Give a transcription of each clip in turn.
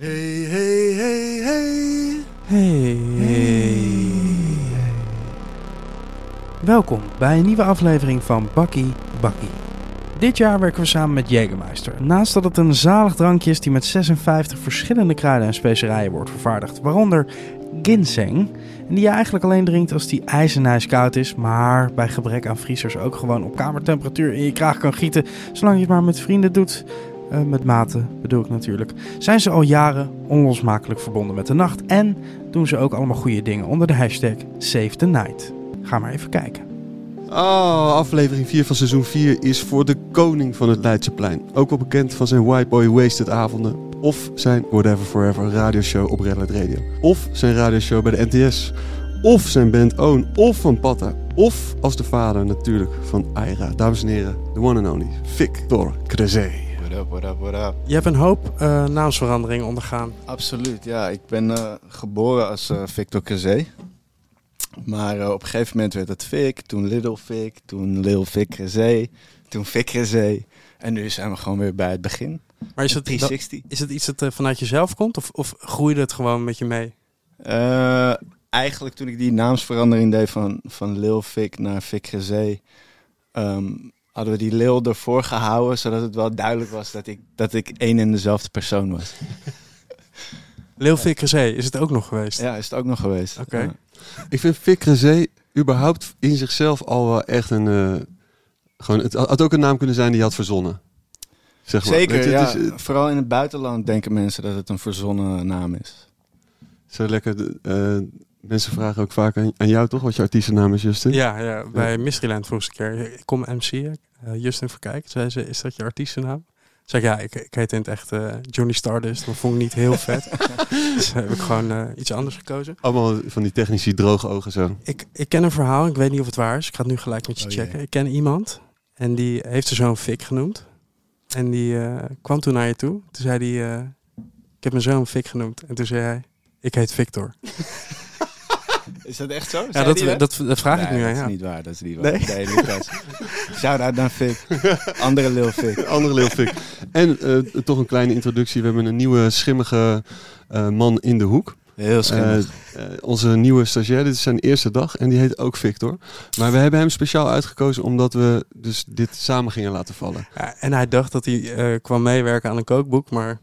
Hey, hey, hey, hey. Hey. Welkom bij een nieuwe aflevering van Bakkie Bakkie. Dit jaar werken we samen met Jägermeister. Naast dat het een zalig drankje is die met 56 verschillende kruiden en specerijen wordt vervaardigd, waaronder ginseng, en die je eigenlijk alleen drinkt als die ijzernijs koud is, maar bij gebrek aan vriezers ook gewoon op kamertemperatuur in je kraag kan gieten, zolang je het maar met vrienden doet. Eh, met maten bedoel ik natuurlijk. Zijn ze al jaren onlosmakelijk verbonden met de nacht en doen ze ook allemaal goede dingen onder de hashtag Save the Night. Ga maar even kijken. Oh, aflevering 4 van seizoen 4 is voor de koning van het Leidseplein. Ook wel bekend van zijn White Boy Wasted avonden. Of zijn Whatever Forever radioshow op Red Alert Radio. Of zijn radioshow bij de NTS. Of zijn band Own. Of van Patta. Of als de vader natuurlijk van Aira. Dames en heren, the one and only Victor Crezé. What up, what up, what up? Je hebt een hoop uh, naamsveranderingen ondergaan. Absoluut, ja. Ik ben uh, geboren als uh, Victor Crezé. Maar op een gegeven moment werd het Vic, toen Little Vic, toen Lil Vic Crezé, toen Vic Crezé. En nu zijn we gewoon weer bij het begin. Maar is het, 360. is het iets dat vanuit jezelf komt of, of groeide het gewoon met je mee? eigenlijk toen ik die naamsverandering deed van, van Lil Vic naar Vic. Um, hadden we die leeuw ervoor gehouden, zodat het wel duidelijk was dat ik, dat ik één en dezelfde persoon was. Leeuw Vicrezé, is het ook nog geweest? Ja, is het ook nog geweest. Oké. Okay. Ja. Ik vind Vicrezé überhaupt in zichzelf al wel echt een... Uh, gewoon, het had ook een naam kunnen zijn die je had verzonnen. Zeg maar. Zeker, je, ja. is, Vooral in het buitenland denken mensen dat het een verzonnen naam is. Zo lekker... Uh, Mensen vragen ook vaak aan, aan, jou toch wat je artiestennaam is, Justin? Ja, ja bij ja. Mysteryland vroeg ze een keer. Ik kom MC, uh, Justin Verkijk. Zei ze, is dat je artiestennaam? Zeg ja, ik, ik heet in het echt uh, Johnny Stardust. Dat vond ik niet heel vet. dus heb ik gewoon uh, iets anders gekozen. Allemaal van die technici droge ogen zo. Ik, ik ken een verhaal, ik weet niet of het waar is. Ik ga het nu gelijk met je Oh, checken. jee. Ik ken iemand en die heeft zijn zoon Fik genoemd. En die uh, kwam toen naar je toe. Toen zei hij, uh, ik heb mijn zoon Fik genoemd. En toen zei hij, ik heet Victor. Is dat echt zo? Ja, dat, dat, dat, dat, vraag nee, ik nu aan dat jou. is niet waar, dat is niet waar. Nee? Nee, Lucas. Shout-out naar Vic. Andere Lil Vic. Andere Lil Vic. En uh, toch een kleine introductie. We hebben een nieuwe schimmige uh, man in de hoek. Heel schimmig. Uh, onze nieuwe stagiair, dit is zijn eerste dag en die heet ook Victor. Maar we hebben hem speciaal uitgekozen omdat we dus dit samen gingen laten vallen. Ja, en hij dacht dat hij uh, kwam meewerken aan een kookboek, maar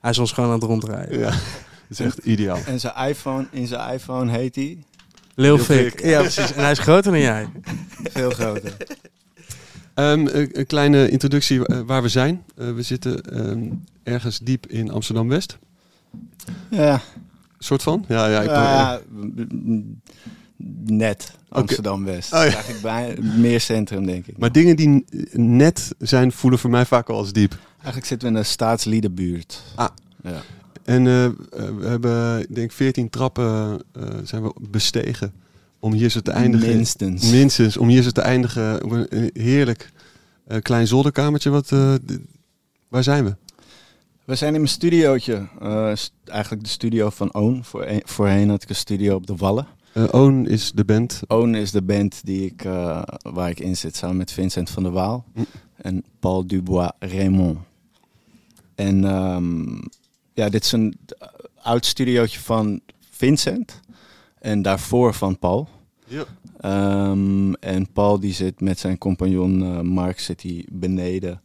hij is ons gewoon aan het rondrijden. Ja, is echt ideaal. En zijn iPhone, in zijn iPhone heet hij... Lil Vic. Ja, precies. En hij is groter dan jij. Veel groter. Um, een, een, kleine introductie waar we zijn. Uh, we zitten um, ergens diep in Amsterdam-West. Ja. Soort van? Ja, ja. Ik ja net Amsterdam-West. Okay. Oh, ja. Eigenlijk bij meer centrum, denk ik. Maar dingen die net zijn, voelen voor mij vaak al als diep. Eigenlijk zitten we in de staatsliedenbuurt. Ah. Ja. En uh, we hebben, ik denk, 14 trappen uh, zijn we bestegen om hier zo te eindigen. Minstens. Minstens. Om hier zo te eindigen op een heerlijk uh, klein zolderkamertje. Wat, waar zijn we? We zijn in mijn studiootje. Uh, eigenlijk de studio van Own. Voor voorheen had ik een studio op de Wallen. Uh, Own is de band. Own is de band die ik, uh, waar ik in zit samen met Vincent van der Waal hm. en Paul Dubois Raymond. En um, ja, dit is een oud studiootje van Vincent en daarvoor van Paul. Ja. Um, en Paul die zit met zijn compagnon uh, Mark zit hij beneden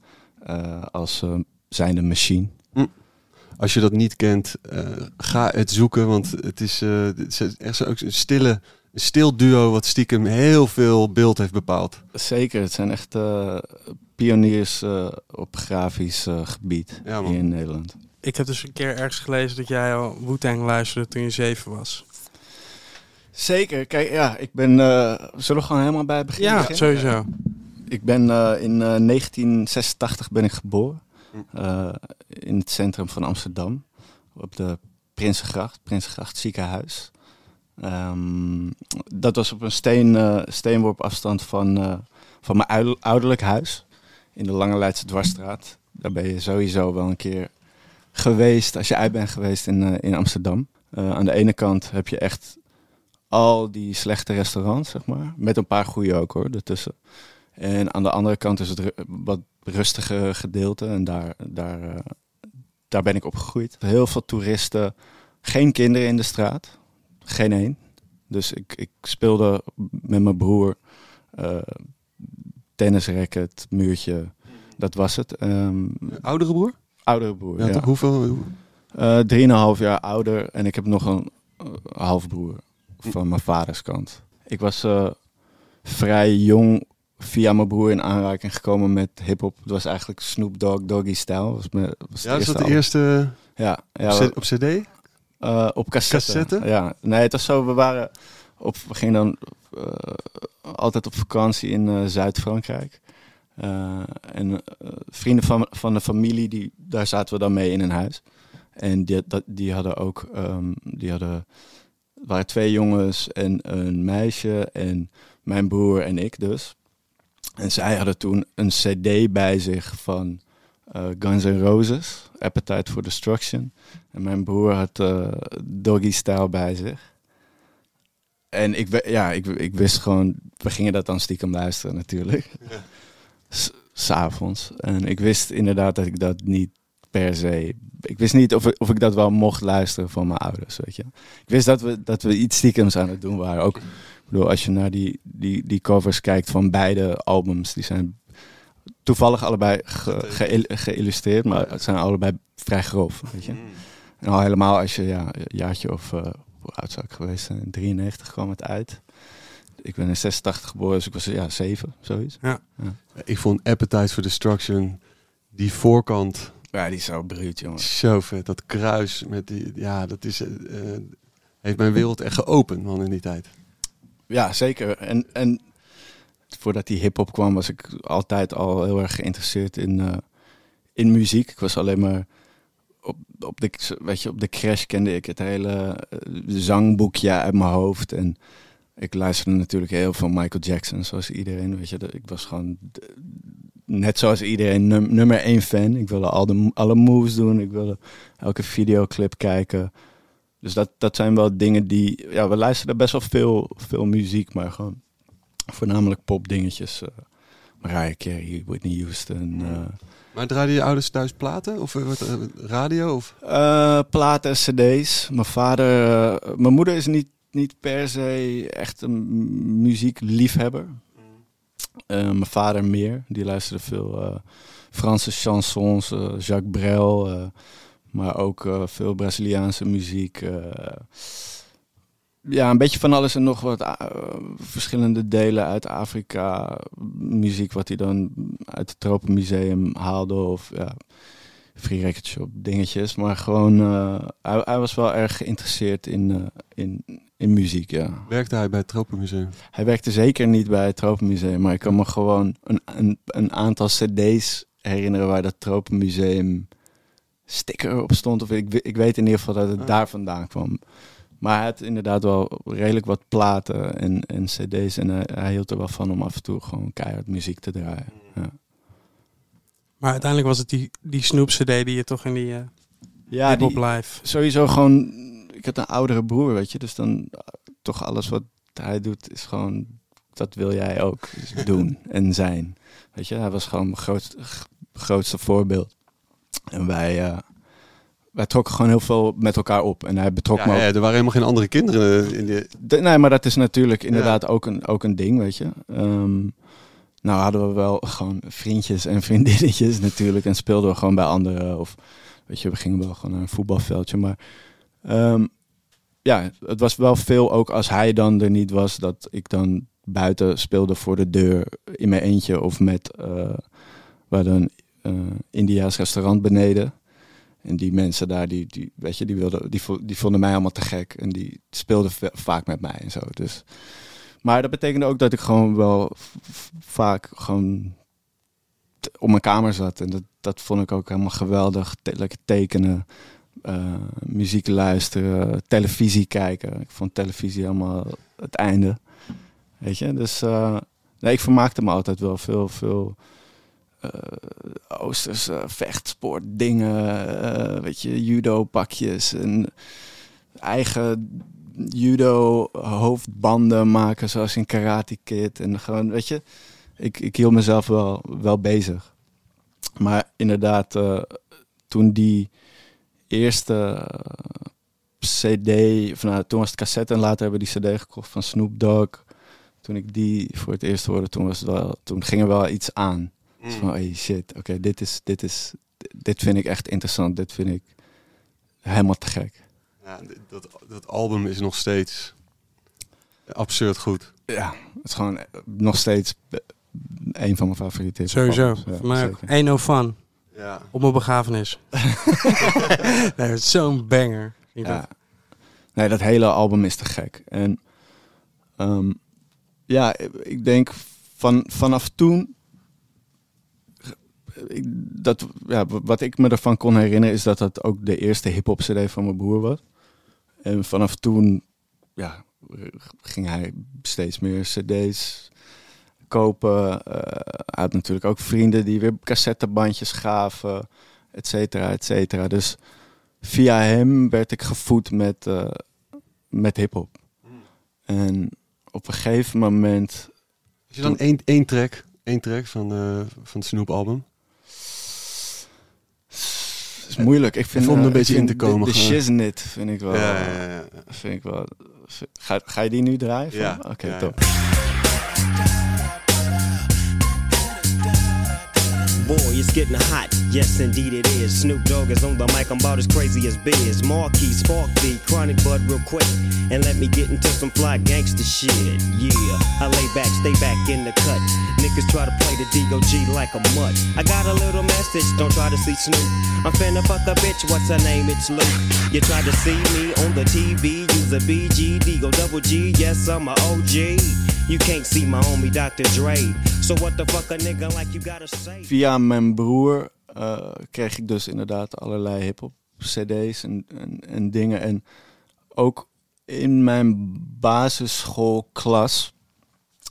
als uh, zijnde machine. Hm. Als je dat niet kent, ga het zoeken, want het is, het is echt zo, ook een stille, een stil duo wat stiekem heel veel beeld heeft bepaald. Zeker, het zijn echt pioniers op grafisch gebied ja, hier in Nederland. Ik heb dus een keer ergens gelezen dat jij al Wu-Tang luisterde toen je zeven was. Zeker, kijk, ja, ik ben. zullen we gewoon helemaal bij het begin Ja, beginnen? sowieso. Ik ben in 1986 ben ik geboren. Uh, in het centrum van Amsterdam. Op de Prinsengracht, Prinsengracht ziekenhuis. Um, dat was op een steen, uh, steenworp afstand van, uh, van mijn ouderlijk huis. In de Lange Leidse Dwarsstraat. Daar ben je sowieso wel een keer geweest, als je uit bent geweest in, in Amsterdam. aan de ene kant heb je echt al die slechte restaurants, zeg maar. Met een paar goede ook hoor, ertussen. En aan de andere kant is het wat rustige gedeelte. En daar, daar, uh, daar ben ik opgegroeid. Heel veel toeristen, geen kinderen in de straat, geen één. Dus ik, ik speelde met mijn broer uh, tennisracket, muurtje, dat was het. Um, oudere broer? Oudere broer, ja. ja. Hoeveel? Uh, drieënhalf jaar ouder en ik heb nog een uh, halfbroer van mijn vaders kant. Ik was uh, vrij jong via mijn broer in aanraking gekomen met hip-hop. Het was eigenlijk Snoop Dogg, Doggy Style. Was me, was ja, was dat de eerste ja, ja, op, op CD? Uh, op cassette. cassette. Ja, nee, het was zo. We waren op, we gingen dan altijd op vakantie in Zuid-Frankrijk. En vrienden van, van de familie, die, daar zaten we dan mee in een huis. En die, dat, die hadden ook, um, die hadden, waren twee jongens en een meisje en mijn broer en ik dus. En zij hadden toen een cd bij zich van uh, Guns N' Roses, Appetite for Destruction. En mijn broer had Doggy Style bij zich. En ik, ja, ik, ik wist gewoon, we gingen dat dan stiekem luisteren natuurlijk. Ja. S'avonds. En ik wist inderdaad dat ik dat niet per se. Ik wist niet of, of ik dat wel mocht luisteren van mijn ouders. Weet je. Ik wist dat we, dat we iets stiekems aan het doen waren. Ook bedoel, als je naar die, die, die covers kijkt van beide albums, die zijn toevallig allebei ge, geïllustreerd, maar het zijn allebei vrij grof. Weet je. Mm. En al helemaal als je ja, een jaartje of uh, hoe oud zou ik geweest zijn? In 93 kwam het uit. Ik ben in 86 geboren, dus ik was ja, 7, zoiets. Ja. ja. Ik vond Appetite for Destruction, die voorkant. Ja, die is zo bruut, jongen. Zo vet. Dat kruis met die, ja, dat is, uh, heeft mijn wereld echt geopend, man, in die tijd. Ja, zeker. En, en voordat die hip-hop kwam, was ik altijd al heel erg geïnteresseerd in, uh, in muziek. Ik was alleen maar op, op, de, weet je, op de crash kende ik het hele uh, zangboekje uit mijn hoofd. En ik luisterde natuurlijk heel veel Michael Jackson, zoals iedereen. Weet je, ik was gewoon net zoals iedereen num nummer één fan. Ik wilde al de, alle moves doen. Ik wilde elke videoclip kijken. Dus dat, dat zijn wel dingen die. Ja, we luisteren best wel veel, veel muziek, maar gewoon voornamelijk popdingetjes. Uh, Mariah Carey, Whitney Houston. Uh. Maar draaiden je ouders thuis platen of uh, radio? Of? platen, cd's. Mijn vader, mijn moeder is niet, niet per se echt een muziekliefhebber. mijn vader meer. Die luisterde veel Franse chansons, Jacques Brel. Maar ook uh, veel Braziliaanse muziek. Uh, ja, een beetje van alles en nog wat uh, verschillende delen uit Afrika. Muziek wat hij dan uit het Tropenmuseum haalde. Of ja, free record shop dingetjes. Maar gewoon, hij, hij, was wel erg geïnteresseerd in, in, in muziek, ja. Werkte hij bij het Tropenmuseum? Hij werkte zeker niet bij het Tropenmuseum. Maar ik kan me gewoon een, een, een aantal cd's herinneren waar dat Tropenmuseum sticker op stond. Of ik, ik weet in ieder geval dat het ah. daar vandaan kwam. Maar hij had inderdaad wel redelijk wat platen en, en cd's. En hij, hij, hield er wel van om af en toe gewoon keihard muziek te draaien. Ja. Maar uiteindelijk was het die, die Snoop cd die je toch in die uh, ja, die, live... Sowieso gewoon... Ik had een oudere broer, weet je. Dus dan toch alles wat hij doet is gewoon... Dat wil jij ook doen en zijn. Weet je, hij was gewoon mijn grootste, grootste voorbeeld. En wij, uh, wij trokken gewoon heel veel met elkaar op. En hij betrok ja, me ook. Ja, er waren helemaal geen andere kinderen in de... de nee, maar dat is natuurlijk inderdaad ook, een, ook een ding, weet je. Um, nou hadden we wel gewoon vriendjes en vriendinnetjes natuurlijk. En speelden we gewoon bij anderen. Of weet je, we gingen wel gewoon naar een voetbalveldje. Maar um, ja, het was wel veel ook als hij dan er niet was. Dat ik dan buiten speelde voor de deur in mijn eentje. Of met... Uh, hadden een uh, India's restaurant beneden. En die mensen daar, die, die, weet je, die, wilden, die, die vonden mij allemaal te gek. En die speelden vaak met mij en zo. Dus. Maar dat betekende ook dat ik gewoon wel vaak gewoon op mijn kamer zat. En dat, dat vond ik ook helemaal geweldig. Te lekker tekenen, uh, muziek luisteren, televisie kijken. Ik vond televisie helemaal het einde. Weet je, dus uh, nee, ik vermaakte me altijd wel veel, veel uh, Oosterse vechtsport weet je, judo pakjes en eigen judo hoofdbanden maken zoals in Karate Kid en gewoon, weet je, ik, ik hield mezelf wel, wel bezig. Maar inderdaad, toen die eerste eh, CD, of nou, toen was het cassette en later hebben we die CD gekocht van Snoop Dogg. Toen ik die voor het eerst hoorde, toen, was het wel, toen ging er wel iets aan. Dus van, hey shit, oké, dit, is, dit, is, dit vind ik echt interessant. Dit vind ik helemaal te gek. Ja, dat, dat album is nog steeds absurd goed. Ja, het is gewoon nog steeds eh, een van mijn favoriete Sowieso. Ja, Voor mij ook. zeker. Ain't no fun. Ja. Op mijn begrafenis. nee, zo'n banger. Ik Ja. Nee, dat hele album is te gek. En ehm, ja, ik denk van, vanaf toen. Ik, dat, ja, wat ik me ervan kon herinneren is dat dat ook de eerste hip-hop CD van mijn broer was. En vanaf toen ja, ging hij steeds meer CD's kopen. Eh, had natuurlijk ook vrienden die weer cassettebandjes gaven, et cetera, et cetera. Dus via hem werd ik gevoed met, eh, met hip-hop. En op een gegeven moment. Is er dan één, één track, één track van, eh, van het Snoop album? Het is moeilijk. Ik vind om er een beetje in te komen De. Shiznit vind ik wel. ja, ja, ja. Vind ik wel. Ga, ga je die nu draaien? Ja. Oké, top. Boy, it's getting hot. Yes, indeed it is. Snoop Dogg is on the mic. I'm about as crazy as Biz. Marquis, Spark Chronic Bud, real quick. And let me get into some fly gangster shit. Yeah, I lay back, stay back in the cut. Niggas try to play the DOG like a mutt. I got a little message, don't try to see Snoop. I'm finna fuck a bitch, what's her name? It's Luke. You tried to see me on the TV, use a BG, Digo double G. Yes, I'm a OG. You can't see my homie Dr. Dre. So what the fuck a nigga like you gotta say? Via mijn broer eh, kreeg ik dus inderdaad allerlei hip-hop CD's en, en, en dingen. En ook in mijn basisschoolklas,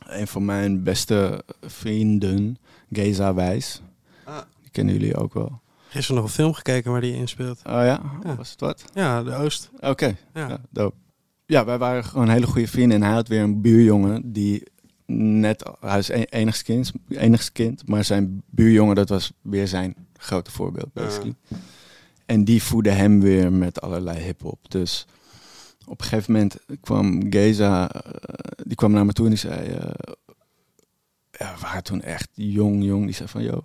een van mijn beste vrienden, Geza Wijs. Ah. Die kennen jullie ook wel. Gisteren nog een film gekeken waar die in speelt. Oh ja? Ja. Was het wat? Ja, de Oost. Oké. Ja. Ja, dope. Ja, wij waren gewoon hele goede vrienden. En hij had weer een buurjongen die net... Hij is een- enigst kind, enigst kind. Maar zijn buurjongen, dat was weer zijn grote voorbeeld, basically. En die voedde hem weer met allerlei hip-hop. Dus op een gegeven moment kwam Geza... eh, die kwam naar me toe en die zei... eh, ja, we waren toen echt jong, jong. Die zei van, yo,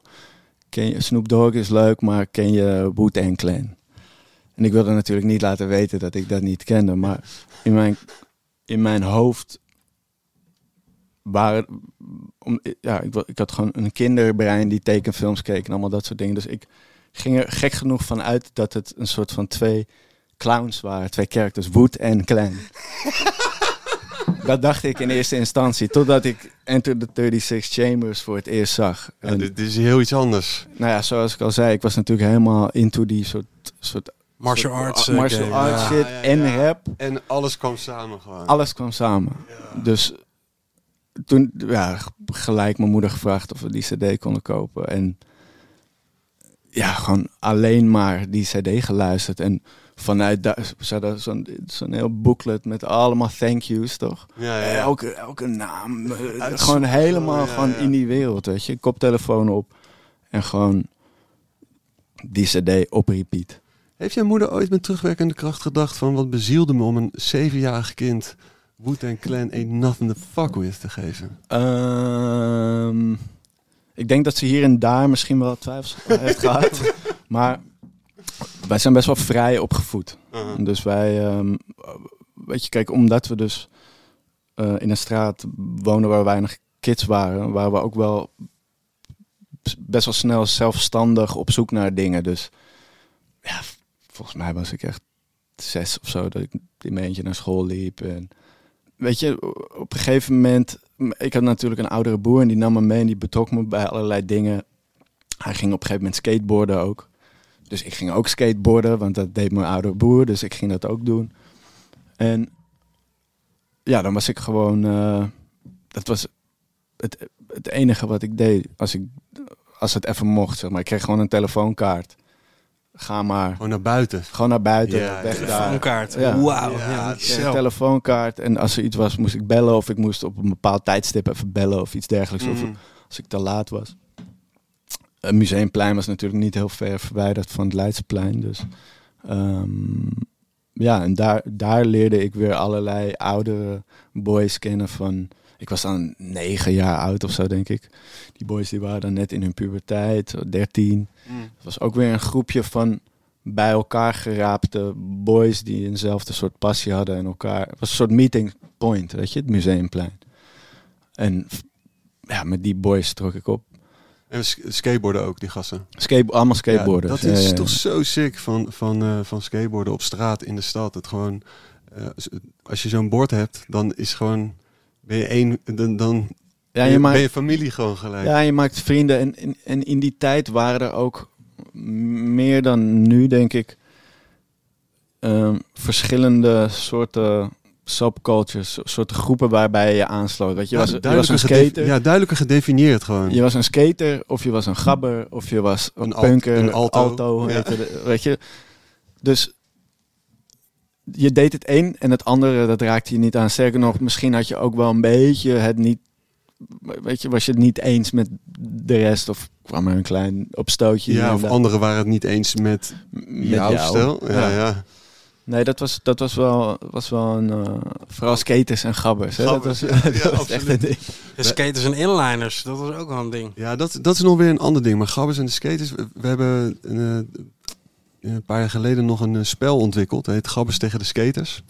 ken je, Snoop Dogg is leuk, maar ken je Wu-Tang Clan? En ik wilde natuurlijk niet laten weten dat ik dat niet kende. Maar in mijn, in mijn hoofd waren... Om, ja, ik, ik had gewoon een kinderbrein die tekenfilms keek en allemaal dat soort dingen. Dus ik ging er gek genoeg van uit dat het een soort van twee clowns waren. Twee characters, Wood en Clan. dat dacht ik in eerste instantie. Totdat ik Enter the 36 Chambers voor het eerst zag. En, dit is heel iets anders. nou ja, zoals ik al zei, ik was natuurlijk helemaal into die soort... soort Martial arts. martial game. arts Ja. shit Ja, ja, en ja. rap. En alles kwam samen gewoon. Alles kwam samen. Dus toen ja, gelijk mijn moeder gevraagd of we die cd konden kopen. En ja, gewoon alleen maar die cd geluisterd. En vanuit daar, ze hadden zo'n zo'n heel booklet met allemaal thank yous, toch? Ja, ja, ja. Elke, elke naam. eh, gewoon helemaal ja, gewoon ja. in die wereld, weet je. Koptelefoon op. En gewoon die cd op repeat. Heeft jouw moeder ooit met terugwerkende kracht gedacht van wat bezielde me om een zevenjarig kind Wu-Tang Clan Ain't Nothing to Fuck With te geven? Ehm, ik denk dat ze hier en daar misschien wel twijfels heeft gehad. Maar wij zijn best wel vrij opgevoed. Uh-huh. Dus wij, ehm, weet je, kijk, omdat we dus eh, in een straat wonen waar weinig kids waren, waren we ook wel best wel snel zelfstandig op zoek naar dingen. Dus ja, volgens mij was ik echt zes of zo dat ik in mijn eentje naar school liep. En weet je, op een gegeven moment, ik had natuurlijk een oudere broer en die nam me mee en die betrok me bij allerlei dingen. Hij ging op een gegeven moment skateboarden ook. Dus ik ging ook skateboarden, want dat deed mijn oudere broer, dus ik ging dat ook doen. En ja, dan was ik gewoon, eh, dat was het, het enige wat ik deed als ik, als het even mocht, zeg maar. Ik kreeg gewoon een telefoonkaart. Ga maar, Gewoon naar buiten. gewoon naar buiten, Ja, weg ja. daar. Telefoonkaart. Ja. Wauw. Ja, Ja, telefoonkaart en als er iets was, moest ik bellen of ik moest op een bepaald tijdstip even bellen of iets dergelijks. Of Mm. als ik te laat was. Het museumplein was natuurlijk niet heel ver verwijderd van het Leidseplein. Dus Ehm, ja, en daar, daar leerde ik weer allerlei oudere boys kennen van... Ik was dan negen jaar oud of zo, denk ik. Die boys die waren dan net in hun puberteit, zo 13. Het was ook weer een groepje van bij elkaar geraapte boys die eenzelfde soort passie hadden en elkaar. Het was een soort meeting point, weet je, het museumplein. En ja, met die boys trok ik op. En sk- skateboarden ook, die gasten. Skate, allemaal skateboarders. Ja, dat is Ja, ja, ja. toch zo sick van, van, eh, van skateboarden op straat in de stad. Het gewoon, eh, als- als je zo'n bord hebt, dan is gewoon, ben je één, dan, dan Ja, ben, je je, maakt, ben je familie gewoon gelijk. ja, je maakt vrienden. En, en, en in die tijd waren er ook meer dan nu, denk ik, ehm, verschillende soorten subcultures, soorten groepen waarbij je aansloot. Weet je, Ja, was, je was een skater. Ja, duidelijker gedefinieerd gewoon. Je was een skater, of je was een gabber, of je was een, Een punker, een alto. alto, Ja. heette de- weet je. Dus je deed het een en het andere, dat raakte je niet aan. Sterker nog, misschien had je ook wel een beetje het niet, weet je, was je het niet eens met de rest of kwam er een klein opstootje. ja, of en anderen waren het niet eens met, met jouw jou. stijl. Ja, Ja. ja. Nee, dat was, dat was wel, was wel een, eh, vooral skaters en gabbers. Hè? Gabbers, dat was, ja. dat Ja, was echt absoluut. een ding. De skaters en inliners, dat was ook wel een ding. Ja, dat, dat is nog weer een ander ding. Maar Gabbers en de Skaters, we, we hebben een, eh, een paar jaar geleden nog een eh, spel ontwikkeld. Het heet Gabbers tegen de Skaters.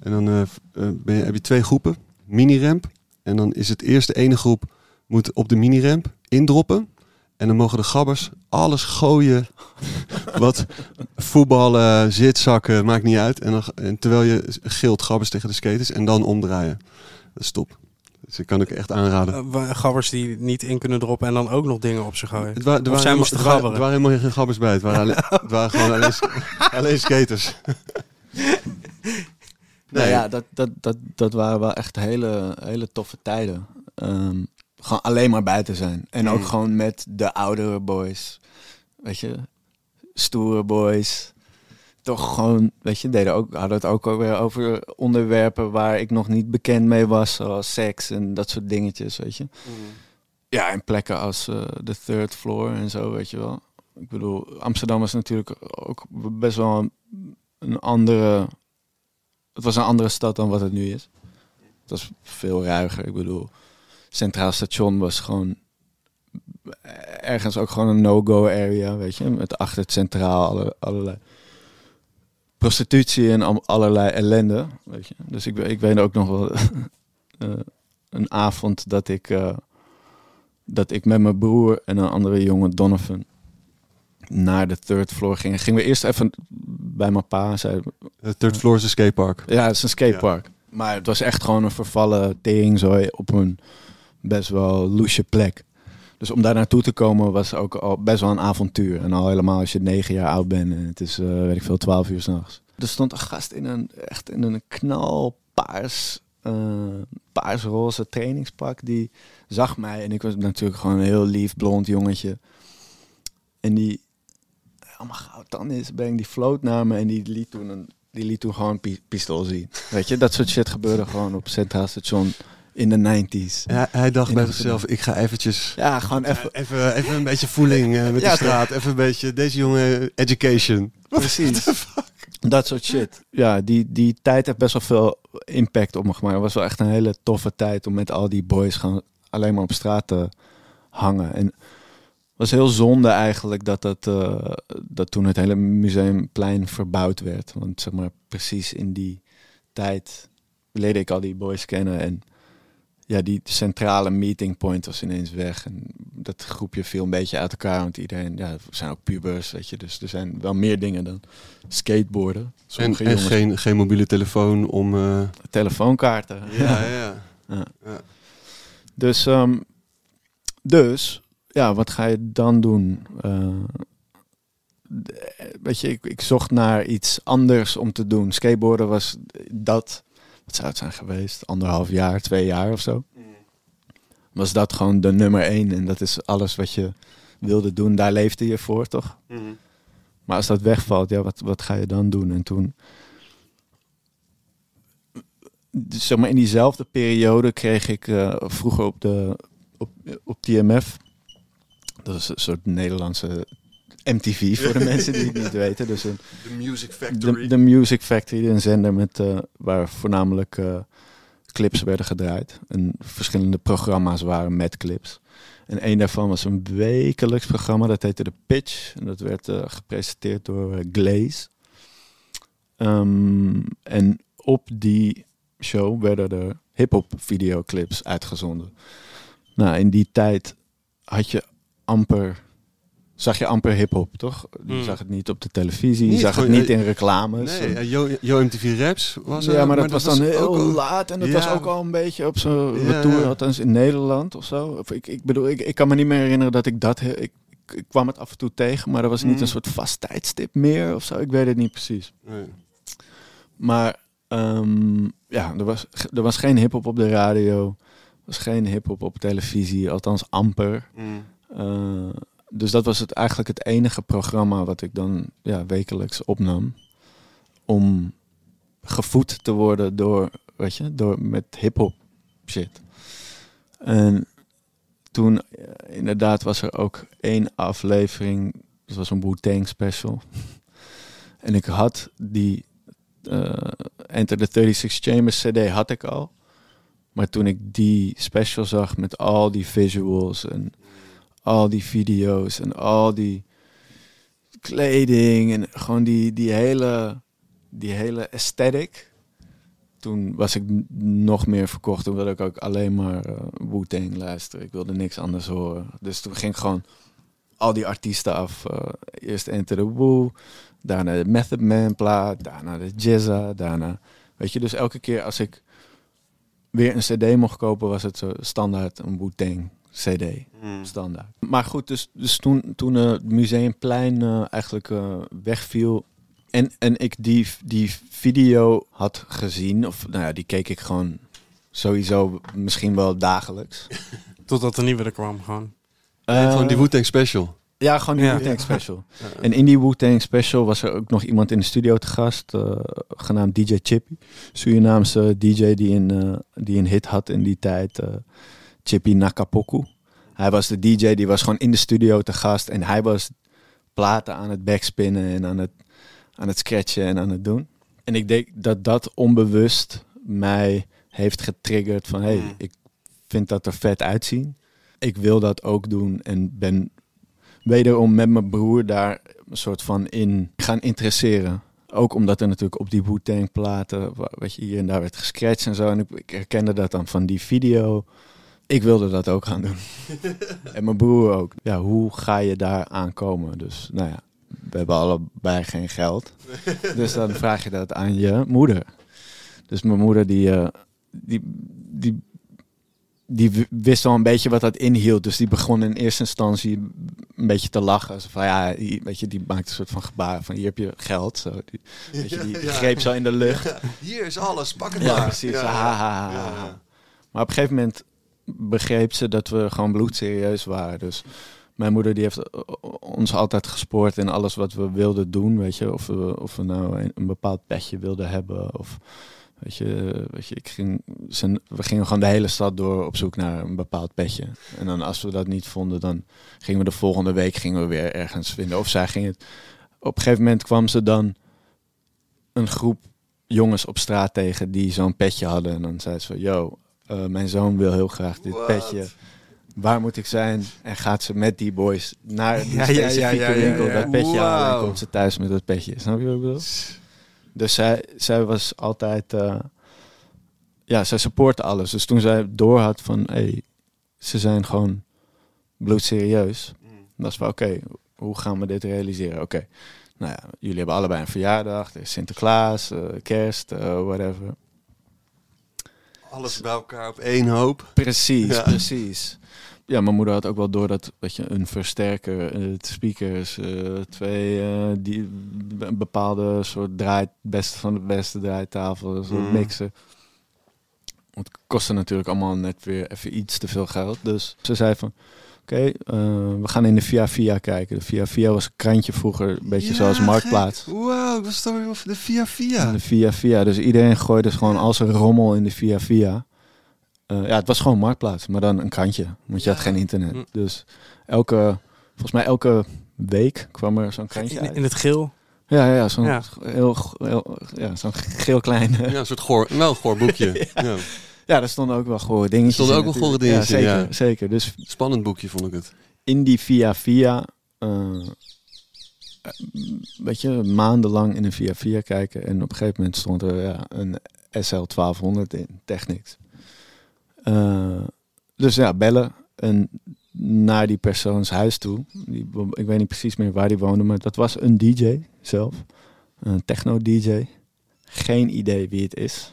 En dan eh, eh, je, heb je twee groepen. Mini-ramp. En dan is het eerste ene groep moet op de mini-ramp indroppen. En dan mogen de gabbers alles gooien. Wat voetballen, zitzakken, maakt niet uit. En, dan, terwijl je gilt gabbers tegen de skaters en dan omdraaien. Dat is top. Dus dat kan ik echt aanraden. Wa- gabbers die niet in kunnen droppen en dan ook nog dingen op zich gooien. Het, wa- er waren helemaal- moesten er waren-. Er waren helemaal geen gabbers bij. Het waren, alleen, het waren gewoon alleen, alleen skaters. Nou ja, dat, dat, dat, dat waren wel echt hele, hele toffe tijden. Ehm, gewoon alleen maar buiten zijn. En ook Mm. gewoon met de oudere boys. Weet je, stoere boys. Toch gewoon, weet je, deden ook, hadden het ook alweer over onderwerpen waar ik nog niet bekend mee was. Zoals seks en dat soort dingetjes, weet je. Ja, en plekken als eh, de third floor en zo, weet je wel. Ik bedoel, Amsterdam is natuurlijk ook best wel een, een andere... Het was een andere stad dan wat het nu is. Het was veel ruiger. Ik bedoel, Centraal Station was gewoon ergens ook gewoon een no-go area, weet je. Met achter het centraal alle, allerlei prostitutie en al- allerlei ellende, weet je. Dus ik, ik weet ook nog wel eh, een avond dat ik, eh, dat ik met mijn broer en een andere jongen, Donovan, naar de third floor gingen. Gingen we eerst even bij mijn pa. Zei, De third floor is een skatepark. ja, het is een skatepark. Maar het was echt gewoon een vervallen teringzooi op een best wel loesje plek. Dus om daar naartoe te komen was ook al best wel een avontuur. En al helemaal als je negen jaar oud bent en het is, eh, weet ik veel, twaalf uur s'nachts. Er stond een gast in een, echt in een knalpaars, eh paarsroze trainingspak. Die zag mij en ik was natuurlijk gewoon een heel lief blond jongetje. En die, allemaal goud dan is, breng die float naar me en die liet toen een die liet toen gewoon een pi- pistool zien. Weet je, dat soort shit gebeurde gewoon op Centraal Station in de 90s. Hij, hij dacht bij zichzelf, ik ga eventjes... Ja, gewoon even. Even, even een beetje voeling eh, met Ja, de straat. Even een beetje, deze jongen, education. Precies. Dat soort shit. Ja, die, die tijd heeft best wel veel impact op me gemaakt. Het was wel echt een hele toffe tijd om met al die boys gewoon alleen maar op straat te hangen. En het was heel zonde eigenlijk dat, dat, eh, dat toen het hele museumplein verbouwd werd. Want zeg maar precies in die tijd leerde ik al die boys kennen. En ja, die centrale meeting point was ineens weg. En dat groepje viel een beetje uit elkaar. Want iedereen, ja, zijn ook pubers, weet je. Dus er zijn wel meer dingen dan skateboarden. En, Sommige en jongens, geen, geen mobiele telefoon om... eh, telefoonkaarten. ja, ja. Dus, ehm, dus, ja, wat ga je dan doen? Eh, weet je, ik, ik zocht naar iets anders om te doen. Skateboarden was dat, wat zou het zijn geweest? Anderhalf jaar, twee jaar of zo. Was dat gewoon de nummer één. En dat is alles wat je wilde doen. Daar leefde je voor, toch? Maar als dat wegvalt, ja, wat, wat ga je dan doen? En toen, dus zeg maar in diezelfde periode kreeg ik eh, vroeger op de op, op TMF, dat is een soort Nederlandse MTV voor de mensen die het niet weten. Dus een, De Music de, de Music Factory, een zender met, eh, waar voornamelijk eh, clips werden gedraaid. En verschillende programma's waren met clips. En een daarvan was een wekelijks programma, dat heette The Pitch. En dat werd eh, gepresenteerd door Glaze. Ehm, en op die show werden er hip-hop videoclips uitgezonden. Nou, in die tijd had je amper. Zag je amper hip-hop, toch? Je Mm. zag het niet op de televisie, je zag het niet in reclames. Nee, ja, Yo, Yo MTV Raps was er. ja, maar dat was dan heel ook al- laat en dat Ja. was ook al een beetje op zo'n Ja, retour, ja. althans in Nederland of zo. Of ik, ik bedoel, ik, ik kan me niet meer herinneren dat ik dat... he- Ik, ik, ik kwam het af en toe tegen, maar er was niet Mm. een soort vast tijdstip meer of zo. Ik weet het niet precies. Nee. Maar ehm, ja, er was, er was geen hip-hop op de radio. Er was geen hip-hop op televisie, althans amper. Mm. Eh, dus dat was het, eigenlijk het enige programma wat ik dan ja, wekelijks opnam. Om gevoed te worden door, weet je, door met hip-hop shit. En toen, eh, inderdaad, was er ook één aflevering. Dat was een Wu-Tang special. en ik had die eh, Enter the 36 Chambers CD had ik al. Maar toen ik die special zag met al die visuals en al die video's en al die kleding en gewoon die, die, hele, die hele aesthetic. Toen was ik nog meer verkocht. Toen wilde ik ook alleen maar eh Wu-Tang luisteren. Ik wilde niks anders horen. Dus toen ging ik gewoon al die artiesten af. Eh, eerst Enter the Wu, daarna de Method Man plaat, daarna de Jizza, daarna... Weet je, dus elke keer als ik weer een cd mocht kopen, was het zo standaard een Wu-Tang cd. Mm. Standaard. Maar goed, dus, dus toen, toen eh, het Museumplein eh, eigenlijk eh, wegviel en, en ik die, die video had gezien, of nou ja, die keek ik gewoon sowieso misschien wel dagelijks. Totdat de nieuwe er kwam gewoon. Nee, gewoon die Wu-Tang special. Ja, gewoon die Ja. Wu-Tang special. En in die Wu-Tang special was er ook nog iemand in de studio te gast, eh, genaamd DJ Chippy. Surinaamse DJ die een, eh, die een hit had in die tijd, eh, Chippy Nakapoku. Hij was de DJ, die was gewoon in de studio te gast en hij was platen aan het backspinnen en aan het, aan het scratchen en aan het doen. En ik denk dat dat onbewust mij heeft getriggerd van, hey, Mm. ik vind dat er vet uitzien. Ik wil dat ook doen en ben wederom met mijn broer daar een soort van in gaan interesseren. Ook omdat er natuurlijk op die Wu-Tang platen, wa- wat je hier en daar werd gescratcht en zo. En ik, ik herkende dat dan van die video. Ik wilde dat ook gaan doen. en mijn broer ook. Ja, hoe ga je daar aankomen? Dus nou ja, we hebben allebei geen geld. dus dan vraag je dat aan je moeder. Dus mijn moeder die, eh, die, die die wist wel een beetje wat dat inhield. Dus die begon in eerste instantie een beetje te lachen. Zo van ja, die- weet je, die maakte een soort van gebaar van hier heb je geld. Zo. Die, weet je, die Ja. greep zo in de lucht. Hier is alles, pak het Ja, maar. precies. Ha. Maar op een gegeven moment begreep ze dat we gewoon bloedserieus waren. Dus mijn moeder die heeft ons altijd gespoord in alles wat we wilden doen. Weet je, of we, of we nou een, bepaald petje wilden hebben. Of weet je, weet je ik ging, we gingen gewoon de hele stad door op zoek naar een bepaald petje. En dan als we dat niet vonden, dan gingen we de volgende week gingen we weer ergens vinden. Of zij ging het. Op een gegeven moment kwam ze dan een groep jongens op straat tegen die zo'n petje hadden. En dan zei ze van, yo, eh, mijn zoon wil heel graag dit What? petje. Waar moet ik zijn? En gaat ze met die boys naar die Ja, ja, ja, specifieke ja, ja, winkel dat petje halen. En komt ze thuis met dat petje. Snap je wat ik bedoel? Dus zij, zij was altijd... eh, ja, zij supportte alles. Dus toen zij door had van... Hey, ze zijn gewoon bloedserieus. Mm. Dan was van, oké, hoe gaan we dit realiseren? Oké, nou ja, jullie hebben allebei een verjaardag. Er is Sinterklaas, eh, kerst, whatever. Alles bij elkaar op één hoop. Precies, Ja. precies. Ja, mijn moeder had ook wel door dat weet je, een versterker, eh, speakers, eh, twee eh, die een bepaalde soort draai, beste van de beste draaitafel, een soort Mm. mixer. Het kostte natuurlijk allemaal net weer even iets te veel geld. Dus ze zei van, oké, eh, we gaan in de Via Via kijken. De Via Via was een krantje vroeger, een beetje Ja, zoals Marktplaats. gek. Wauw, was weer over de Via Via? De Via Via. Dus iedereen gooide dus gewoon als een rommel in de Via Via. Eh, ja, het was gewoon marktplaats, maar dan een krantje. Want je Ja. had geen internet. Hm. Dus elke volgens mij elke week kwam er zo'n krantje In, het geel. Ja, ja, zo'n Ja. heel, heel ja, zo'n geel klein. Ja, een soort goor, wel goor boekje. ja. Ja, daar stonden ook wel gore dingetjes. stonden in ook wel gore dingetjes in, ja, zeker, ja. zeker. Dus Spannend boekje vond ik het. in die via via, eh, weet je, maandenlang in een via via kijken. En op een gegeven moment stond er ja, een SL 1200 in, Technics. Eh, dus ja, bellen en naar die persoons huis toe. Die, ik weet niet precies meer waar die woonde, maar dat was een DJ zelf. Een techno-DJ. Geen idee wie het is.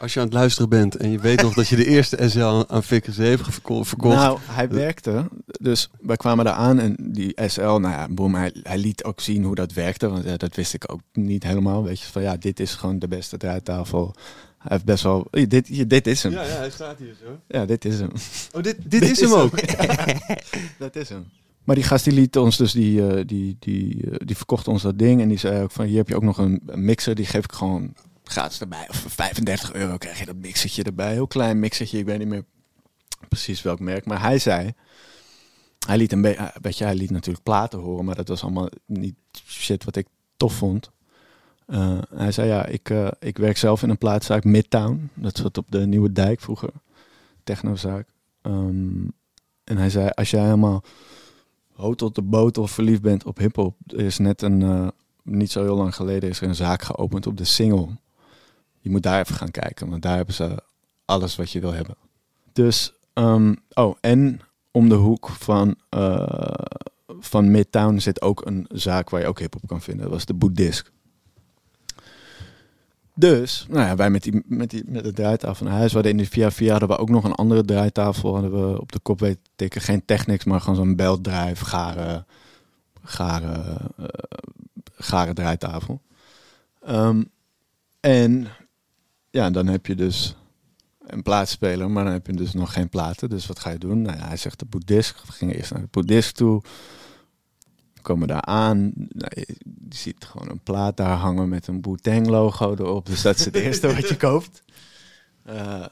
Als je aan het luisteren bent en je weet nog dat je de eerste SL aan, aan Vickers heeft verko- verkocht. Nou, hij werkte. Dus wij kwamen daar aan en die SL, nou ja, boem, hij, hij liet ook zien hoe dat werkte. Want ja, dat wist ik ook niet helemaal. Weet je, van ja, dit is gewoon de beste draaitafel. Hij heeft best wel, eh, dit, dit is hem. ja, Ja, ja, hij staat hier zo. dit is hem. Oh, dit, dit is hem ook. dat is hem. Maar die gast die liet ons dus, die, eh, die, die, eh, die verkocht ons dat ding. En die zei ook van, hier heb je ook nog een, een mixer. Die geef ik gewoon gratis erbij. Of voor 35 euro krijg je dat mixertje erbij. Heel klein mixertje, ik weet niet meer precies welk merk. Maar hij zei, hij liet een beetje, je, hij liet natuurlijk platen horen. Maar dat was allemaal niet shit wat ik tof vond. Eh, hij zei, ja, ik, eh, ik werk zelf in een plaatszaak Midtown. Dat zat op de Nieuwe Dijk vroeger. Technozaak. Ehm, en hij zei, als jij helemaal hout tot de botel verliefd bent op hiphop. Is net een, eh, niet zo heel lang geleden is er een zaak geopend op de single. Je moet daar even gaan kijken, want daar hebben ze alles wat je wil hebben. Dus, ehm, oh, en om de hoek van, eh, van Midtown zit ook een zaak waar je ook hiphop kan vinden. Dat was de Boeddhisk. Dus, nou ja, wij met, die, met, die, met de draaitafel naar huis. We hadden in de via via hadden we ook nog een andere draaitafel. Hadden we op de kop weten te tikken. Geen Technics, maar gewoon zo'n beltdrive, garen, garen, eh, garen draaitafel. Ehm, en ja, dan heb je dus een plaatspeler, maar dan heb je dus nog geen platen. Dus wat ga je doen? Nou ja, hij zegt de boeddhisk. We gingen eerst naar de boeddhisk toe. We komen daar aan. Nou, je, ziet gewoon een plaat daar hangen met een Wu-Tang logo erop. Dus dat is het eerste wat je koopt. Eh,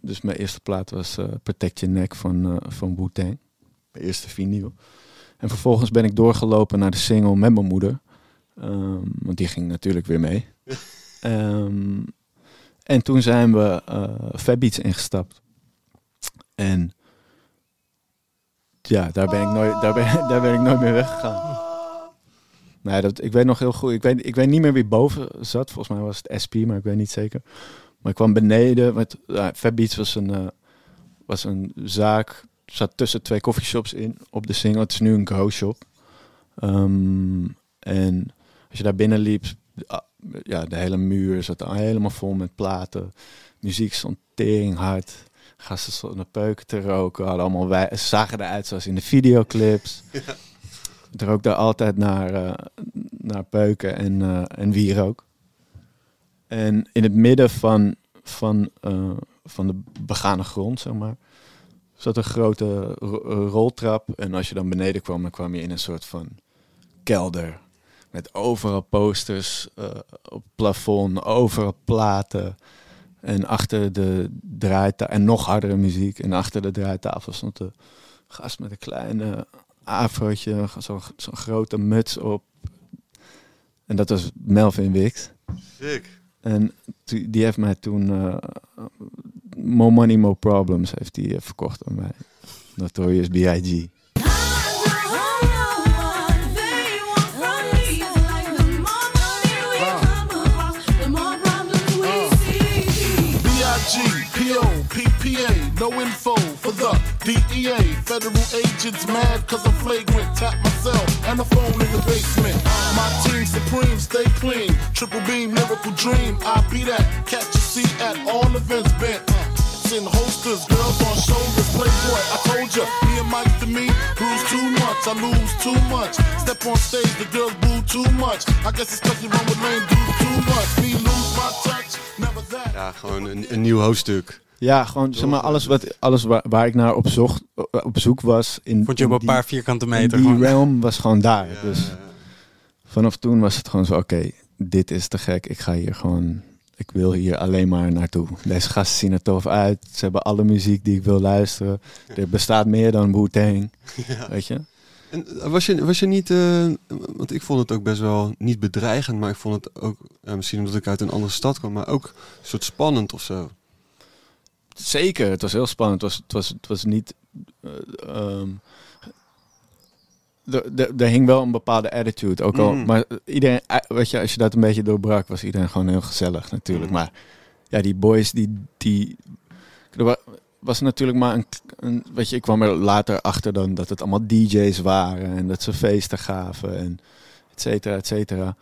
dus mijn eerste plaat was eh, Protect Your Neck van, eh, van Wu-Tang. Mijn eerste vinyl. En vervolgens ben ik doorgelopen naar de single met mijn moeder. Ehm, want die ging natuurlijk weer mee. Ehm, en toen zijn we Beats ingestapt. En ja, daar ben ik nooit, daar ben, daar ben ik nooit meer weggegaan. Nee, dat, ik weet nog heel goed. Ik weet, ik weet niet meer wie boven zat. Volgens mij was het SP, maar ik weet niet zeker. Maar ik kwam beneden. Met, Beats was een, eh, was een zaak. Zat tussen twee coffeeshops in op de single. Het is nu een go shop. Ehm, en als je daar binnen liep, ah, ja, de hele muur zat al helemaal vol met platen. Muziek stond tering hard. Gasten stonden peuken te roken. Hadden allemaal wij ze zagen eruit zoals in de videoclips. Het rook daar altijd naar, eh, naar peuken en, eh en wierook. En in het midden van, van, eh, van de begane grond, zeg maar, zat een grote ro- roltrap. En als je dan beneden kwam, dan kwam je in een soort van kelder. Met overal posters eh, op het plafond, overal platen. En achter de draaitafel, en nog hardere muziek. En achter de draaitafel stond de gast met een kleine afrootje, zo'n grote muts op. En dat was Melvin Wicks. Sick. En die heeft mij toen eh, More Money, More Problems heeft die, eh, verkocht aan mij. Notorious. B.I.G. No info for the DEA. Federal agents mad cause I'm flagrant. Tap myself and the phone in the basement. My team supreme, stay clean. Triple beam, lyrical dream. I be that. Catch a seat at all events bent. In holsters, girls on shoulders. Playboy, I told ya, me and Mike to me, bruise too much. I lose too much. Step on stage, the girls boo too much. I guess it's cause you run with lame dudes too much. Me lose my touch, never that. Ja, gewoon een, een nieuw hoofdstuk. Ja, gewoon zeg maar alles, wat, alles waar, waar ik naar op, zocht, op zoek was. In, Vond je op in een paar vierkante meter Die gewoon. realm was gewoon daar. Ja, dus ja, ja. vanaf toen was het gewoon zo, oké, dit is te gek. Ik ga hier gewoon, ik wil hier alleen maar naartoe. Deze gasten zien er tof uit. Ze hebben alle muziek die ik wil luisteren. Er bestaat meer dan Wu-Tang, weet je. En eh, was je, was je niet, eh, want ik vond het ook best wel niet bedreigend, maar ik vond het ook, eh, misschien omdat ik uit een andere stad kwam, maar ook een soort spannend of zo. Zeker, het was heel spannend. Het was, het was, het was niet. ehm, er- hing wel een bepaalde attitude. Ook al, Mm. Maar iedereen, eh, weet je, als je dat een beetje doorbrak, was iedereen gewoon heel gezellig natuurlijk. Mm. Maar ja, die boys, die. die wa- was natuurlijk maar een, een. Weet je, ik kwam er later achter dan dat het allemaal DJ's waren en dat ze feesten gaven en et cetera, et cetera.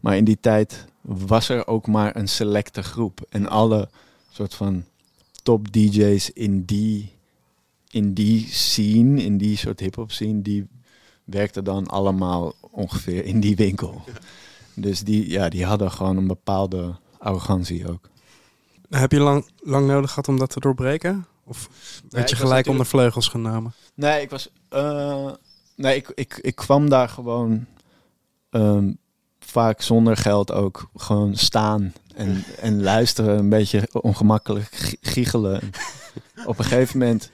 Maar in die tijd was er ook maar een selecte groep. En alle soort van top DJ's in die, in die scene, in die soort hip-hop scene, die werkten dan allemaal ongeveer in die winkel. Dus die, ja, die hadden gewoon een bepaalde arrogantie ook. Heb je lang, lang nodig gehad om dat te doorbreken? Of werd je gelijk onder vleugels genomen? Nee, ik was. eh, nee, ik, ik, ik kwam daar gewoon ehm, vaak zonder geld ook gewoon staan en, en luisteren, een beetje ongemakkelijk gi- giechelen. En op een gegeven moment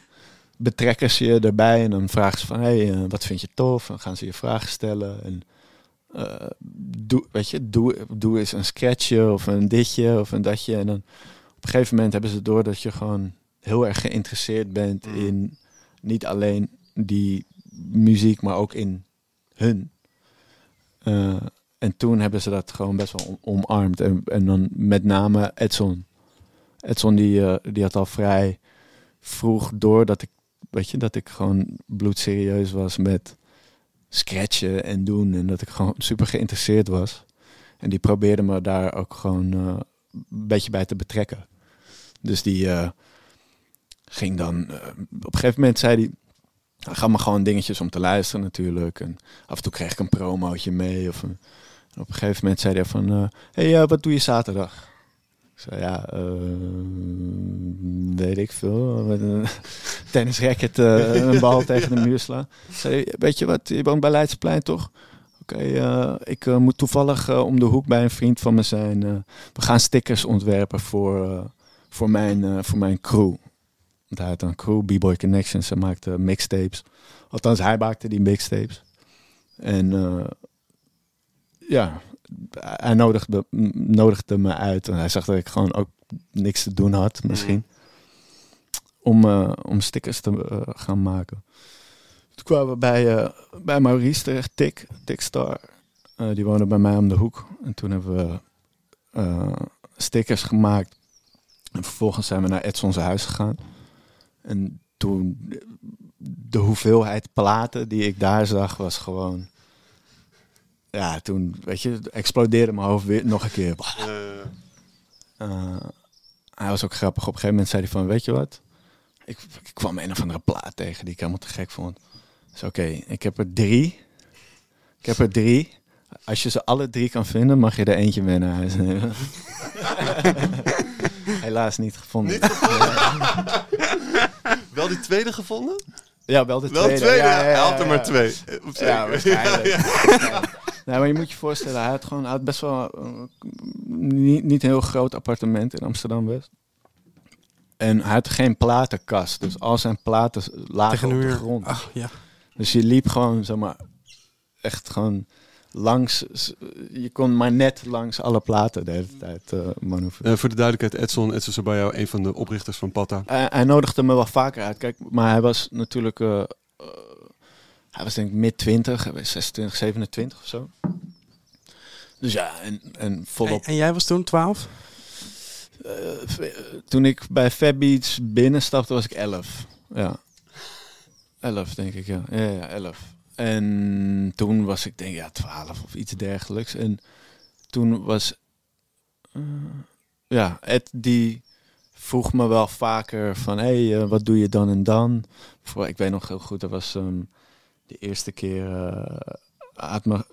betrekken ze je erbij en dan vragen ze van, hé, hey, eh, wat vind je tof? En dan gaan ze je vragen stellen en eh, doe, weet je, doe, doe eens een sketchje of een ditje of een datje. En dan op een gegeven moment hebben ze door dat je gewoon heel erg geïnteresseerd bent Mm. in niet alleen die muziek, maar ook in hun. Eh, en toen hebben ze dat gewoon best wel om- omarmd. En, en dan met name Edson. Edson die, eh, die had al vrij vroeg door dat ik, weet je, dat ik gewoon bloedserieus was met scratchen en doen. En dat ik gewoon super geïnteresseerd was. En die probeerde me daar ook gewoon eh, een beetje bij te betrekken. Dus die eh, ging dan... op een gegeven moment zei hij... "Nou, Ga maar gewoon dingetjes om te luisteren natuurlijk. En af en toe kreeg ik een promootje mee. Of op een gegeven moment zei hij van... eh, hey, eh, wat doe je zaterdag? Ik zei, ja, eh, weet ik veel. Met een tennisracket, een bal tegen de muur slaan. Zei, weet je wat, je woont bij Leidseplein toch? Oké, ik moet toevallig om de hoek bij een vriend van me zijn. we gaan stickers ontwerpen voor, voor, mijn, voor mijn crew. Want hij had een crew, B-Boy Connections. Hij maakte mixtapes. Althans, hij maakte die mixtapes. En ja, hij nodigde, me uit. En hij zag dat ik gewoon ook niks te doen had, misschien. Om, eh, om stickers te eh, gaan maken. Toen kwamen we bij, eh, bij Maurice terecht, Tik, Tik Star. Eh, die woonde bij mij om de hoek. En toen hebben we stickers gemaakt. En vervolgens zijn we naar Edson's huis gegaan. En toen, de hoeveelheid platen die ik daar zag, was gewoon... Ja, toen, weet je, explodeerde mijn hoofd weer nog een keer. Eh, hij was ook grappig. Op een gegeven moment zei hij van, weet je wat? Ik, ik kwam een of andere plaat tegen die ik helemaal te gek vond. Dus oké, ik heb er drie. Ik heb er drie. Als je ze alle drie kan vinden, mag je er eentje mee naar huis nemen. Helaas niet gevonden. Wel die tweede gevonden? Ja, wel de Wel tweede. tweede, Ja, ja, hij had er maar twee. Op. Ja, waarschijnlijk. Nou, maar je moet je voorstellen, hij had gewoon hij had best wel eh, niet, niet een heel groot appartement in Amsterdam-West. En hij had geen platenkast, dus al zijn platen lagen op de grond. Ach, ja. Dus je liep gewoon, zeg maar, echt gewoon langs. Je kon maar net langs alle platen de hele tijd eh manoeuvreren. Eh, voor de duidelijkheid, Edson, Edson Sabaya, een van de oprichters van Pata. Hij, hij nodigde me wel vaker uit. Kijk, maar hij was natuurlijk. Eh, eh, hij was denk ik mid 20, hij was 26, 27 of zo. Dus ja, en, en volop. en jij was toen 12? eh, v- toen ik bij Fab Beats binnenstapte, was ik 11. Ja. 11, denk ik, ja. Ja, ja, 11. En toen was ik, denk ik, ja, 12 of iets dergelijks. En toen was. eh, ja, Ed die vroeg me wel vaker van, hé, hey, eh, wat doe je dan en dan? Voor, ik weet nog heel goed, dat was ehm, de eerste keer... had me,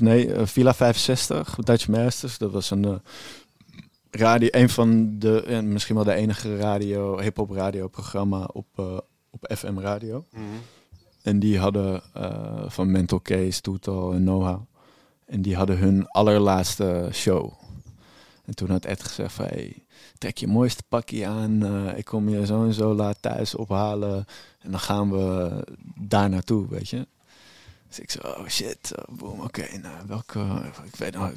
nee, eh, Villa 65, Dutch Masters. Dat was een eh, radio, een van de, en misschien wel de enige radio, hip-hop radioprogramma op, op FM radio. En die hadden van Mental Case, Toetal en Know-how. En die hadden hun allerlaatste show. En toen had Ed gezegd van, hey, trek je mooiste pakje aan. ik kom je zo en zo laat thuis ophalen. En dan gaan we daar naartoe, weet je. Dus ik zo, oh shit, oh, boom, oké, nou, welke, ik weet nog,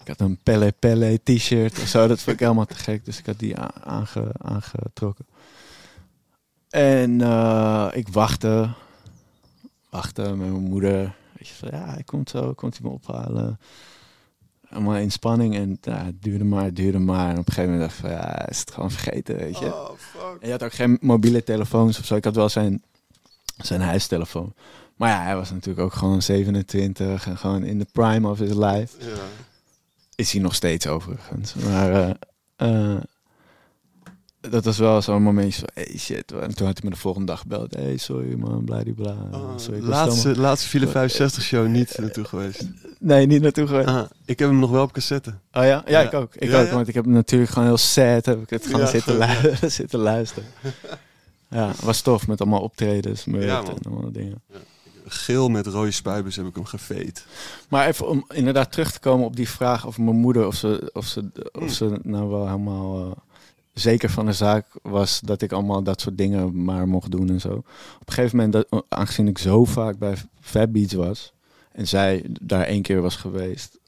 ik had een Pelle Pelle t-shirt of zo, dat vond ik helemaal te gek, dus ik had die aange, aangetrokken. En eh, ik wachtte, wachtte met mijn moeder, weet je, van, ja, hij komt zo, komt hij me ophalen. Allemaal in spanning en ja, het duurde maar, het duurde maar. En op een gegeven moment dacht ik van, ja, is het gewoon vergeten, weet je. Oh, fuck. En je had ook geen mobiele telefoons of zo. Ik had wel zijn, zijn huistelefoon. Maar ja, hij was natuurlijk ook gewoon 27 en gewoon in de prime of his life. Ja. Is hij nog steeds overigens. Maar eh, eh, dat was wel zo'n momentje van, hey shit. En toen had hij me de volgende dag gebeld. Hey, sorry man, bladibla. Oh, sorry, laatste, laatste File 65 show niet naartoe geweest. Nee, niet naartoe geweest. Ah, ik heb hem nog wel op cassette. Oh ja? Ja, Ja. ik ook. Ik Ja, ook, ja? want ik heb natuurlijk gewoon heel sad heb ik het gewoon zitten, gewoon, lu- zitten luisteren. Ja, was tof met allemaal optredens, merch man. en allemaal dingen. Geel met rode spuibers heb ik hem geveet. Maar even om inderdaad terug te komen op die vraag over mijn moeder, of ze, of ze, of ze nou wel helemaal eh, zeker van de zaak was dat ik allemaal dat soort dingen maar mocht doen en zo. Op een gegeven moment, dat, aangezien ik zo vaak bij Fat Beats was en zij daar één keer was geweest,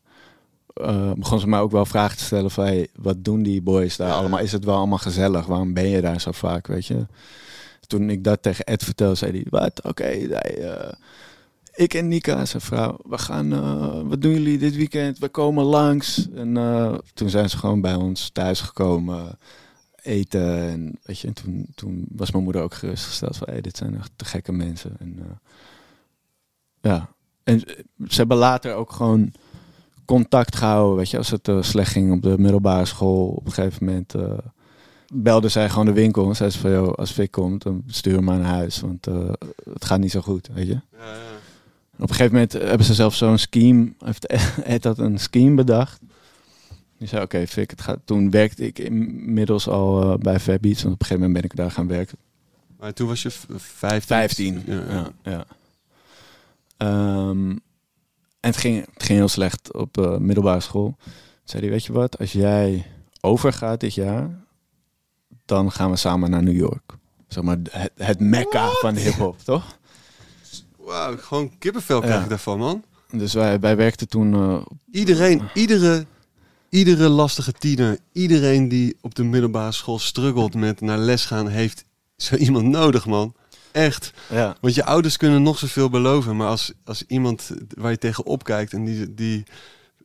eh, begon ze mij ook wel vragen te stellen van, hey, wat doen die boys daar Ja. allemaal? Is het wel allemaal gezellig? Waarom ben je daar zo vaak, weet je? Toen ik dat tegen Ed vertelde, zei hij, wat? Oké, eh, ik en Nika, zijn vrouw, we gaan, eh, wat doen jullie dit weekend? We komen langs. En toen zijn ze gewoon bij ons thuis gekomen, eten. En, weet je, en toen, toen was mijn moeder ook gerustgesteld van, hey, dit zijn echt te gekke mensen. En, eh, ja, en ze hebben later ook gewoon contact gehouden, weet je, als het eh, slecht ging op de middelbare school. Op een gegeven moment eh, belde zij gewoon de winkel en zei ze van, joh, als Vic komt, dan stuur hem maar naar huis, want het gaat niet zo goed, weet je. En op een gegeven moment hebben ze zelf zo'n scheme, heeft Ed had een scheme bedacht. Die zei, oké, Fik, het gaat. Toen werkte ik inmiddels al eh, bij Fairbeats, want op een gegeven moment ben ik daar gaan werken. Maar toen was je v- 15. 15. Ja, Ja, ja. Ehm, en het ging, het ging heel slecht op eh, middelbare school. Toen zei hij, weet je wat, als jij overgaat dit jaar, dan gaan we samen naar New York. Zeg maar het, het mekka van de hip-hop, toch? Wauw, gewoon kippenvel krijg Ja. ik daarvan, man. Dus wij, wij werkten toen eh, Iedereen, iedere, iedere lastige tiener, iedereen die op de middelbare school struggelt met naar les gaan, heeft zo iemand nodig, man. Echt. ja, Want je ouders kunnen nog zoveel beloven, maar als, als iemand waar je tegen opkijkt en die, die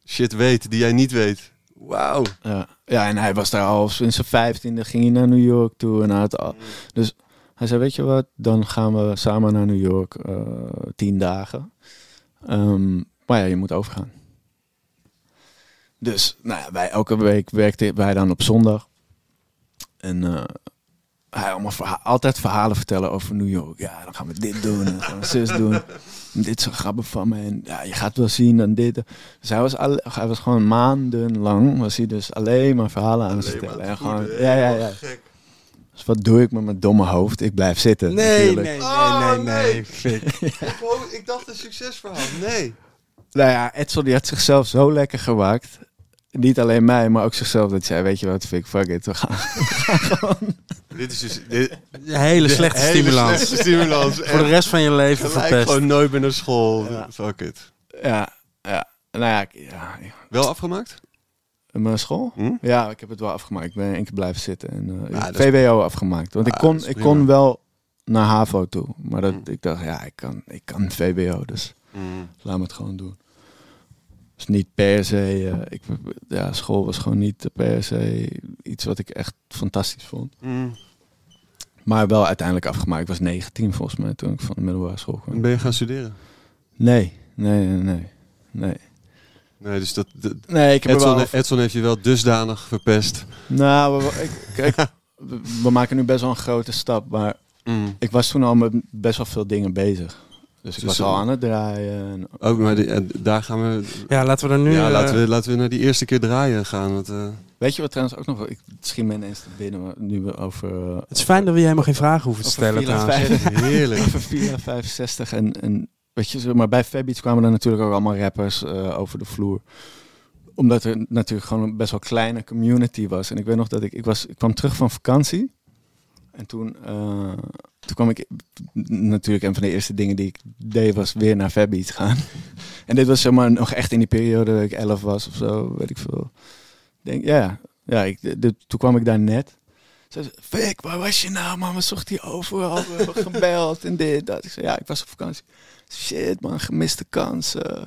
shit weet, die jij niet weet. Wauw. Ja. ja, en hij was daar al sinds zijn vijftiende, ging hij naar New York toe. En had al, dus hij zei, weet je wat, dan gaan we samen naar New York eh, tien dagen. Ehm, maar ja, je moet overgaan. Dus nou ja, wij, elke week werkten wij dan op zondag. En eh, hij allemaal verha- altijd verhalen vertellen over New York. Ja, dan gaan we dit doen, en dan gaan we zus doen. En dit een grappig van me. En ja, je gaat wel zien dan dit. Dus hij was, al, hij was gewoon maandenlang, was hij dus alleen maar verhalen aan het vertellen. En gewoon, ja, ja, ja. Dus wat doe ik met mijn domme hoofd? Ik blijf zitten. Nee, natuurlijk. nee, nee, Oh, nee, nee. nee. Fik. Ik dacht een succesverhaal. Nee. Nou ja, Edsel die had zichzelf zo lekker gemaakt. Niet alleen mij, maar ook zichzelf. Dat zei, weet je wat, Fik, fuck it. We gaan. Dit is dus dit, Een hele slechte hele stimulans. slechte stimulans. Voor de rest van je leven Gelijk verpest. gewoon nooit meer naar school. Ja. Fuck it. Ja, ja. Nou ja, ja, Wel afgemaakt? Mijn school? Hm? Ja, ik heb het wel afgemaakt. Ik ben één keer blijven zitten. En, eh, is- VWO afgemaakt. Want ik, Ah, kon, ik kon wel naar HAVO toe. Maar dat, Hm. ik dacht, ja, ik kan, ik kan VWO. Dus Mm. laat me het gewoon doen. Dus niet per se... eh, ik, ja, school was gewoon niet per se iets wat ik echt fantastisch vond. Mm. Maar wel uiteindelijk afgemaakt. Ik was 19 volgens mij toen ik van de middelbare school kwam. Ben je gaan studeren? Nee, nee, nee, nee. Nee, Nee, dus dat, dat- nee ik heb Edson, wel... Edson heeft je wel dusdanig verpest. Nou, we, kijk, we, we maken nu best wel een grote stap. Maar Mm. ik was toen al met best wel veel dingen bezig. Dus ik Dus, was al eh, aan het draaien. En, Ook, maar die- en daar gaan we... Ja, laten we er nu... ja, eh, laten, we, laten we naar die eerste keer draaien gaan. Want, eh, weet je wat trouwens ook nog wel... Ik schiet me ineens te binnen nu we over... eh, Het is fijn dat we je helemaal geen vragen hoeven te stellen trouwens. vijf- heerlijk. over Villa 65 en, en weet je, maar bij Fabiets kwamen er natuurlijk ook allemaal rappers eh, over de vloer. Omdat er natuurlijk gewoon een best wel kleine community was. En ik weet nog dat ik, ik was, ik kwam terug van vakantie. En toen, eh, toen kwam ik natuurlijk een van de eerste dingen die ik deed was weer naar Fabbeats gaan. en dit was zeg maar nog echt in die periode dat ik 11 was of zo, weet ik veel. Denk, ja, ja ik, toen kwam ik daar net. Ze zei, Fik, waar was je nou man? We zochten je overal, we hebben gebeld en dit, dat. Ik zei, ja, ik was op vakantie. Shit man, gemiste kans. Uh,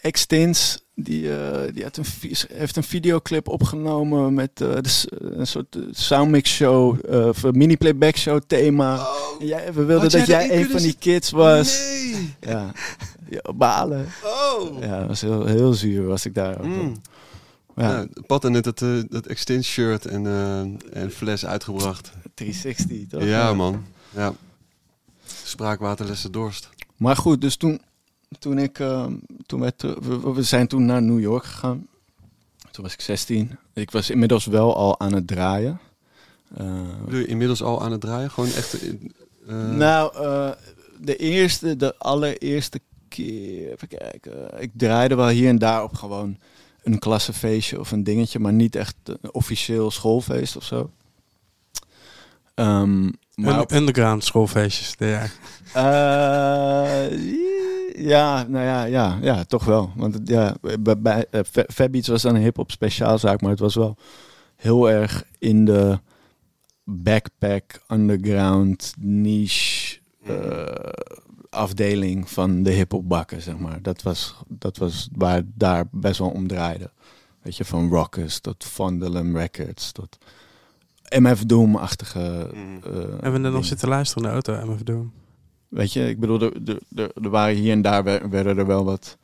Extins, die, uh, die had een, heeft een videoclip opgenomen met uh, de, een soort soundmix show, uh, mini playback show thema. Oh, en jij, we wilden dat jij een van die kids was. Nee. Ja, ja balen. Oh. Ja, dat was heel, heel zuur was ik daar. Mm. Ja, Pat had net dat, eh, dat extend shirt en, eh, en fles uitgebracht. 360 toch? Ja, man. Ja. Spraakwaterlessen dorst. Maar goed, dus toen, toen ik, ehm, toen werd, eh, we, we zijn toen naar New York gegaan. Toen was ik 16. Ik was inmiddels wel al aan het draaien. Eh, Bedoel je inmiddels al aan het draaien? Gewoon echt... in- eh, nou, eh, de eerste, de allereerste keer, even kijken. Ik draaide wel hier en daar op gewoon een klassefeestje of een dingetje, maar niet echt een officieel schoolfeest of zo. Ehm, maar op- underground schoolfeestjes. Ja. Eh, ja, nou ja, ja, ja, toch wel. Want ja, bij, bij eh, Fabbeats was dan een hip-hop speciaalzaak, maar het was wel heel erg in de backpack, underground, niche eh, afdeling van de hip-hop bakken, zeg maar. Dat was, dat was waar het daar best wel om draaide. Weet je, van Rockers tot Fondlem Records tot MF Doom-achtige. Eh, Hebben we er nog zitten luisteren in de auto, MF Doom? Weet je, ik bedoel, er, er, waren hier en daar wer- werden er wel wat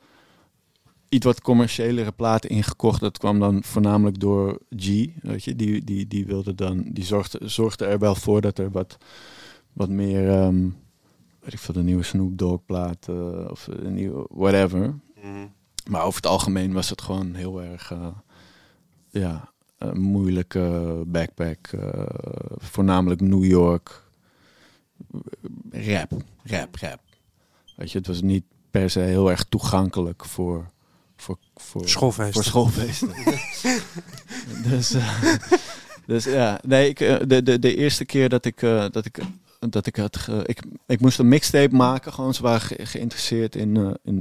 iets wat commerciëlere platen ingekocht. Dat kwam dan voornamelijk door G. Weet je, die, die, die wilde dan, die zorgde, zorgde er wel voor dat er wat, wat meer, ehm, weet ik veel, de nieuwe Snoop Dogg plaat eh, of een nieuwe whatever. Mhm. Maar over het algemeen was het gewoon heel erg, eh, ja, moeilijke backpack. eh, voornamelijk New York. Rap, rap, rap. Weet je, het was niet per se heel erg toegankelijk voor, voor, voor, Schoolfeesten. voor schoolfeesten. dus, eh, dus ja, nee, ik, eh, de, de, de eerste keer dat ik, eh, dat ik, dat ik had, ge- ik, ik moest een mixtape maken, gewoon, ze waren ge- geïnteresseerd in, in,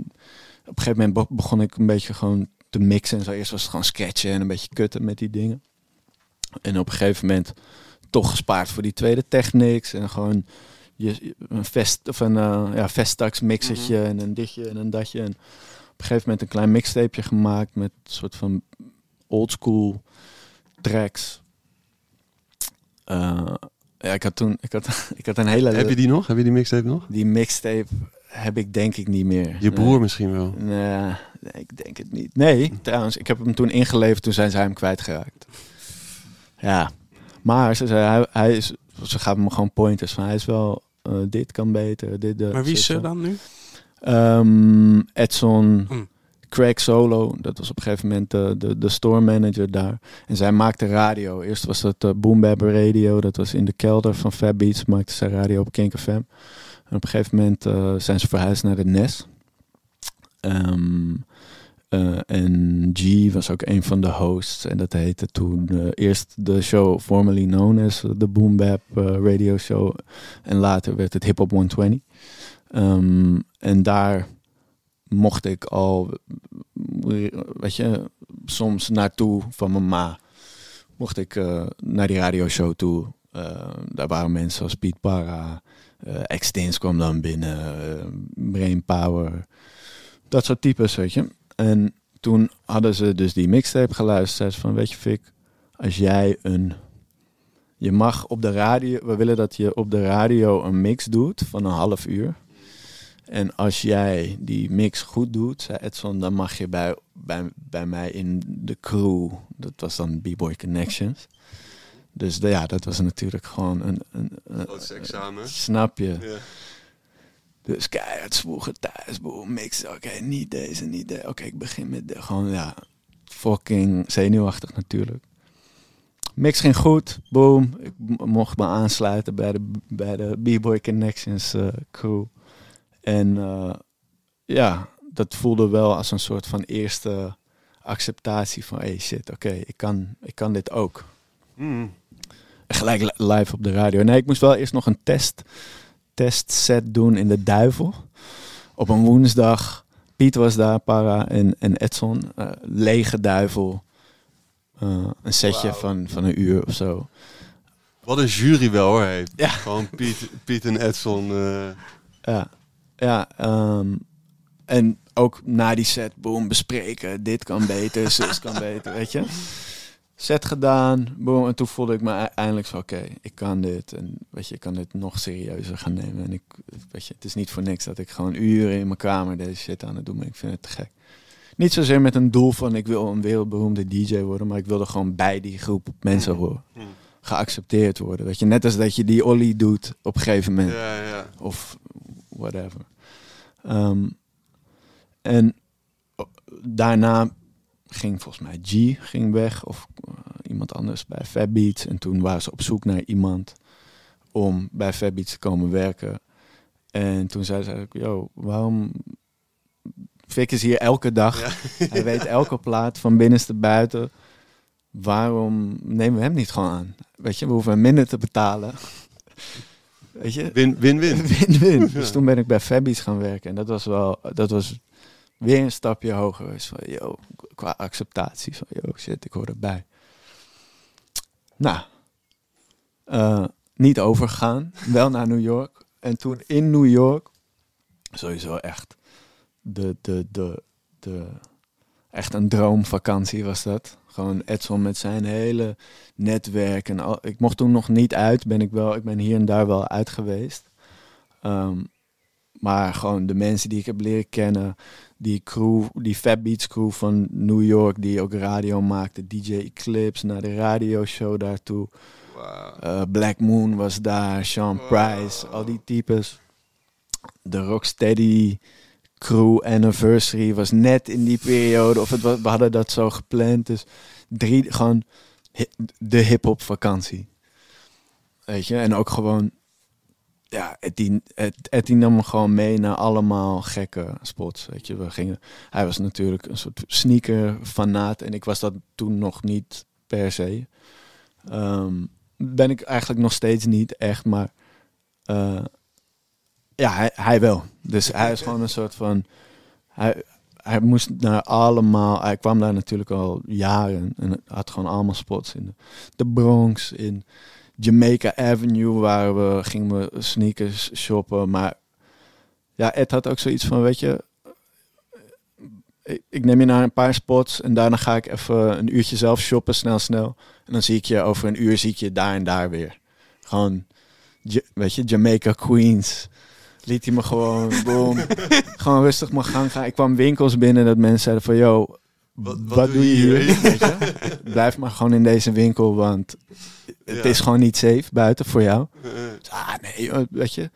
op een gegeven moment be- begon ik een beetje gewoon te mixen en zo. Eerst was het gewoon sketchen en een beetje kutten met die dingen. En op een gegeven moment toch gespaard voor die tweede technics en gewoon je, een vest of een eh, ja, mixertje en een ditje en een datje. En op een gegeven moment een klein mixtapeje gemaakt met een soort van oldschool tracks. Eh, ja, ik had toen, ik had, ik had een hele. Heb je die nog? Heb je die mixtape nog? die mixtape heb ik denk ik niet meer. Je broer misschien wel. Nee, nee, ik denk het niet. Nee, trouwens, ik heb hem toen ingeleverd, toen zijn zij hem kwijtgeraakt. Ja, maar ze zei, hij, hij is, ze gaven me gewoon pointers van, hij is wel, eh, dit kan beter, dit, dat. Maar wie is ze dan nu? Ehm, Edson, Hm. Craig Solo, dat was op een gegeven moment de, de, de store manager daar. En zij maakte radio. Eerst was dat uh, Boom Bap Radio, dat was in de kelder van Fab Beats, maakte zij radio op Kink FM. En op een gegeven moment eh, zijn ze verhuisd naar de NES. Ehm, eh, en G was ook een van de hosts. En dat heette toen eh, eerst de show formerly known as de Boom Bap eh, Radio Show. En later werd het Hip Hop 120. Ehm, en daar mocht ik al, weet je, soms naartoe van mijn ma. Mocht ik naar die radioshow toe. Daar waren mensen als Piet Parra, eh Extins kwam dan binnen, Brain Power. Dat soort types, weet je. En toen hadden ze dus die mixtape geluisterd. Van, weet je Fik, als jij een... Je mag op de radio... We willen dat je op de radio een mix doet van een half uur. En als jij die mix goed doet, zei Edson, dan mag je bij, bij, bij mij in de crew. Dat was dan B-Boy Connections. Dus de- ja, dat was natuurlijk gewoon een... een, een examen. Snap je? Ja. Dus keihard zwoegen thuis, boem, mix. Oké, niet deze, niet deze. Oké, ik begin met de, gewoon, ja, fucking zenuwachtig natuurlijk. Mix ging goed, boom. Ik mocht me aansluiten bij de, bij de B-Boy Connections eh, crew. En eh, ja, dat voelde wel als een soort van eerste acceptatie van, hey shit, oké, ik, kan, ik kan dit ook. Mm. gelijk li- live op de radio. Nee, ik moest wel eerst nog een test, testset doen in de Duivel. Op een woensdag. Piet was daar, Para en, en Edson. Eh, lege Duivel. Eh, een setje van, van een uur of zo. Wat een jury wel hoor heeft. Ja. Gewoon Piet, Piet en Edson. eh, Ja, ja ehm, en ook na die set, boom, bespreken. Dit kan beter, zus kan beter, weet je. Set gedaan, boom. En toen voelde ik me e- eindelijk zo, oké, ik kan dit. En weet je, ik kan dit nog serieuzer gaan nemen. En ik, weet je, het is niet voor niks dat ik gewoon uren in mijn kamer deze shit aan het doen ben. Ik vind het te gek. Niet zozeer met een doel van ik wil een wereldberoemde DJ worden, maar ik wilde gewoon bij die groep mensen horen. Mhm. Geaccepteerd worden. Weet je, net als dat je die Ollie doet op een gegeven moment ja, ja. of whatever. Ehm, en daarna ging volgens mij G ging weg of eh, iemand anders bij Fab Beats. En toen waren ze op zoek naar iemand om bij Fab Beats te komen werken. En toen zei ze eigenlijk, yo, waarom... Vic is hier elke dag. Hij weet elke plaat van binnenste buiten. Waarom nemen we hem niet gewoon aan? Weet je, we hoeven hem minder te betalen. Weet je, Win, win, win. Win-win. Dus toen ben ik bij Fabies gaan werken. En dat was wel, dat was weer een stapje hoger. geweest van, yo, qua acceptatie. Van, yo, shit, ik hoor erbij. Nou, eh, niet overgaan. Wel naar New York. En toen in New York, sowieso echt de, de, de, de, echt een droomvakantie was dat. Gewoon Edson met zijn hele netwerk. En al, ik mocht toen nog niet uit. Ben ik, wel, ik ben hier en daar wel uit geweest. Ehm, maar gewoon de mensen die ik heb leren kennen. Die crew, die Fab Beats crew van New York. Die ook radio maakte. DJ Eclipse naar de radioshow daartoe. Wauw. Eh, Black Moon was daar, Sean Price, al die types. De Rocksteady Crew Anniversary was net in die periode. Of het, we hadden dat zo gepland. Dus drie, gewoon hi- de hip-hop vakantie. Weet je, en ook gewoon. Ja, Etty, Et- Etty nam me gewoon mee naar allemaal gekke spots. Weet je, we gingen. Hij was natuurlijk een soort sneaker fanaat. En ik was dat toen nog niet per se. Ehm, ben ik eigenlijk nog steeds niet echt, maar eh, ja, hij, hij wel. Dus hij is gewoon een soort van. Hij, hij moest naar allemaal. Hij kwam daar natuurlijk al jaren en had gewoon allemaal spots in de, de Bronx, in Jamaica Avenue, waar we gingen we sneakers shoppen. Maar ja, Ed had ook zoiets van, weet je. Ik, ik neem je naar een paar spots en daarna ga ik even een uurtje zelf shoppen, snel, snel. En dan zie ik je over een uur zie ik je daar en daar weer. Gewoon, weet je, Jamaica Queens. Liet hij me gewoon, boom, gewoon rustig mijn gang gaan. Ik kwam winkels binnen dat mensen zeiden van, yo, wat, doe je hier? Weet je? Blijf maar gewoon in deze winkel, want het is gewoon niet safe buiten voor jou. Eh, Dus, ah, nee, weet je.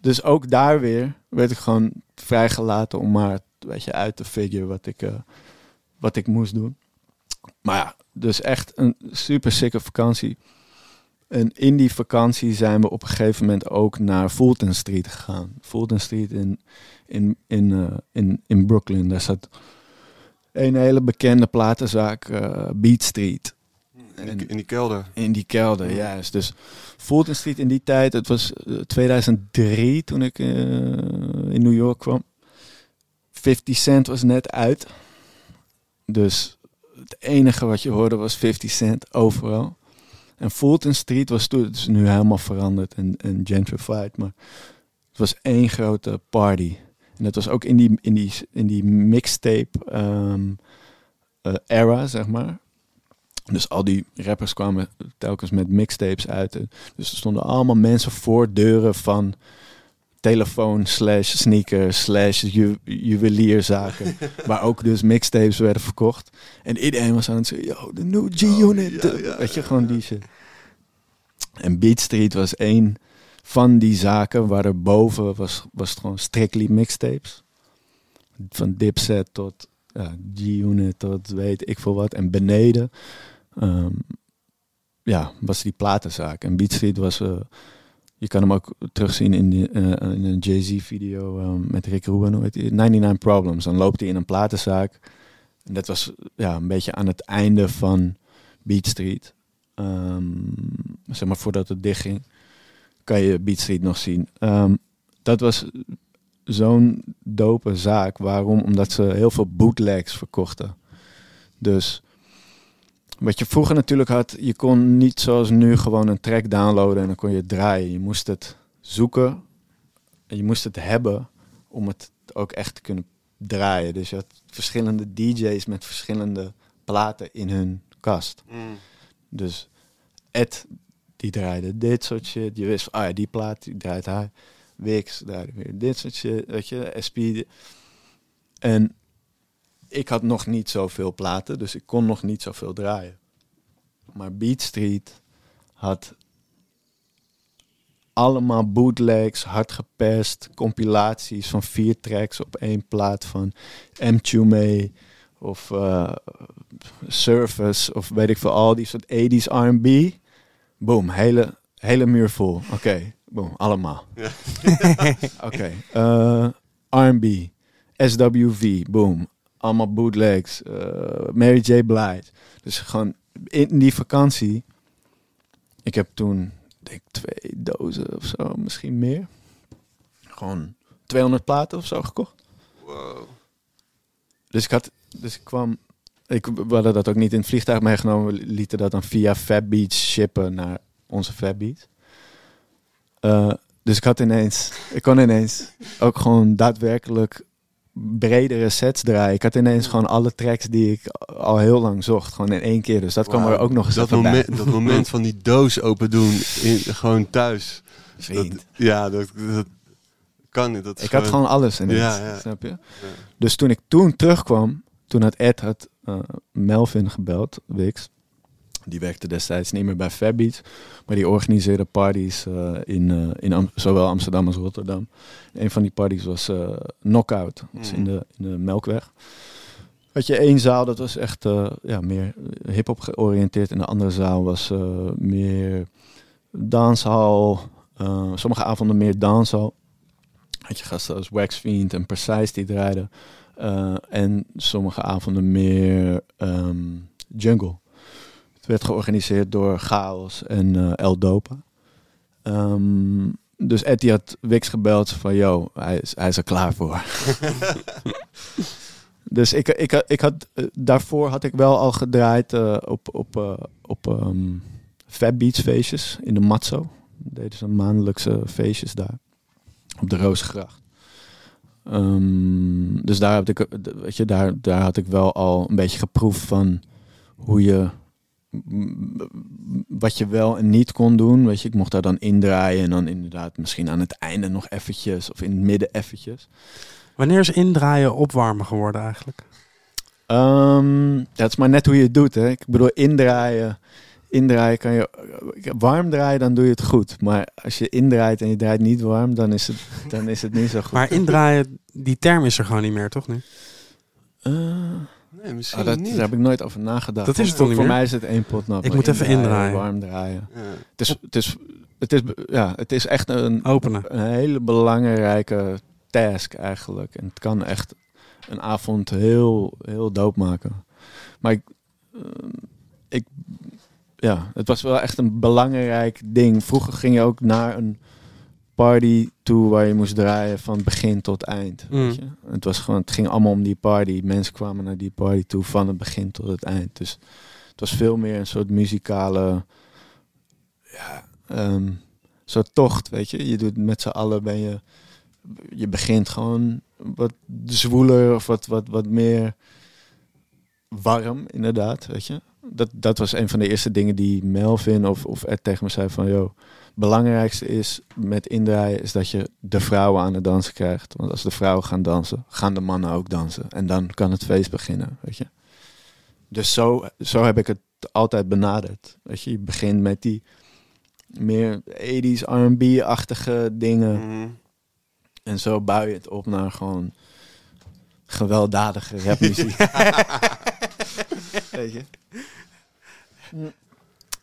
Dus ook daar weer werd ik gewoon vrijgelaten om maar weet je, uit te figure wat ik, eh, wat ik moest doen. Maar ja, dus echt een super sikke vakantie. En in die vakantie zijn we op een gegeven moment ook naar Fulton Street gegaan. Fulton Street in, in, in, eh, in, in Brooklyn. Daar zat een hele bekende platenzaak, eh, Beat Street. In, die, in die kelder. In die kelder, juist. Dus Fulton Street in die tijd, het was eh, 2003 toen ik eh, in New York kwam. 50 Cent was net uit. Dus het enige wat je hoorde was 50 Cent overal. En Fulton Street was toen, het is nu helemaal veranderd en, en gentrified, maar het was één grote party. En dat was ook in die, in die, in die mixtape ehm, eh, era, zeg maar. Dus al die rappers kwamen telkens met mixtapes uit. Dus er stonden allemaal mensen voor deuren van telefoon slash sneaker slash ju juwelierzaken. waar ook dus mixtapes werden verkocht. En iedereen was aan het zeggen, yo, de new G-Unit. Oh, ja, ja, Weet je, gewoon die shit. En Beat Street was één van die zaken waar er boven was, was het gewoon strictly mixtapes. Van Dipset tot ja, G-Unit tot weet ik veel wat. En beneden ehm, ja, was die platenzaak. En Beat Street was... eh, je kan hem ook terugzien in, eh, in een Jay-Z video ehm, met Rick Rubin. Hoe heet die? 99 Problems. Dan loopt hij in een platenzaak. En dat was ja, een beetje aan het einde van Beat Street. ehm, zeg maar voordat het dichtging, kan je Beat Street nog zien. Dat was zo'n dope zaak. Waarom? Omdat ze heel veel bootlegs verkochten. Dus wat je vroeger natuurlijk had, je kon niet zoals nu gewoon een track downloaden en dan kon je het draaien. Je moest het zoeken en je moest het hebben om het ook echt te kunnen draaien. Dus je had verschillende DJ's met verschillende platen in hun kast. Dus Ed, die draaide dit soort shit. Je wist, ah ja, die plaat, die draait hij. Wix draaide weer dit soort shit, weet je. SP. En ik had nog niet zoveel platen, dus ik kon nog niet zoveel draaien. Maar Beat Street had allemaal bootlegs, hard gepest, compilaties van vier tracks op één plaat van M. Chume of eh, Surface of weet ik veel, al die soort 80s R&B. Boom, hele, hele muur vol. Oké, boom, allemaal. Oké, eh, R&B, SWV, boom, allemaal bootlegs, eh, Mary J. Blige. Dus gewoon in die vakantie, ik heb toen denk twee dozen of zo, misschien meer. Gewoon 200 platen of zo gekocht. Dus ik had, dus ik kwam, ik, we hadden dat ook niet in het vliegtuig meegenomen. We lieten dat dan via Fabbeats shippen naar onze Fabbeats. Eh, dus ik had ineens, ik kon ineens ook gewoon daadwerkelijk bredere sets draaien. Ik had ineens gewoon alle tracks die ik al heel lang zocht, gewoon in één keer. Dus dat kwam er ook nog eens dat even bij. moment, dat moment van die doos open doen, in, gewoon thuis. Dat, ja, dat, dat kan niet. Dat Ik had gewoon alles Ja, ja. snap je? Dus toen ik toen terugkwam, toen had Ed had eh, Melvin gebeld, Wix. Die werkte destijds niet meer bij Fabbeats, maar die organiseerde parties eh, in, eh, in Am- zowel Amsterdam als Rotterdam. Een van die parties was eh Knockout, dat was in, de, in de Melkweg. Had je één zaal, dat was echt ja, meer hip-hop georiënteerd. En de andere zaal was meer danshal. sommige avonden meer danshal. Had je gasten als Waxfiend en Precise die draaiden. En sommige avonden meer ehm, jungle. Werd georganiseerd door Chaos en eh, El Dopa. Ehm, dus Eddie had Wix gebeld van, yo, hij is, hij is er klaar voor. dus ik, ik, ik had, eh, daarvoor had ik wel al gedraaid eh, op, op, op Fab Beats feestjes in de Matzo. Deden ze maandelijkse feestjes daar. Op de Roosgracht. Ehm, dus daar, had ik, weet je, daar, daar had ik wel al een beetje geproefd van hoe je wat je wel en niet kon doen. Weet je, ik mocht daar dan indraaien en dan inderdaad misschien aan het einde nog eventjes of in het midden eventjes. Wanneer is indraaien opwarmen geworden eigenlijk? Ehm, dat is maar net hoe je het doet. Hè. Ik bedoel, indraaien. Indraaien kan je. Warm draaien, dan doe je het goed. Maar als je indraait en je draait niet warm, dan is het, dan is het niet zo goed. Maar indraaien, die term is er gewoon niet meer, toch nu? Eh, Nee, misschien ah, dat, niet. daar heb ik nooit over nagedacht. Dat is het voor, toch niet voor meer? mij is het één pot nat. Ik moet even indraaien. Warm draaien. Ja. Het is, het is, het is, ja, het is echt een, Openen. een hele belangrijke task eigenlijk. En het kan echt een avond heel, heel doop maken. Maar ik, ehm, ik, ja, het was wel echt een belangrijk ding. Vroeger ging je ook naar een party toe waar je moest draaien van begin tot eind. Mm. Weet je? Het, was gewoon, het ging allemaal om die party. Mensen kwamen naar die party toe van het begin tot het eind. Dus het was veel meer een soort muzikale ja, ehm, soort tocht, weet je. Je doet met z'n allen, ben je, je begint gewoon wat zwoeler of wat, wat, wat meer warm, inderdaad, weet je. Dat, dat was een van de eerste dingen die Melvin of, of Ed tegen me zei van, joh, belangrijkste is met indraaien is dat je de vrouwen aan het dansen krijgt. Want als de vrouwen gaan dansen, gaan de mannen ook dansen. En dan kan het feest beginnen, weet je. Dus zo, zo heb ik het altijd benaderd. Weet je, je begint met die meer 80s R&B-achtige dingen. Mhm. En zo bouw je het op naar gewoon gewelddadige rapmuziek. weet je?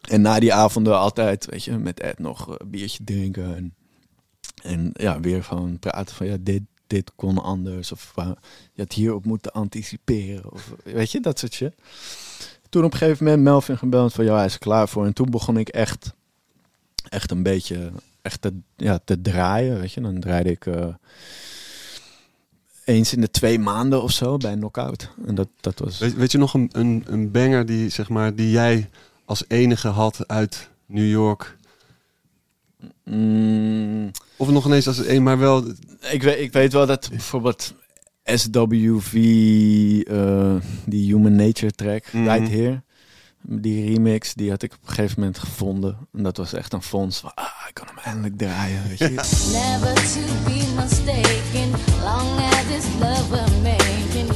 En na die avonden altijd, weet je, met Ed nog een biertje drinken. En, ja, weer gewoon praten van, ja, dit, dit kon anders. Of uh, je had hierop moeten anticiperen. Of, weet je, dat soort shit. toen op een gegeven moment Melvin gebeld van ja, hij is klaar voor. En toen begon ik echt, echt een beetje echt te, ja, te draaien. Weet je, dan draaide ik eh, eens in de twee maanden of zo bij een knockout. En dat, dat was. Weet, weet je nog een, een, een banger die, zeg maar, die jij als enige had uit New York? Mm, Of nog ineens als een, maar wel... ik, weet, ik weet wel dat bijvoorbeeld SWV, eh, die Human Nature track, Mhm. Right Here. Die remix, die had ik op een gegeven moment gevonden. En dat was echt een fonds van, ah, ik kan hem eindelijk draaien, weet je. Never to be mistaken, long as it's love we're making.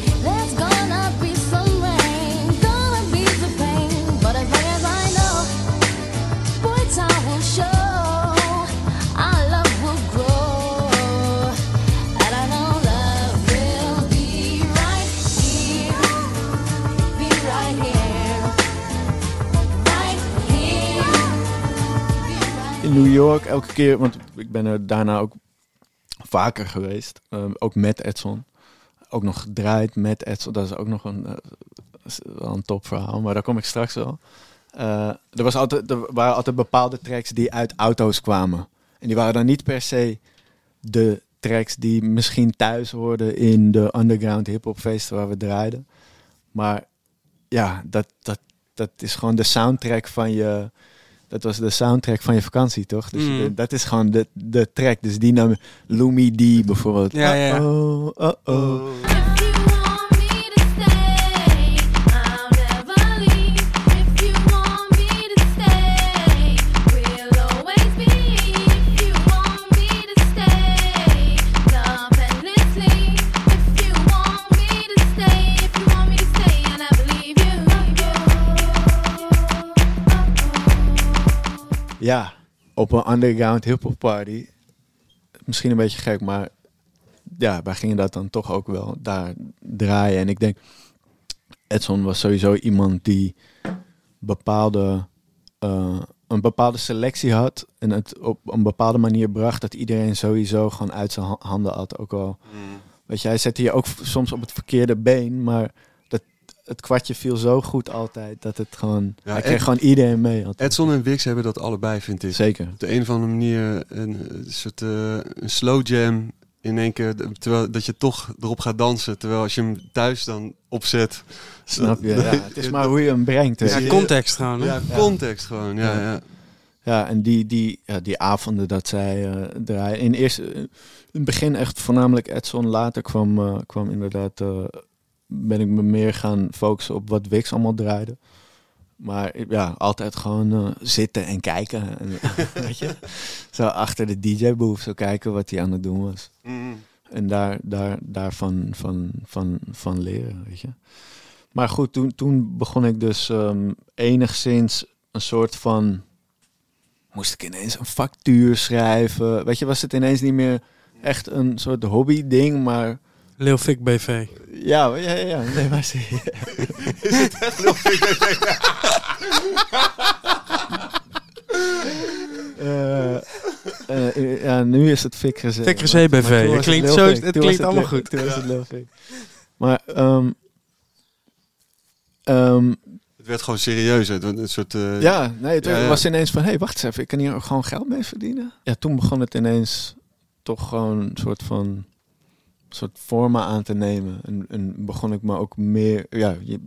In New York elke keer, want ik ben er daarna ook vaker geweest. eh, ook met Edson. Ook nog gedraaid met Edson. Dat is ook nog een, eh, een topverhaal, maar daar kom ik straks wel. Eh, er, was altijd, er waren altijd bepaalde tracks die uit auto's kwamen. En die waren dan niet per se de tracks die misschien thuis hoorden in de underground hip-hop feesten waar we draaiden. Maar ja, dat, dat, dat is gewoon de soundtrack van je. Dat was de soundtrack van je vakantie, toch? Dus Mm. de- dat is gewoon de, de track. Dus die nam Lumi D bijvoorbeeld. Ja, ja. Oh, oh, oh. Ja, op een underground hip-hop party. Misschien een beetje gek, maar ja, wij gingen dat dan toch ook wel daar draaien. En ik denk, Edson was sowieso iemand die bepaalde, eh, een bepaalde selectie had. En het op een bepaalde manier bracht dat iedereen sowieso gewoon uit zijn ha- handen had. Ook al, weet je, hij zette je ook soms op het verkeerde been, maar het kwartje viel zo goed altijd dat het gewoon, Ja, hij kreeg Ed- gewoon iedereen mee. altijd. Edson en Wix hebben dat allebei, vind ik. Zeker. Op de een of andere manier een, soort eh, een slow jam in één keer, de- terwijl dat je toch erop gaat dansen, terwijl als je hem thuis dan opzet, Snap je? Ja, het is maar hoe je hem brengt. hè. Ja, context gewoon. Hè? ja, context gewoon, ja, Ja. ja. Ja, en die, die, ja, die avonden dat zij eh draaien. In, eerste, in het begin echt voornamelijk Edson. Later kwam, eh, kwam inderdaad, ben ik me meer gaan focussen op wat Wix allemaal draaide. Maar ja, altijd gewoon eh, zitten en kijken. En, weet je? Zo achter de DJ-booth zo kijken wat hij aan het doen was. Mm. En daar, daar, daarvan van, van, van leren, weet je. Maar goed, toen, toen begon ik dus ehm, enigszins een soort van... Moest ik ineens een factuur schrijven. Weet je, was het ineens niet meer echt een soort hobby-ding, maar... Lil Fik BV. Ja, ja, ja. Nee, maar zie je. Eh, eh, ja, nu is het BV. maar Het klinkt zo- Fik. het klinkt allemaal goed. Toen was het Lil Fik. Maar ehm, ehm, Het werd gewoon serieus, het werd een soort... eh, ja, nee, het Ja, ja. was ineens van, hé, hey, wacht eens even, ik kan hier ook gewoon geld mee verdienen. Ja, toen begon het ineens toch gewoon een soort van soort vormen aan te nemen. En, en begon ik me ook meer, ja, je,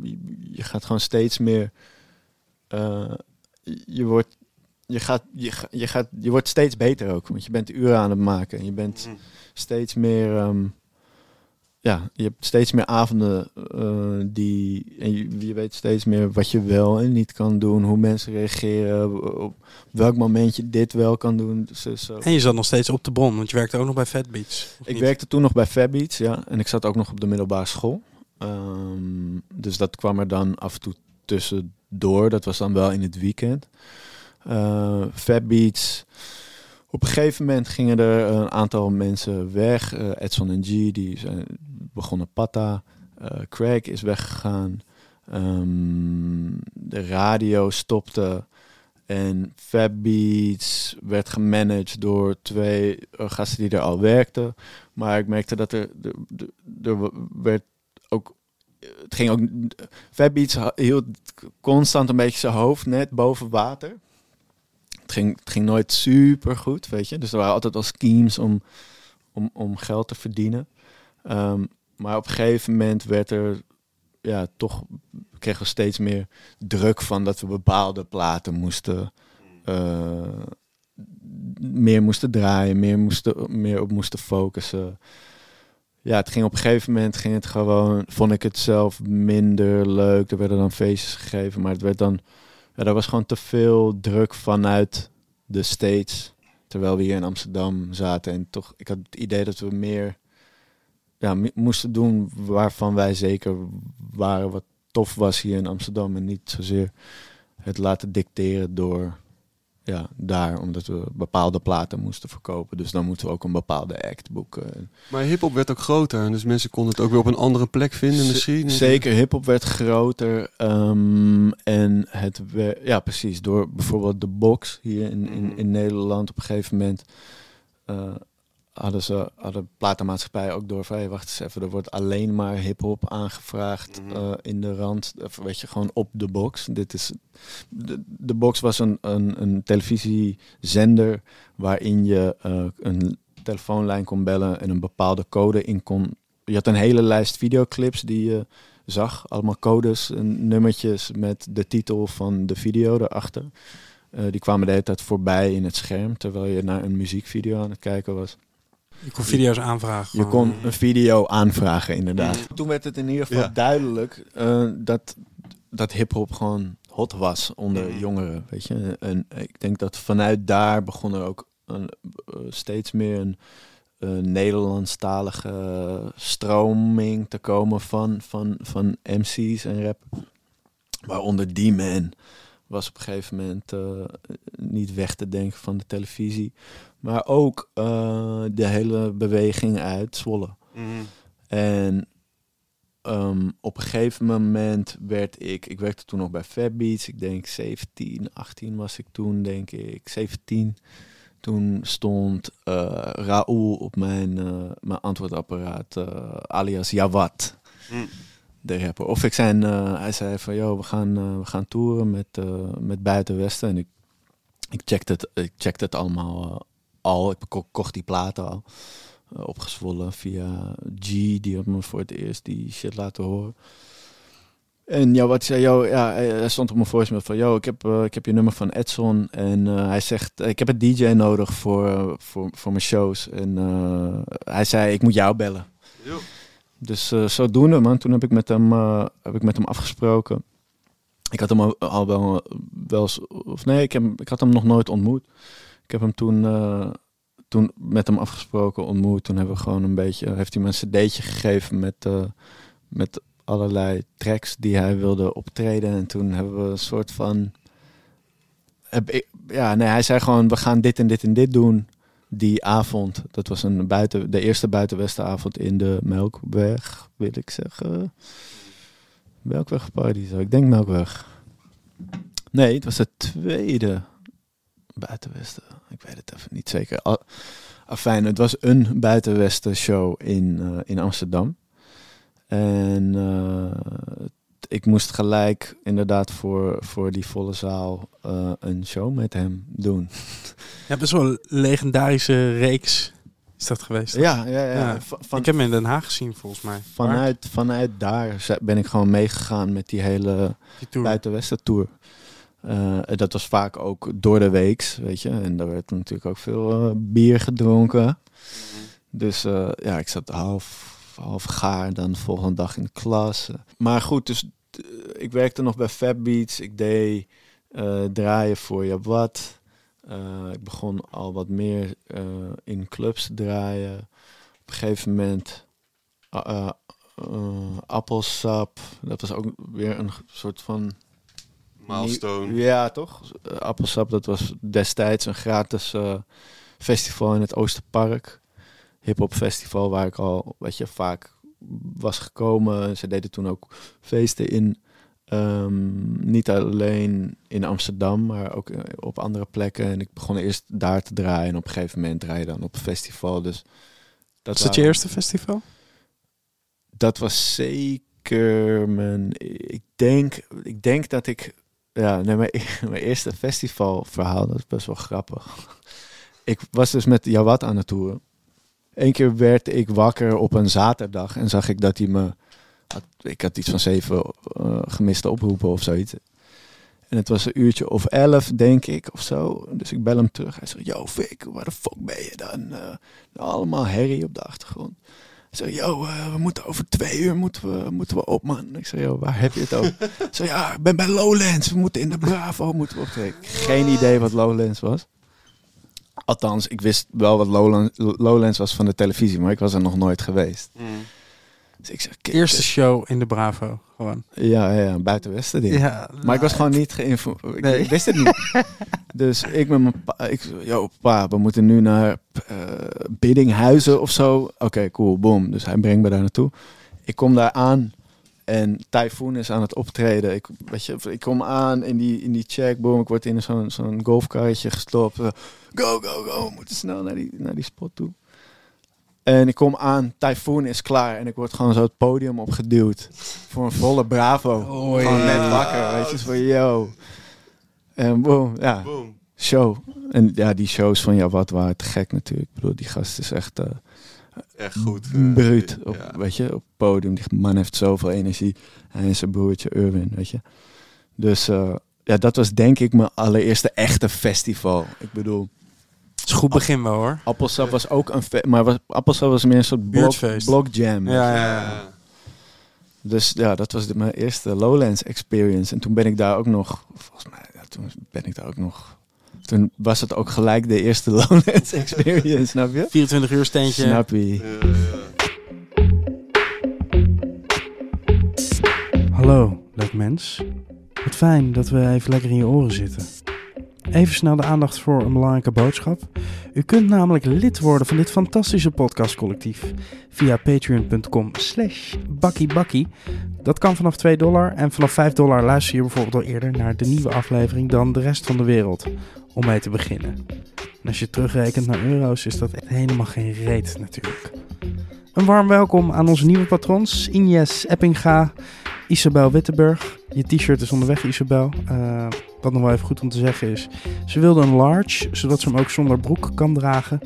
je, gaat gewoon steeds meer, eh, je wordt, je gaat, je, je gaat, je wordt steeds beter ook, want je bent uren aan het maken en je bent Mm. steeds meer, ehm, ja, je hebt steeds meer avonden eh, die, en je, je weet steeds meer wat je wel en niet kan doen, hoe mensen reageren, op welk moment je dit wel kan doen. Dus, dus zo. En je zat nog steeds op de bron, want je werkte ook nog bij Fat Beats. Ik niet? werkte toen nog bij Fabeats, ja, en ik zat ook nog op de middelbare school. Ehm, dus dat kwam er dan af en toe tussendoor. Dat was dan wel in het weekend. Eh Fabeats. Op een gegeven moment gingen er een aantal mensen weg. Eh, Edson en G, die zijn begonnen Patta. Eh, Craig is weggegaan. Ehm, de radio stopte. En Fabbeats werd gemanaged door twee eh, gasten die er al werkten. Maar ik merkte dat er, er, er, er werd ook het ging ook. Fatbeats ha- hield constant een beetje zijn hoofd net boven water. Het ging, nooit super goed, weet je. Dus er waren altijd al schemes om, om, om geld te verdienen. Ehm, maar op een gegeven moment werd er ja, toch kregen we steeds meer druk van dat we bepaalde platen moesten eh, meer moesten draaien, meer, moesten, meer op moesten focussen. Ja, het ging op een gegeven moment ging het gewoon, vond ik het zelf minder leuk. Er werden dan feestjes gegeven, maar het werd dan, ja, er was gewoon te veel druk vanuit de States. Terwijl we hier in Amsterdam zaten en toch, ik had het idee dat we meer ja, moesten doen waarvan wij zeker waren wat tof was hier in Amsterdam. En niet zozeer het laten dicteren door ja, daar, omdat we bepaalde platen moesten verkopen. Dus dan moeten we ook een bepaalde act boeken. Maar hip-hop werd ook groter. Dus mensen konden het ook weer op een andere plek vinden, Z- misschien. Zeker, hip-hop werd groter. ehm, en het werd, ja, precies. Door bijvoorbeeld de box hier in, in, in Nederland op een gegeven moment. eh, hadden ze hadden platenmaatschappij ook door van hey, wacht eens even, er wordt alleen maar hip-hop aangevraagd Mhm. eh, in de rand. Of weet je, gewoon op de box. Dit is, de, de box was een, een, een televisiezender waarin je eh, een telefoonlijn kon bellen en een bepaalde code in kon. Je had een hele lijst videoclips die je zag, allemaal codes en nummertjes met de titel van de video erachter. Eh, die kwamen de hele tijd voorbij in het scherm terwijl je naar een muziekvideo aan het kijken was. Je kon video's aanvragen. Je kon een video aanvragen, inderdaad. Toen werd het in ieder geval Ja. duidelijk eh, dat, dat hip-hop gewoon hot was onder Mhm. jongeren. Weet je? En ik denk dat vanuit daar begon er ook een, eh, steeds meer een Nederlandstalige stroming te komen van, van, van MC's en rap. Waaronder D-Man was op een gegeven moment eh, niet weg te denken van de televisie. Maar ook eh, de hele beweging uit Zwolle. Mhm. En ehm, op een gegeven moment werd ik, ik werkte toen nog bij Fatbeats, ik denk 17, 18 was ik toen, denk ik, 17. Toen stond eh Raoul op mijn, eh, mijn antwoordapparaat, alias Jawad, Mm. de rapper. Of ik zijn, hij zei van, joh, we gaan, we gaan toeren met, eh, met Buitenwesten. En ik, ik, checkte het, ik checkte het allemaal al, ik ko- kocht die platen al eh, opgezwollen via G, die had me voor het eerst die shit laten horen. En ja, wat zei, joh, ja, hij hij stond op mijn voicemail van, joh, ik heb, eh, ik heb je nummer van Edson en eh, hij zegt, ik heb een DJ nodig voor, eh, voor, voor mijn shows. En eh, hij zei, ik moet jou bellen. Jo. Dus eh, zodoende, man. Toen heb ik met hem, eh, heb ik met hem afgesproken. Ik had hem al, al wel, wel of nee, ik, heb, ik had hem nog nooit ontmoet. Ik heb hem toen, eh, toen met hem afgesproken, ontmoet. Toen hebben we gewoon een beetje, heeft hij me een cd'tje gegeven met, eh, met allerlei tracks die hij wilde optreden. En toen hebben we een soort van, heb ja, nee, hij zei gewoon, we gaan dit en dit en dit doen die avond. Dat was een buiten, de eerste buitenwestenavond in de Melkweg, wil ik zeggen. Melkwegparty, zo. Ik denk Melkweg. Nee, het was de tweede buitenwesten. Ik weet het even niet zeker. Al- Afijn, het was een buitenwesten show in, eh, in Amsterdam. En eh, ik moest gelijk inderdaad voor, voor die volle zaal eh, een show met hem doen. Ja, best wel een legendarische reeks is dat geweest. Ja, ja, ja. Ja. Va- Van, ik heb hem in Den Haag gezien, volgens mij. vanuit, vanuit daar ben ik gewoon meegegaan met die hele Die tour. buitenwesten tour. Eh, dat was vaak ook door de weeks, weet je. En daar werd natuurlijk ook veel eh, bier gedronken. Dus eh, ja, ik zat half, half gaar dan de volgende dag in de klas. Maar goed, dus ik werkte nog bij Fab Beats. Ik deed draaien voor je wat. Ik begon al wat meer in clubs te draaien. Op een gegeven moment appelsap. Dat was ook weer een soort van Milestone. ja, toch? Eh, Appelsap, dat was destijds een gratis eh, festival in het Oosterpark. Hip-hop festival waar ik al, weet je, vaak was gekomen. Ze deden toen ook feesten in, ehm, niet alleen in Amsterdam, maar ook eh, op andere plekken. En ik begon eerst daar te draaien en op een gegeven moment draai je dan op een festival. Dus dat, Was dat je eerste festival? dat was zeker zeker mijn... Ik denk, ik denk dat ik... Ja, nee, mijn, mijn eerste festivalverhaal, dat is best wel grappig. Ik was dus met Jawad aan het toeren. Eén keer werd ik wakker op een zaterdag en zag ik dat hij me... Ik had iets van zeven eh, gemiste oproepen of zoiets. En het was een uurtje of elf, denk ik, of zo. Dus ik bel hem terug. Hij zegt, yo Vic, waar de fuck ben je dan? Eh, allemaal herrie op de achtergrond. Ik zeg, yo, eh, we moeten over twee uur moeten we, moeten we op, man. Ik zeg, yo, waar heb je het over? Ik zeg, ja, ik ben bij Lowlands. We moeten in de Bravo moeten we optreden. Geen idee wat Lowlands was. Althans, ik wist wel wat Lowlands, Lowlands was van de televisie, maar ik was er nog nooit geweest. Dus ik zeg, kijk, Eerste show in de Bravo. Gewoon. Ja, ja, ja, buiten Westen ding. Ja, Maar ik was gewoon niet geïnformeerd. Ik, Nee. ik wist het niet. dus ik met mijn pa, ik, yo pa, we moeten nu naar eh Biddinghuizen of zo. Oké, cool, boom. Dus hij brengt me daar naartoe. Ik kom daar aan en Typhoon is aan het optreden. Ik, weet je, ik kom aan in die, in die check, boom. Ik word in zo'n zo'n golfkarretje gestopt. Go, go, go. We moeten snel naar die, naar die spot toe. En ik kom aan, Typhoon is klaar. En ik word gewoon zo het podium opgeduwd. Voor een volle bravo. Oei. Gewoon net wakker, weet je. Van, yo. En boom, ja. Show. En ja, die shows van ja, wat waren te gek natuurlijk. Ik bedoel, die gast is echt eh Echt goed. eh, bruut. Op, ja. Weet je, op het podium. Die man heeft zoveel energie. Hij is zijn broertje Erwin, weet je. Dus eh, ja, dat was denk ik mijn allereerste echte festival. Ik bedoel, is een goed begin wel hoor. Appelsap was ook een fe- maar was, Appelsap was meer een soort blok, Buurtfeest. blok jam. Ja, ja, ja. Dus ja, dat was de, mijn eerste Lowlands experience. En toen ben ik daar ook nog, volgens mij, ja, toen ben ik daar ook nog. Toen was het ook gelijk de eerste Lowlands experience, snap je? 24 uur steentje. Snap je? Hallo, leuk mens. Wat fijn dat we even lekker in je oren zitten. Even snel de aandacht voor een belangrijke boodschap. U kunt namelijk lid worden van dit fantastische podcastcollectief via patreon.com slash bakkiebakkie. Dat kan vanaf 2 dollar en vanaf 5 dollar luister je bijvoorbeeld al eerder naar de nieuwe aflevering dan de rest van de wereld. Om mee te beginnen. En als je terugrekent naar euro's is dat helemaal geen reet natuurlijk. Een warm welkom aan onze nieuwe patrons Ines Eppinga, Isabel Wittenburg. Je t-shirt is onderweg, Isabel. Eh, wat nog wel even goed om te zeggen is, ze wilde een large, zodat ze hem ook zonder broek kan dragen.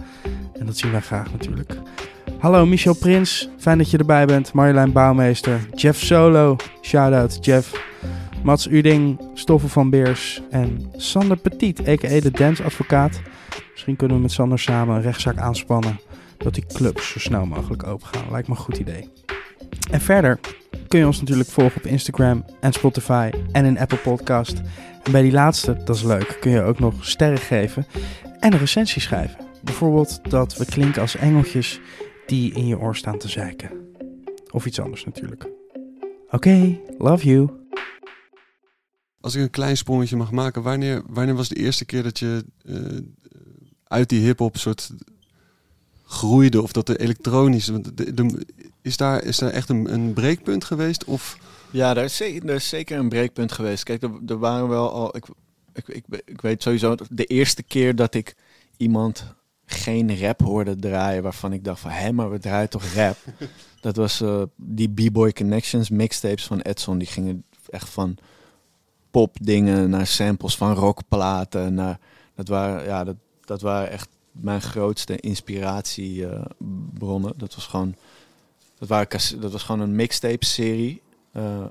En dat zien wij graag natuurlijk. Hallo Michel Prins, fijn dat je erbij bent. Marjolein Bouwmeester, Jeff Solo, shout-out Jeff. Mats Uding, Stoffel van Beers en Sander Petit, a.k.a. de dansadvocaat. Misschien kunnen we met Sander samen een rechtszaak aanspannen dat die clubs zo snel mogelijk open gaan. Lijkt me een goed idee. En verder kun je ons natuurlijk volgen op Instagram en Spotify en in Apple Podcast. En bij die laatste, dat is leuk, kun je ook nog sterren geven en een recensie schrijven. Bijvoorbeeld dat we klinken als engeltjes die in je oor staan te zeiken. Of iets anders natuurlijk. Oké, love you. Als ik een klein sprongetje mag maken, wanneer, wanneer was de eerste keer dat je eh, uit die hip-hop soort groeide of dat de elektronische. de- de- is, daar, is daar echt een, een breekpunt geweest? Of Ja, daar is, zeker, er is zeker een breekpunt geweest. Kijk, er, er waren wel al. Ik, ik, ik, ik weet sowieso. De eerste keer dat ik iemand geen rap hoorde draaien. waarvan ik dacht van hé, maar we draaien toch rap. dat was eh, die B-Boy Connections mixtapes van Edson. Die gingen echt van popdingen naar samples van rockplaten. Naar, dat, waren, ja, dat, dat waren echt mijn grootste inspiratiebronnen. dat was gewoon. Dat, dat was gewoon een mixtape-serie. eh,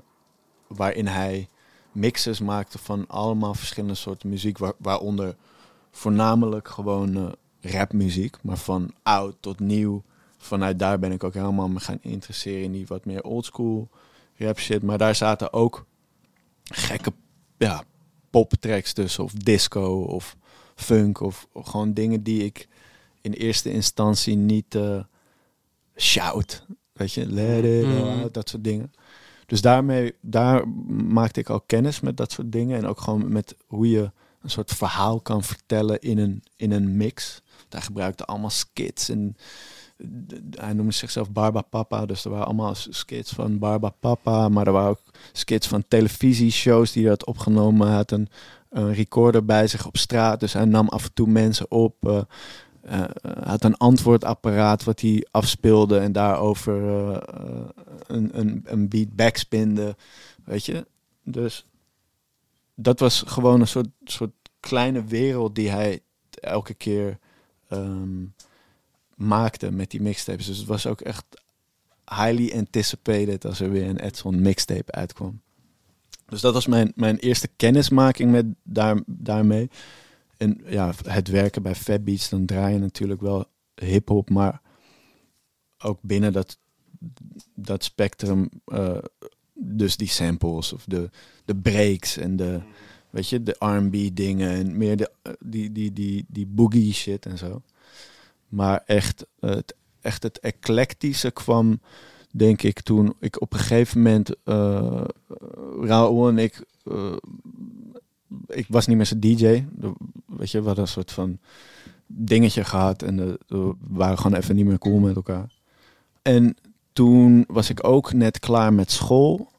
waarin hij mixes maakte van allemaal verschillende soorten muziek. Waar, waaronder voornamelijk gewoon eh, rapmuziek. Maar van oud tot nieuw. Vanuit daar ben ik ook helemaal me gaan interesseren in die wat meer oldschool rap shit. Maar daar zaten ook gekke ja, poptracks tussen. Of disco of funk. Of, of gewoon dingen die ik in eerste instantie niet eh, shout. Weet je, let it Mhm. out, dat soort dingen. Dus daarmee, daar maakte ik al kennis met dat soort dingen. En ook gewoon met hoe je een soort verhaal kan vertellen in een, in een mix. Hij gebruikte allemaal skits en hij noemde zichzelf Barba Papa. Dus er waren allemaal skits van Barba Papa. Maar er waren ook skits van televisieshows die hij had opgenomen. Hij had een, een recorder bij zich op straat. Dus hij nam af en toe mensen op. hij had een antwoordapparaat wat hij afspeelde en daarover eh, een, een, een beat backspinde. Weet je? Dus dat was gewoon een soort, soort kleine wereld die hij elke keer ehm, maakte met die mixtapes. Dus het was ook echt highly anticipated als er weer een Edson mixtape uitkwam. Dus dat was mijn, mijn eerste kennismaking met daar, daarmee. En ja, het werken bij Fat Beats, dan draai je natuurlijk wel hip-hop, maar ook binnen dat, dat spectrum, eh, dus die samples of de, de breaks en de, weet je, de R&B dingen en meer de, eh, die, die, die, die boogie shit en zo. Maar echt, het, echt het eclectische kwam, denk ik, toen ik op een gegeven moment, eh Raoul en ik, eh, ik was niet meer zijn DJ. Weet je, we hadden een soort van dingetje gehad en eh, we waren gewoon even niet meer cool met elkaar. En toen was ik ook net klaar met school.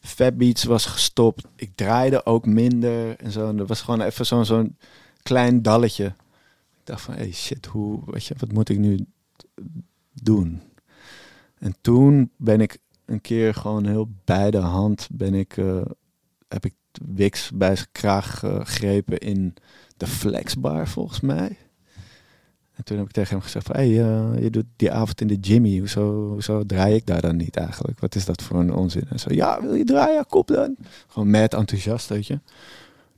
Fat Beats was gestopt. Ik draaide ook minder en zo. En er was gewoon even zo'n zo'n klein dalletje. Ik dacht van, hey shit, hoe, je, wat moet ik nu doen? En toen ben ik een keer gewoon heel bij de hand ben ik, eh, heb ik Wix bij zijn kraag gegrepen in de flexbar volgens mij. En toen heb ik tegen hem gezegd van, hey, eh, je doet die avond in de Jimmy, hoezo, draai ik daar dan niet eigenlijk? Wat is dat voor een onzin? En zo, ja, wil je draaien? Kom dan. Gewoon mad enthousiast, weet je.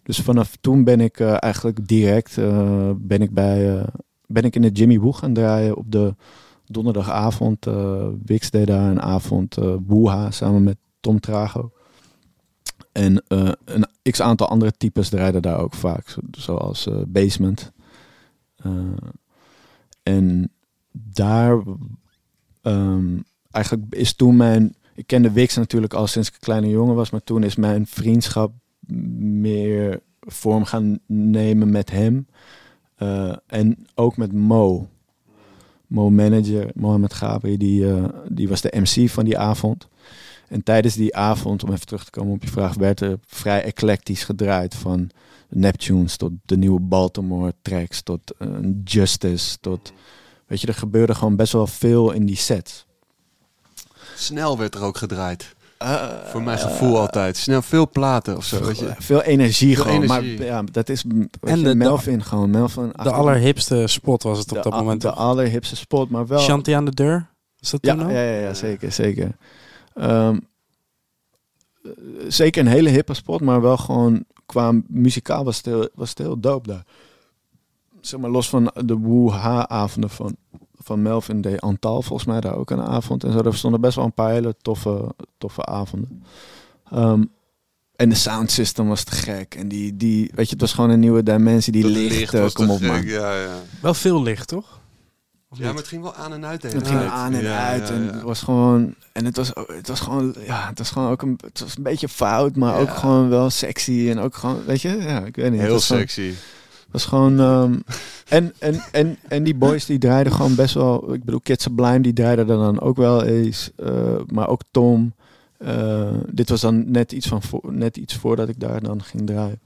Dus vanaf toen ben ik eh, eigenlijk direct eh, ben ik bij eh, ben ik in de Jimmy Woo gaan draaien op de donderdagavond. eh Wix deed daar een avond eh Woeha samen met Tom Trago. En eh, een x aantal andere types draaiden daar ook vaak, zo- zoals Basement. En daar ehm, eigenlijk is toen mijn. Ik kende Wix natuurlijk al sinds ik een kleine jongen was, maar toen is mijn vriendschap meer vorm gaan nemen met hem. En ook met Mo. Mo manager, Mohamed Gabri, die, eh, die was de MC van die avond. En tijdens die avond, om even terug te komen op je vraag, werd er vrij eclectisch gedraaid. Van Neptunes tot de nieuwe Baltimore tracks, tot eh, Justice, tot... Weet je, er gebeurde gewoon best wel veel in die set. Snel werd er ook gedraaid. Voor mijn gevoel altijd. Snel veel platen of zo. Weet je. Veel energie Veel gewoon. energie. Maar ja, dat is En je, de- de- Melvin gewoon. Melvin De allerhipste spot was het op de, dat moment. De toch? allerhipste spot, maar wel... Shanty aan de deur? Is dat Ja, toen al? ja, ja, ja, zeker, zeker. Ehm, eh, zeker een hele hippe spot, maar wel gewoon qua muzikaal was het heel, was het heel dope daar. Zeg maar, los van de Woeha-avonden van, van Melvin deed Antal volgens mij daar ook een avond. En zo, er stonden best wel een paar hele toffe, toffe avonden. Ehm, en de sound system was te gek. En die, die, weet je, het was gewoon een nieuwe dimensie. Die licht, licht was kom te op gek, man. Ja, ja. Wel veel licht, toch? Of ja, niet? maar het ging wel aan en uit. de Het ging aan en Ja, uit en het was gewoon en het was het was gewoon ja het was gewoon ook een het was een beetje fout maar ook gewoon wel sexy en ook gewoon weet je ja ik weet niet Heel gewoon- sexy. Was gewoon ehm, en, en en en die boys die draaiden gewoon best wel ik bedoel Kid Sublime die draaide er dan ook wel eens eh, maar ook Tom Eh, dit was dan net iets van net iets voordat ik daar dan ging draaien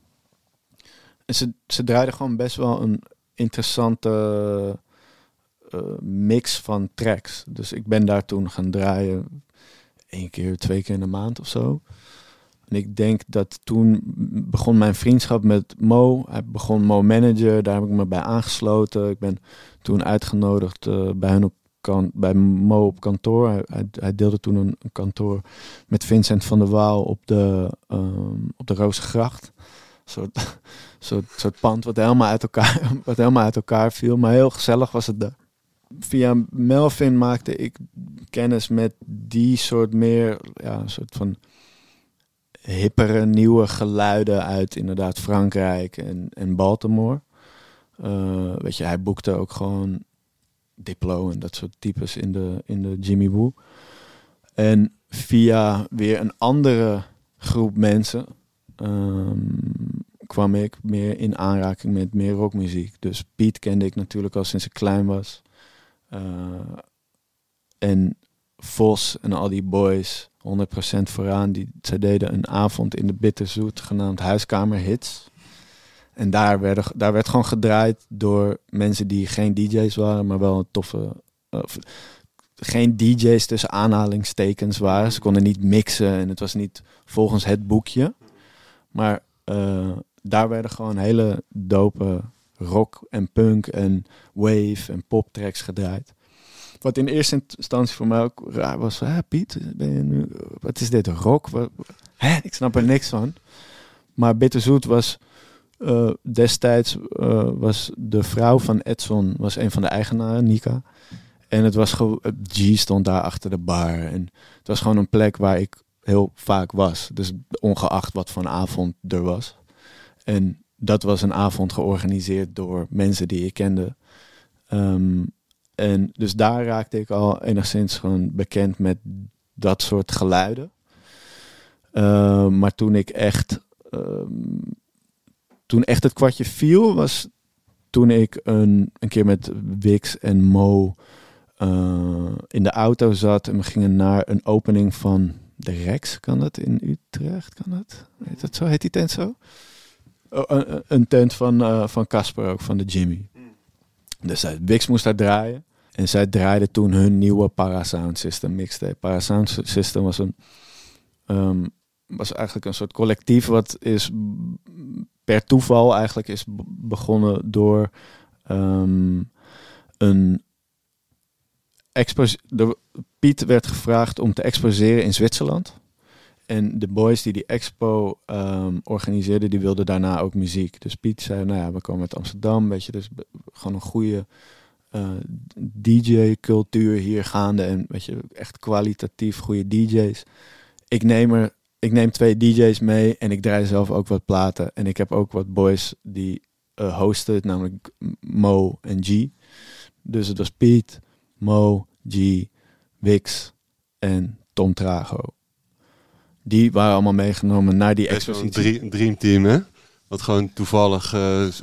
en ze ze draaiden gewoon best wel een interessante eh, mix van tracks. Dus ik ben daar toen gaan draaien één keer, twee keer in de maand of zo. En ik denk dat toen begon mijn vriendschap met Mo. Hij begon Mo Manager, daar heb ik me bij aangesloten. Ik ben toen uitgenodigd eh, bij, hun op kan, bij Mo op kantoor. Hij, deelde toen een, kantoor met Vincent van der Waal op de, ehm, op de Rozengracht. Een soort, soort, soort pand wat helemaal, uit elkaar, wat helemaal uit elkaar viel. Maar heel gezellig was het via Melvin maakte ik kennis met die soort meer, ja, soort van hippere nieuwe geluiden uit inderdaad Frankrijk en, en Baltimore. Eh, weet je, hij boekte ook gewoon Diplo en dat soort types in de, in de Jimmy Woo. En via weer een andere groep mensen ehm, kwam ik meer in aanraking met meer rockmuziek. Dus Piet kende ik natuurlijk al sinds ik klein was. Eh, en Vos en al die boys, 100% vooraan, die, zij deden een avond in de Bitterzoet genaamd Huiskamer Hits. En daar, werden, daar werd gewoon gedraaid door mensen die geen DJ's waren, maar wel een toffe. of geen DJ's tussen aanhalingstekens waren. Ze konden niet mixen en het was niet volgens het boekje. Maar eh, daar werden gewoon hele dope rock en punk en wave en pop tracks gedraaid. Wat in eerste instantie voor mij ook raar was. Piet, ben je nu, wat is dit, rock? Wat, hè? Ik snap er niks van. Maar Bitterzoet was eh, destijds eh, was de vrouw van Edson, was een van de eigenaren, Nika. En het was gewoon, G stond daar achter de bar. En het was gewoon een plek waar ik heel vaak was. Dus ongeacht wat voor een avond er was. En dat was een avond georganiseerd door mensen die ik kende. Ehm, en dus daar raakte ik al enigszins gewoon bekend met dat soort geluiden. Ehm, maar toen ik echt, ehm, toen echt het kwartje viel, was toen ik een, een keer met Wix en Mo eh, in de auto zat en we gingen naar een opening van de Rex. Kan dat in Utrecht? Kan dat? Heet dat zo? Heet die tent zo? Oh, een, tent van eh, van Casper ook, van de Jimmy. Dus uh, Wix moest daar draaien. En zij draaide toen hun nieuwe Parasound System mixtape. Parasound System was een... ehm, was eigenlijk een soort collectief wat is per toeval eigenlijk is be- begonnen door ehm, een Piet werd gevraagd om te exposeren in Zwitserland. En de boys die die expo ehm, organiseerden, die wilden daarna ook muziek. Dus Piet zei, nou ja, we komen uit Amsterdam, weet je, dus gewoon een goede eh, DJ-cultuur hier gaande. En weet je, echt kwalitatief goede DJ's. Ik neem er, ik neem twee DJ's mee en ik draai zelf ook wat platen. En ik heb ook wat boys die eh, hosten, namelijk Mo en G. Dus het was Piet, Mo, G, Wix en Tom Trago. Die waren allemaal meegenomen naar die een expositie. drie- dreamteam, hè? Wat gewoon toevallig,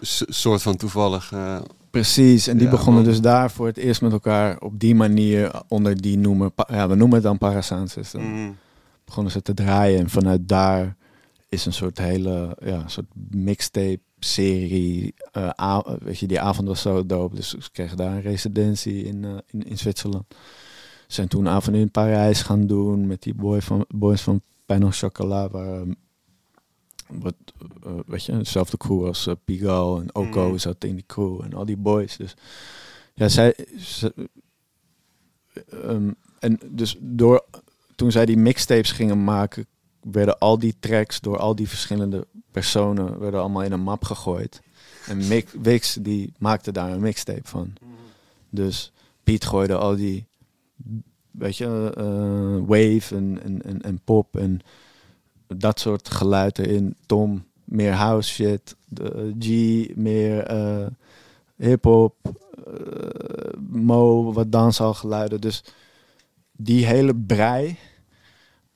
s- soort van toevallig... eh, Precies, en die Ja, begonnen man. dus daar voor het eerst met elkaar op die manier onder die noemer, pa- ja, we noemen het dan Parasound System. mm, Begonnen ze te draaien en vanuit daar is een soort hele, ja, een soort mixtape serie. eh, weet je, die avond was zo dope, dus ze kregen daar een residentie in, in, in Zwitserland. Ze zijn toen een avond in Parijs gaan doen met die boy van, boys van Pijn Chocolat, waar ehm, wat, eh, weet je, dezelfde crew als Pigalle en Oko Mhm. zat in die crew en al die boys. Dus ja, zij, ze- ehm, en dus door, toen zij die mixtapes gingen maken, werden al die tracks door al die verschillende personen werden allemaal in een map gegooid. En Mick, Wix die maakte daar een mixtape van. Dus Piet gooide al die, weet je, eh, wave en, en, en, en pop en dat soort geluid erin. Tom meer house shit, de G meer eh, hip-hop, eh, Mo wat dancehall geluiden. Dus die hele brei,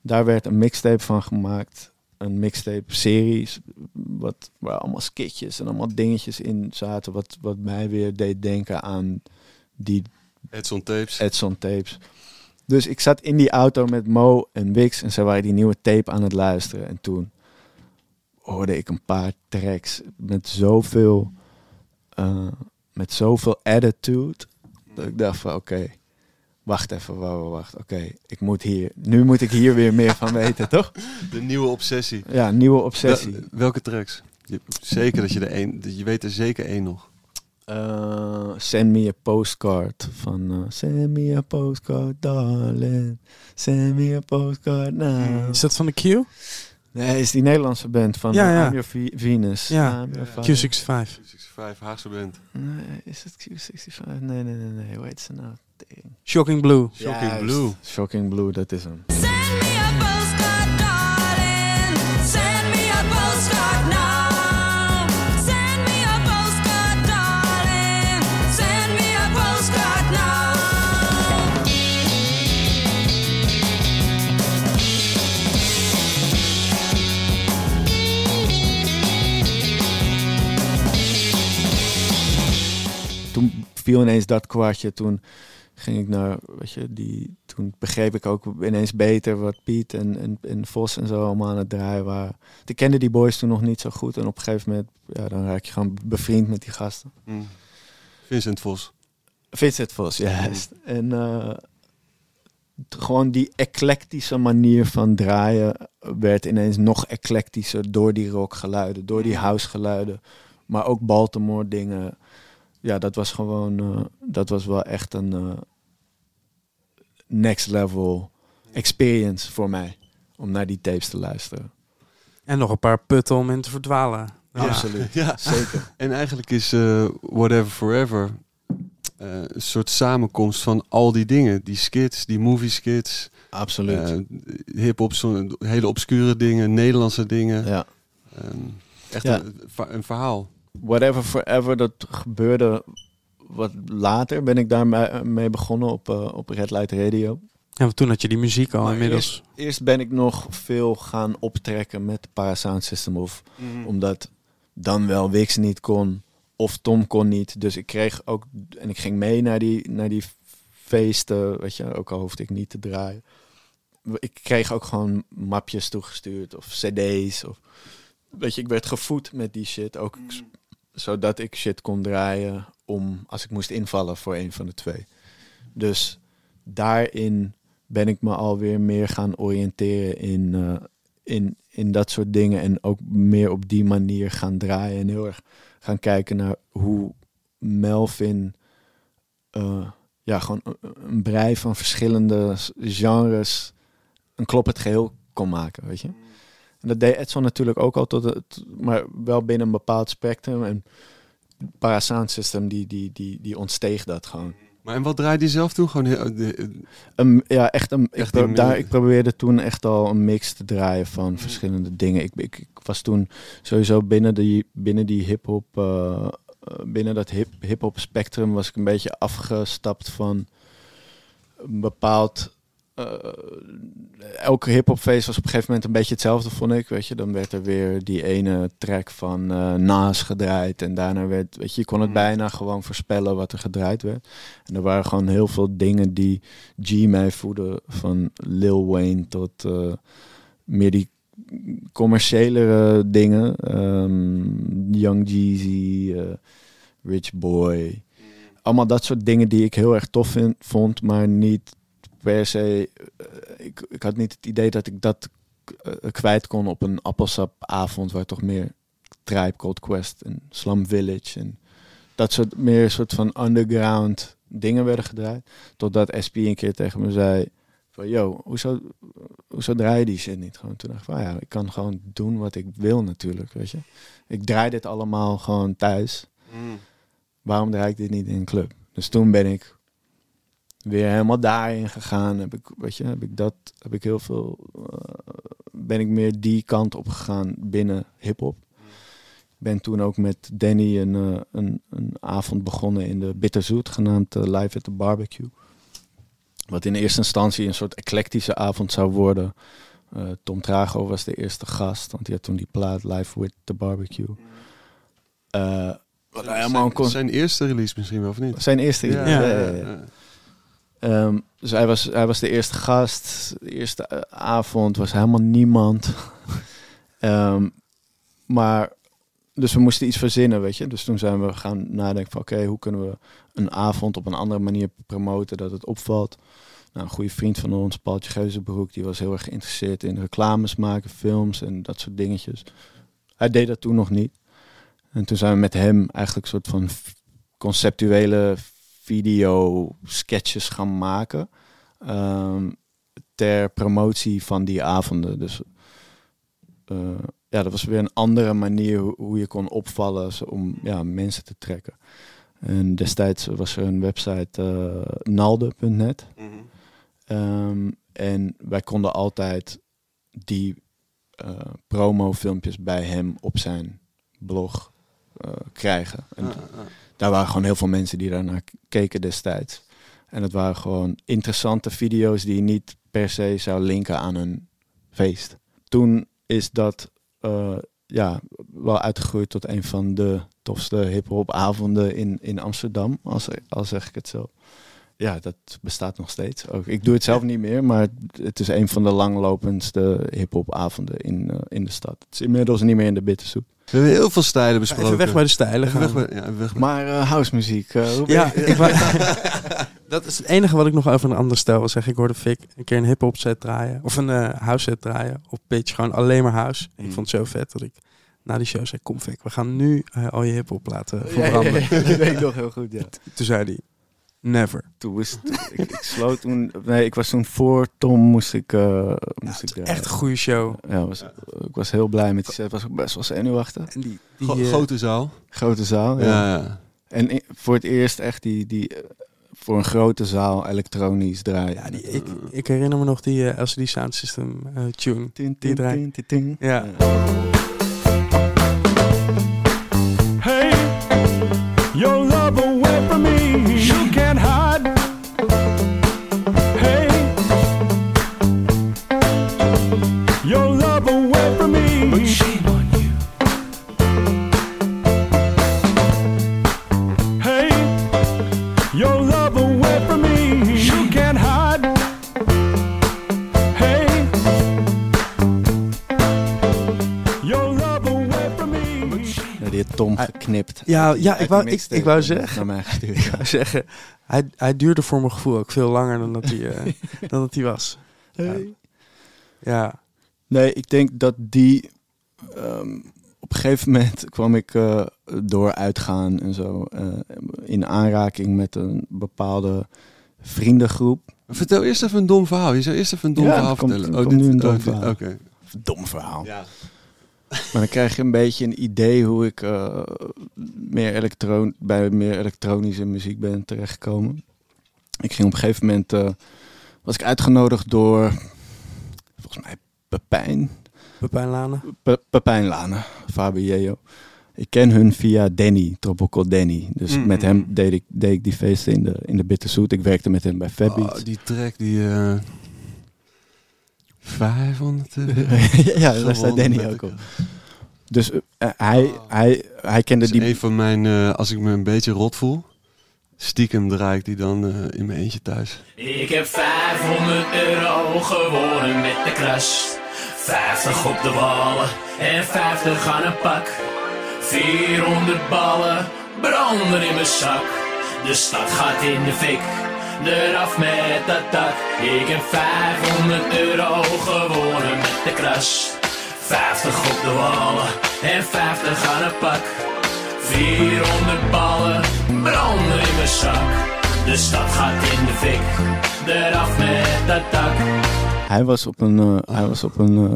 daar werd een mixtape van gemaakt. Een mixtape series, wat, waar allemaal skitjes en allemaal dingetjes in zaten. Wat, wat mij weer deed denken aan die Edson Tapes. Edson tapes. Dus ik zat in die auto met Mo en Wix en ze waren die nieuwe tape aan het luisteren. En toen hoorde ik een paar tracks met zoveel, eh, met zoveel attitude. Dat ik dacht van oké, wacht even, wacht, wacht. Oké, ik moet hier, nu moet ik hier weer meer van weten, toch? De nieuwe obsessie. Ja, nieuwe obsessie. Wel- welke tracks? Je, zeker dat je er één... dat Je weet er zeker één nog. Eh, send me a postcard van uh, Send me a postcard, darling. Send me a postcard now. Is dat van de Q? Nee, is die Nederlandse band van Ja, ja. I'm Your Ve- Venus. Ja. I'm your fire. Q65. 65 Haagse band. Nee, is het Q65? Nee, nee, nee, nee. Hoe heet ze nou? Ding. Shocking Blue. Shocking Juist. Blue. Shocking Blue, dat is hem. Viel ineens dat kwartje. Toen ging ik naar, weet je, die, toen begreep ik ook ineens beter wat Piet en, en, en Vos en zo allemaal aan het draaien waren. Ik kende die boys toen nog niet zo goed en op een gegeven moment, ja, dan raak je gewoon bevriend met die gasten. Mm. Vincent Vos. Vincent Vos, juist. En eh, gewoon die eclectische manier van draaien werd ineens nog eclectischer door die rockgeluiden, door die housegeluiden, maar ook Baltimore dingen. Ja, dat was gewoon, eh, dat was wel echt een eh, next level experience voor mij om naar die tapes te luisteren. En nog een paar putten om in te verdwalen. Ja. Absoluut, Ja. zeker. En eigenlijk is eh, Whatever Forever eh, een soort samenkomst van al die dingen. Die skits, die movie skits, Absoluut. hip-hop, zo'n hele obscure dingen, Nederlandse dingen. ja. Ehm, echt Ja. een, een verhaal. Whatever Forever, dat gebeurde wat later. Ben ik daarmee mee begonnen op, eh, op Red Light Radio. Ja, want toen had je die muziek al Maar inmiddels. Eerst ben ik nog veel gaan optrekken met de Parasound System. Of omdat dan wel Wix niet kon of Tom kon niet. Dus ik kreeg ook... En ik ging mee naar die, naar die feesten, weet je. Ook al hoefde ik niet te draaien. Ik kreeg ook gewoon mapjes toegestuurd of cd's. Of, weet je, ik werd gevoed met die shit. Ook s- zodat ik shit kon draaien om als ik moest invallen voor een van de twee. Dus daarin ben ik me alweer meer gaan oriënteren in, eh, in, in dat soort dingen. En ook meer op die manier gaan draaien. En heel erg gaan kijken naar hoe Melvin eh, ja, gewoon een, brei van verschillende genres een kloppend geheel kon maken, weet je. En dat deed Edson natuurlijk ook al tot het, maar wel binnen een bepaald spectrum. En Parasound System, die, die, die, die ontsteeg dat gewoon. Maar en wat draaide je zelf toen? Gewoon heel, de- Een, ja, echt een. Echt ik, pro- een- daar, ik probeerde toen echt al een mix te draaien van verschillende dingen. Ik, ik, ik was toen sowieso binnen die, binnen die hip-hop. eh, eh, binnen dat hip, hip-hop spectrum was ik een beetje afgestapt van een bepaald. Eh, elke hip-hop feest was op een gegeven moment een beetje hetzelfde, vond ik. Weet je, dan werd er weer die ene track van eh Nas gedraaid. En daarna werd, weet je, je kon het Mm. bijna gewoon voorspellen wat er gedraaid werd. En er waren gewoon heel veel dingen die G mij voeden. Van Lil Wayne tot eh, meer die commerciëlere dingen. Ehm, Young Jeezy, Rich Boy. Allemaal dat soort dingen die ik heel erg tof vind, vond, maar niet per se. eh, ik, ik had niet het idee dat ik dat eh, kwijt kon op een appelsapavond, waar toch meer Tribe Called Quest en Slum Village en dat soort meer soort van underground dingen werden gedraaid. Totdat SP een keer tegen me zei van, yo, hoezo, hoezo draai je die shit niet? Gewoon toen dacht ik van, ja, ik kan gewoon doen wat ik wil natuurlijk, weet je. Ik draai dit allemaal gewoon thuis. Waarom draai ik dit niet in een club? Dus toen ben ik weer helemaal daarin gegaan. Heb ik, weet je, heb ik dat, heb ik heel veel, eh, ben ik meer die kant op gegaan binnen hip-hop. Ik ben toen ook met Danny een, eh, een, een avond begonnen in de Bitterzoet, genaamd eh, Live at the Barbecue. Wat in eerste instantie een soort eclectische avond zou worden. Tom Trago was de eerste gast, want die had toen die plaat Live with the Barbecue. Wat helemaal zijn, zijn eerste release misschien wel, of niet? zijn eerste. Ja, ja, ja, Ehm, dus hij was, hij was de eerste gast. De eerste eh, avond was helemaal niemand. Ehm, maar, dus we moesten iets verzinnen, weet je. Dus toen zijn we gaan nadenken van... oké, hoe kunnen we een avond op een andere manier promoten... dat het opvalt. Nou, een goede vriend van ons, Paultje Geuzenbroek... die was heel erg geïnteresseerd in reclames maken, films en dat soort dingetjes. Hij deed dat toen nog niet. En toen zijn we met hem eigenlijk een soort van conceptuele video sketches gaan maken. ehm, ter promotie van die avonden. Dus eh, ja, dat was weer een andere manier hoe, je kon opvallen om ja, mensen te trekken. En destijds was er een website eh, nalde.net. Ehm, en wij konden altijd die eh promo-filmpjes bij hem op zijn blog krijgen. En ah. Daar waren gewoon heel veel mensen die daarnaar keken destijds. En het waren gewoon interessante video's die je niet per se zou linken aan een feest. Toen is dat eh, ja, wel uitgegroeid tot een van de tofste hip-hop avonden in, in Amsterdam, als, al zeg ik het zo. ja, dat bestaat nog steeds. Ook. Ik doe het zelf niet meer, maar het is een van de langlopendste hip-hop avonden in, eh, in de stad. Het is inmiddels niet meer in de Bitterzoet. We hebben heel veel stijlen besproken. Even weg bij de stijlen gaan. weg bij, ja, weg bij- Maar eh house muziek, eh, hoe ben Ja, ik wou- dat is het enige wat ik nog over een ander stijl wil zeggen. Ik hoorde Fik een keer een hip-hop set draaien. Of een eh, house set draaien. Op pitch gewoon alleen maar house. Ik Mm. vond het zo vet dat ik na die show zei: Kom Fik, we gaan nu eh, al je hip-hop laten Ja, ja, verbranden. ja, dat weet ik nog heel goed, ja. Toen zei hij: Never. Toen was, toen- ik, ik sloot toen, nee, ik was toen voor Tom, moest ik, eh moest ik Echt een goede show. Ja, was, ik was heel blij met die set. was best wel zenuwachtig. En die, die, eh, grote zaal. Grote zaal. Ja, Ja. ja. En voor het eerst echt die, die eh, voor een grote zaal elektronisch draaien. ja, die, ik, ik herinner me nog die eh, LCD Sound System eh, tune. Tin, die draai- tin, tin, tin. Ja. Hey, your love your love away from me, you can't hide. Hey, your love away from me, Ja, die heeft Tom geknipt. Ja, ja ik, wou, ik, ik wou en zeggen. Naar mij gestuurd. Ik wou zeggen hij, hij duurde voor mijn gevoel ook veel langer dan dat hij, eh, dan dat hij was. Hey. Ja. Nee, ik denk dat die. ehm, op een gegeven moment kwam ik eh, door uitgaan en zo eh, in aanraking met een bepaalde vriendengroep. Vertel eerst even een dom verhaal. Je zou eerst even een dom Ja, verhaal er komt- vertellen. er komt nu een dom dit- verhaal. Oké. Dom verhaal. Ja. Maar dan krijg je een beetje een idee hoe ik eh, meer elektron bij meer elektronische muziek ben terechtgekomen. Ik ging op een gegeven moment, was ik uitgenodigd door, volgens mij Pepijn, Pepijn Lane. Pe Pepijn Fabio. Ik ken hun via Danny, Tropical Danny. Dus Mm, met hem deed ik, deed ik die feesten in de, in de Bitterzoet. Ik werkte met hem bij Fab Beats. Oh, die track die... eh 500 euro. ja, daar staat Danny ook op. Dus eh, hij, hij, hij kende is die... een van mijn... eh, als ik me een beetje rot voel... Stiekem draai ik die dan eh, in mijn eentje thuis. Ik heb 500 euro gewonnen met de kras. 50 op de ballen en 50 aan een pak. 400 ballen branden in mijn zak. De stad gaat in de fik, eraf met dat dak. Ik heb 500 euro gewonnen met de kras. 50 op de ballen en 50 aan een pak. 400 ballen branden in mijn zak. De stad gaat in de fik, eraf met dat dak. Hij was op een, eh, hij was op een, eh,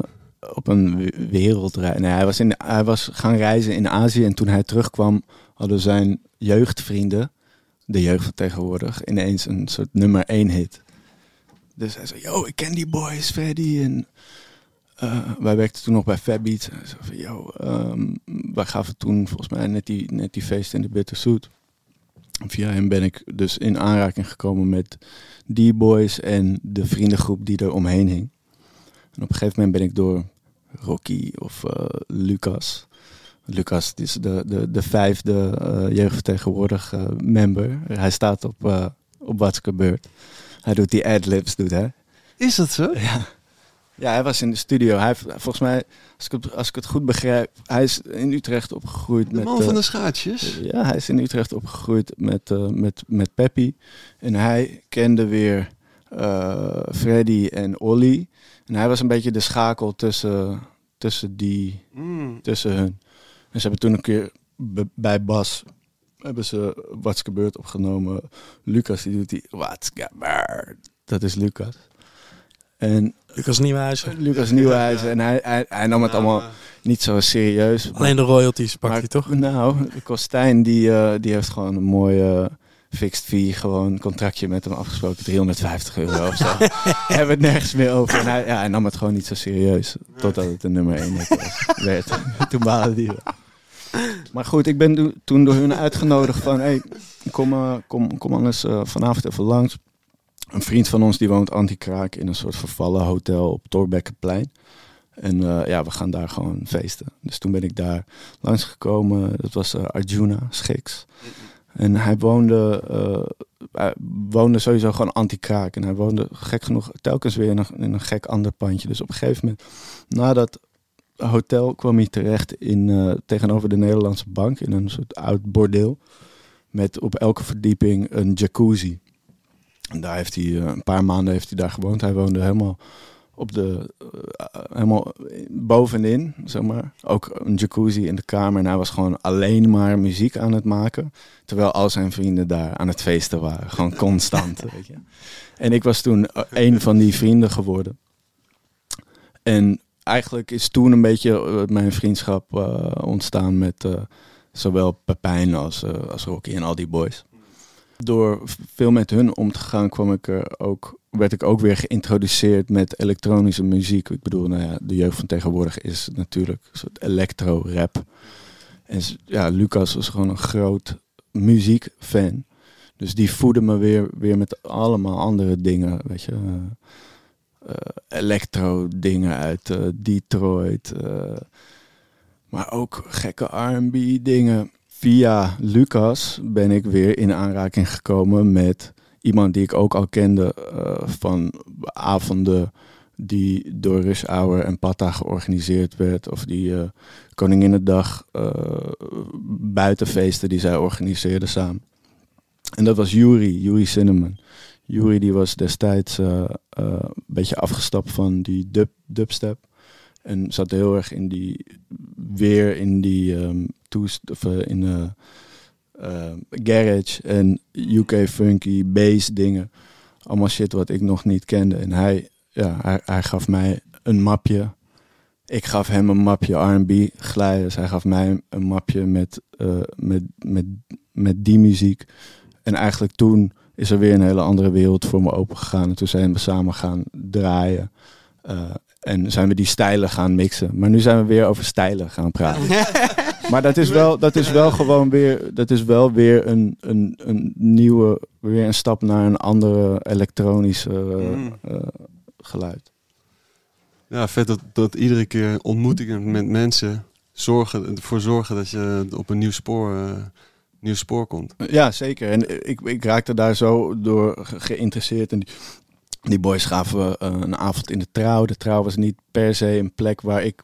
op een we- wereldreis. Nee, hij, was in, hij was gaan reizen in Azië. En toen hij terugkwam, hadden zijn jeugdvrienden, de jeugd van tegenwoordig, ineens een soort nummer één hit. Dus hij zei, yo, ik ken die boys, Freddy. En eh, wij werkten toen nog bij Fab Beats. En zei van, yo, ehm, wij gaven toen volgens mij net die, net die feest in de Bitterzoet. Via hem ben ik dus in aanraking gekomen met die boys en de vriendengroep die er omheen hing. En op een gegeven moment ben ik door Rocky of eh, Lucas. Lucas is de, de, de vijfde eh jeugdvertegenwoordig member. Hij staat op, eh op What's Gebeurd. Hij doet die adlibs, doet hij. Is dat zo? Ja. Ja, hij was in de studio. Hij heeft, volgens mij, als ik, het, als ik het goed begrijp, hij is in Utrecht opgegroeid De met... man eh, van de schaatsjes. ja, hij is in Utrecht opgegroeid met, eh met, met Peppy. En hij kende weer eh, Freddy en Olly. En hij was een beetje de schakel tussen, tussen, die, Mm. tussen hun. En ze hebben toen een keer bij Bas hebben ze Wat's Gebeurd opgenomen. Lucas die doet die Wat's Gebeurd. Dat is Lucas. En Lucas Nieuwhuizen. Lucas Nieuwhuizen. En hij, hij, hij nam het allemaal niet zo serieus. Alleen de royalties pakt Maar- hij toch? Nou, Kostijn die, eh, die heeft gewoon een mooi eh, fixed fee, gewoon contractje met hem afgesproken, 350 euro of zo. Hebben we het nergens meer over. En hij, ja, hij nam het gewoon niet zo serieus, totdat het de nummer 1 was, werd. Toen baalde die. Maar goed, ik ben toen door hun uitgenodigd van, hey, kom, eh, kom, kom anders eh, vanavond even langs. Een vriend van ons die woont anti-kraak in een soort vervallen hotel op Torbekkenplein. En eh, ja, we gaan daar gewoon feesten. Dus toen ben ik daar langsgekomen. Dat was eh, Arjuna Schiks. En hij woonde eh, woonde sowieso gewoon anti-kraak. En hij woonde gek genoeg telkens weer in een, gek ander pandje. Dus op een gegeven moment, na dat hotel, kwam hij terecht in, tegenover de Nederlandse bank. In een soort oud bordeel. Met op elke verdieping een jacuzzi. En daar heeft hij eh, een paar maanden heeft hij daar gewoond. Hij woonde helemaal op de eh, helemaal bovenin, zeg maar. Ook een jacuzzi in de kamer. En hij was gewoon alleen maar muziek aan het maken. Terwijl al zijn vrienden daar aan het feesten waren. Gewoon constant, weet je. En ik was toen eh, een van die vrienden geworden. En eigenlijk is toen een beetje eh, mijn vriendschap eh, ontstaan met eh, zowel Pepijn als, eh, als Rocky en al die boys. Door veel met hun om te gaan kwam ik er ook, werd ik ook weer geïntroduceerd met elektronische muziek. Ik bedoel, nou ja, de jeugd van tegenwoordig is natuurlijk een soort electro-rap. En ja, Lucas was gewoon een groot muziekfan. Dus die voedde me weer, weer met allemaal andere dingen, weet je. eh, eh, electro dingen uit eh, Detroit. maar ook gekke R&B dingen. Via Lucas ben ik weer in aanraking gekomen met iemand die ik ook al kende eh, van avonden die door Rush Hour en Patta georganiseerd werd. Of die eh Koninginnedag eh buitenfeesten die zij organiseerden samen. En dat was Yuri, Yuri Cinnamon. Yuri die was destijds een beetje afgestapt van die dub, dubstep. En zat heel erg in die, weer in die ehm toest, of, eh, in eh, eh, garage en UK funky bass dingen. Allemaal shit wat ik nog niet kende. En hij, ja, hij, hij gaf mij een mapje. Ik gaf hem een mapje R&B glijders. Hij gaf mij een mapje met, met, met, met die muziek. En eigenlijk toen is er weer een hele andere wereld voor me opengegaan. En toen zijn we samen gaan draaien. En zijn we die stijlen gaan mixen. Maar nu zijn we weer over stijlen gaan praten. maar dat is wel, dat is wel gewoon weer, dat is wel weer een, een, een nieuwe, weer een stap naar een andere elektronische eh, Mm. eh, geluid. Ja, vet dat, dat iedere keer ontmoetingen met mensen zorgen, ervoor zorgen dat je op een nieuw spoor, eh, nieuw spoor komt. Ja, zeker. En ik, ik raakte daar zo door ge- geïnteresseerd. En die, die boys gaven eh, een avond in de trouw. De trouw was niet per se een plek waar ik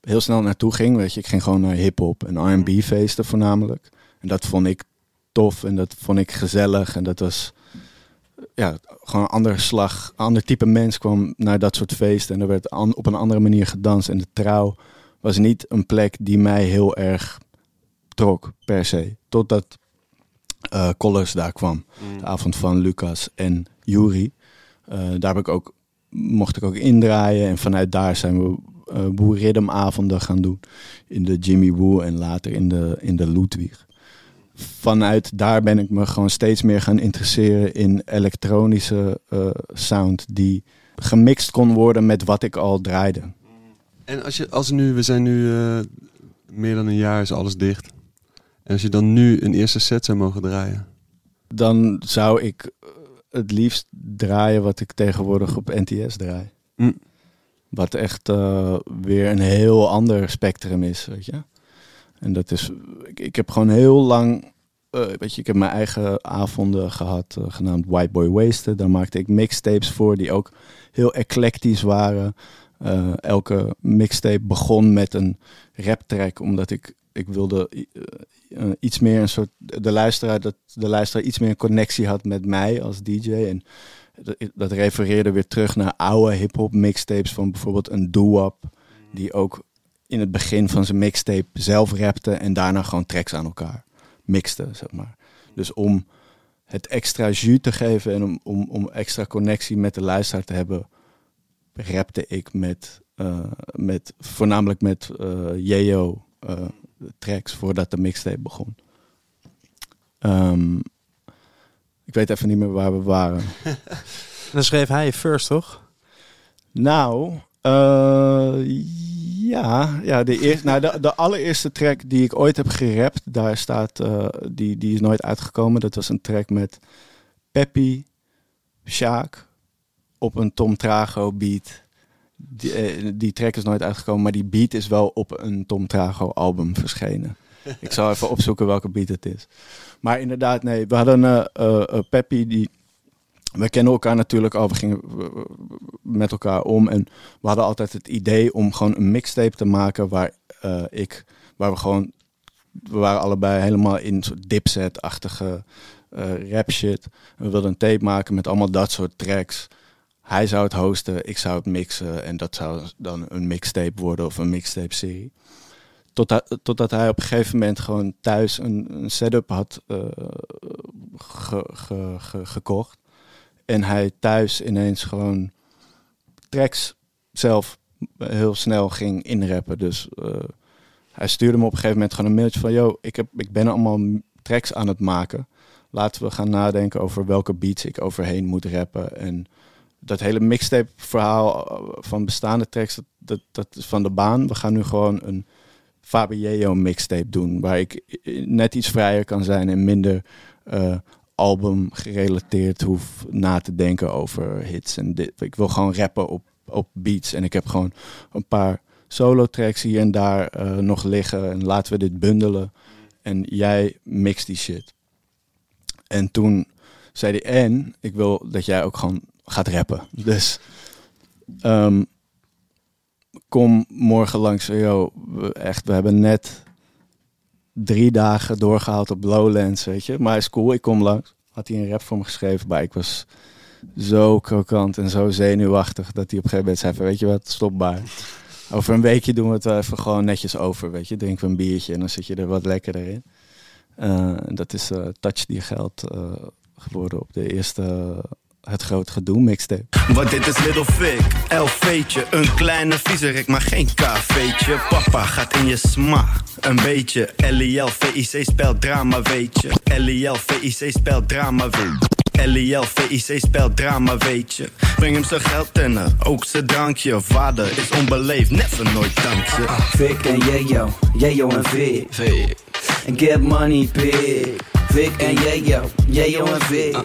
heel snel naartoe ging. Weet je, ik ging gewoon naar hip-hop en RB feesten voornamelijk. En dat vond ik tof en dat vond ik gezellig. En dat was ja, gewoon een andere slag. Een ander type mens kwam naar dat soort feesten. En er werd an- op een andere manier gedanst. En de trouw was niet een plek die mij heel erg trok, per se. Totdat eh Collars daar kwam. De avond van Lucas en Yuri. Eh, daar heb ik ook, mocht ik ook indraaien. En vanuit daar zijn we eh Boer Rhythm avonden gaan doen. In de Jimmy Woo en later in de, in de Ludwig. Vanuit daar ben ik me gewoon steeds meer gaan interesseren in elektronische eh, sound. Die gemixt kon worden met wat ik al draaide. En als je, als nu, we zijn nu eh, meer dan een jaar, is alles dicht. En als je dan nu een eerste set zou mogen draaien. Dan zou ik het liefst draaien wat ik tegenwoordig op NTS draai. Mm. Wat echt eh, weer een heel ander spectrum is, weet je. En dat is, ik, ik heb gewoon heel lang, eh, weet je, ik heb mijn eigen avonden gehad, eh, genaamd White Boy Wasted. Daar maakte ik mixtapes voor die ook heel eclectisch waren. Elke mixtape begon met een rap track, omdat ik, ik wilde iets meer een soort, de luisteraar, dat de luisteraar iets meer een connectie had met mij als DJ. En dat, refereerde weer terug naar oude hip-hop mixtapes van bijvoorbeeld een doo-wop, die ook in het begin van zijn mixtape zelf rapte en daarna gewoon tracks aan elkaar mixte, zeg maar. Dus om het extra jus te geven en om, om, om extra connectie met de luisteraar te hebben, rapte ik met, eh, met voornamelijk met eh, tracks voordat de mixtape begon. Ehm, ik weet even niet meer waar we waren. Dan schreef hij first, toch? Nou, eh, ja, ja de, eerste, nou, de, de allereerste track die ik ooit heb gerapt, daar staat, eh, die, die is nooit uitgekomen. Dat was een track met Peppy, Sjaak, op een Tom Trago beat. Die, eh, die track is nooit uitgekomen, maar die beat is wel op een Tom Trago album verschenen. ik zal even opzoeken welke beat het is. Maar inderdaad, nee, we hadden eh, Peppy die... We kennen elkaar natuurlijk al, we gingen met elkaar om. En we hadden altijd het idee om gewoon een mixtape te maken waar ik... Waar we gewoon... We waren allebei helemaal in soort dipset-achtige rap shit. We wilden een tape maken met allemaal dat soort tracks. Hij zou het hosten, ik zou het mixen. En dat zou dan een mixtape worden of een mixtape-serie. Totdat, totdat hij op een gegeven moment gewoon thuis een, een setup had eh, ge- ge- ge- gekocht. En hij thuis ineens gewoon tracks zelf heel snel ging inrappen. Dus eh, hij stuurde me op een gegeven moment gewoon een mailtje van... Yo, ik, heb, ik ben allemaal tracks aan het maken. Laten we gaan nadenken over welke beats ik overheen moet rappen. En dat hele mixtape verhaal eh, van bestaande tracks, dat, dat, dat is van de baan. We gaan nu gewoon een Fabieo mixtape doen. Waar ik eh, net iets vrijer kan zijn en minder eh, album gerelateerd hoef na te denken over hits. En dit. Ik wil gewoon rappen op, op beats. En ik heb gewoon een paar solo tracks hier en daar eh, nog liggen. En laten we dit bundelen. En jij mixt die shit. En toen zei hij, en ik wil dat jij ook gewoon gaat rappen. Dus ehm, kom morgen langs. Yo, we, echt, we hebben net drie dagen doorgehaald op Lowlands, weet je. Maar is cool, ik kom langs. Had hij een rap voor me geschreven, maar ik was zo krokant en zo zenuwachtig... dat hij op een gegeven moment zei weet je wat, stop maar. Over een weekje doen we het even gewoon netjes over, weet je. Drinken we een biertje en dan zit je er wat lekkerder in. Eh, dat is eh, Touch Die Geld eh, geworden op de eerste Het Groot Gedoe mixtape. Want dit is Little Fig, LV'tje, een kleine viezerik, maar geen KV'tje. Papa gaat in je smaak, een beetje. L-I-L-V-I-C spelt drama, weet je. L-I-L-V-I-C spelt drama, weet je. L-I-L-V-I-C spelt drama, weet je. Breng hem zijn geld en ook zijn drankje. Vader is onbeleefd, never nooit dankje. Vic en Jejo, Jejo en Vic. En get money big. Vic en Jejo, Jejo en Vic.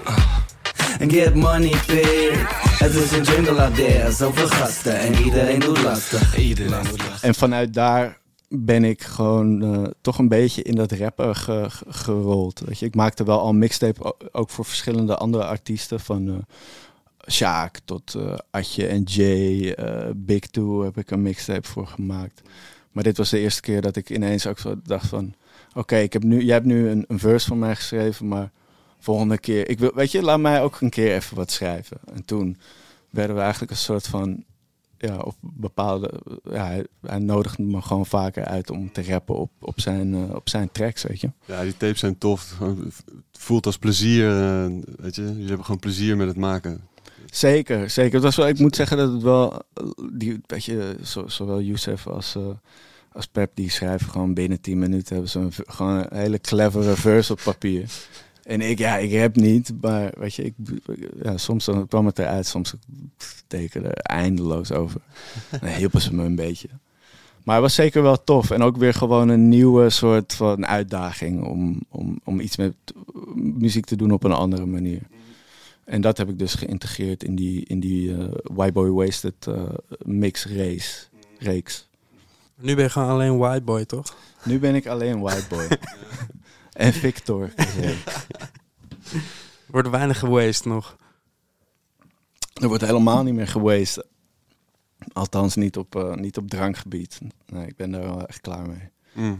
En get money big. Het is een jungle out there, zoveel gasten. En iedereen doet lastig. Iedereen doet lastig. En vanuit daar ben ik gewoon eh, toch een beetje in dat rappen ge- ge- gerold. Weet je, ik maakte wel al mixtape ook voor verschillende andere artiesten. Van Sjaak tot eh Atje en Jay, Big Two heb ik een mixtape voor gemaakt. Maar dit was de eerste keer dat ik ineens ook zo dacht van... Oké, ik heb nu, jij hebt nu een, een verse van mij geschreven, maar volgende keer... Ik wil, weet je, laat mij ook een keer even wat schrijven. En toen werden we eigenlijk een soort van ja, op bepaalde. Ja, hij, hij nodigde me gewoon vaker uit om te rappen op, op, zijn, eh, op zijn tracks, weet je. Ja, die tapes zijn tof. Het voelt als plezier. eh, weet je, jullie hebben gewoon plezier met het maken. Zeker, zeker. Het was wel, ik moet zeggen dat het wel, die, weet je, zo, zowel Youssef als, eh, als Pep, die schrijven gewoon binnen 10 minuten, hebben ze een, gewoon een hele clevere verse op papier. En ik, ja, ik rap niet, maar weet je, ik, ja, soms dan kwam het eruit, soms tekende er eindeloos over. Dan hielpen ze me een beetje. Maar het was zeker wel tof. En ook weer gewoon een nieuwe soort van uitdaging om, om, om iets met muziek te doen op een andere manier. En dat heb ik dus geïntegreerd in die, in die eh White Boy Wasted eh, mix race, reeks. Nu ben je gewoon alleen white boy, toch? Nu ben ik alleen White Boy. en Victor. Wordt weinig gewaste nog. Er wordt helemaal niet meer gewasted. Althans niet op, eh, niet op drankgebied. Nee, ik ben daar wel echt klaar mee. Mm.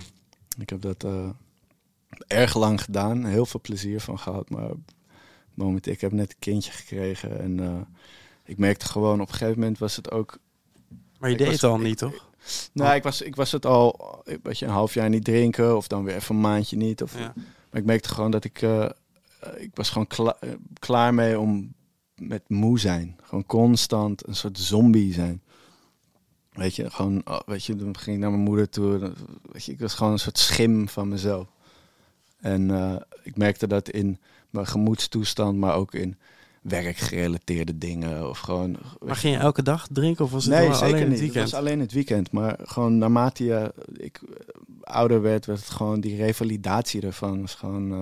Ik heb dat eh, erg lang gedaan. Heel veel plezier van gehad. Maar moment, ik heb net een kindje gekregen. En eh, ik merkte gewoon op een gegeven moment was het ook... Maar je Ik deed was- het al ik- niet, toch? Nou, ik was, ik was het al weet je, een half jaar niet drinken. Of dan weer even een maandje niet. Of, Ja. Maar ik merkte gewoon dat ik... eh, ik was gewoon kla- eh, klaar mee om met moe zijn. Gewoon constant een soort zombie zijn. Weet je, gewoon, oh, weet je, dan ging ik naar mijn moeder toe. Weet je, ik was gewoon een soort schim van mezelf. En eh, ik merkte dat in mijn gemoedstoestand, maar ook in werkgerelateerde dingen. Of gewoon. Maar ging je elke dag drinken of was het nee, zeker alleen niet. het weekend? Het was alleen het weekend. Maar gewoon naarmate je ik, eh, ouder werd, werd het gewoon die revalidatie ervan was gewoon eh,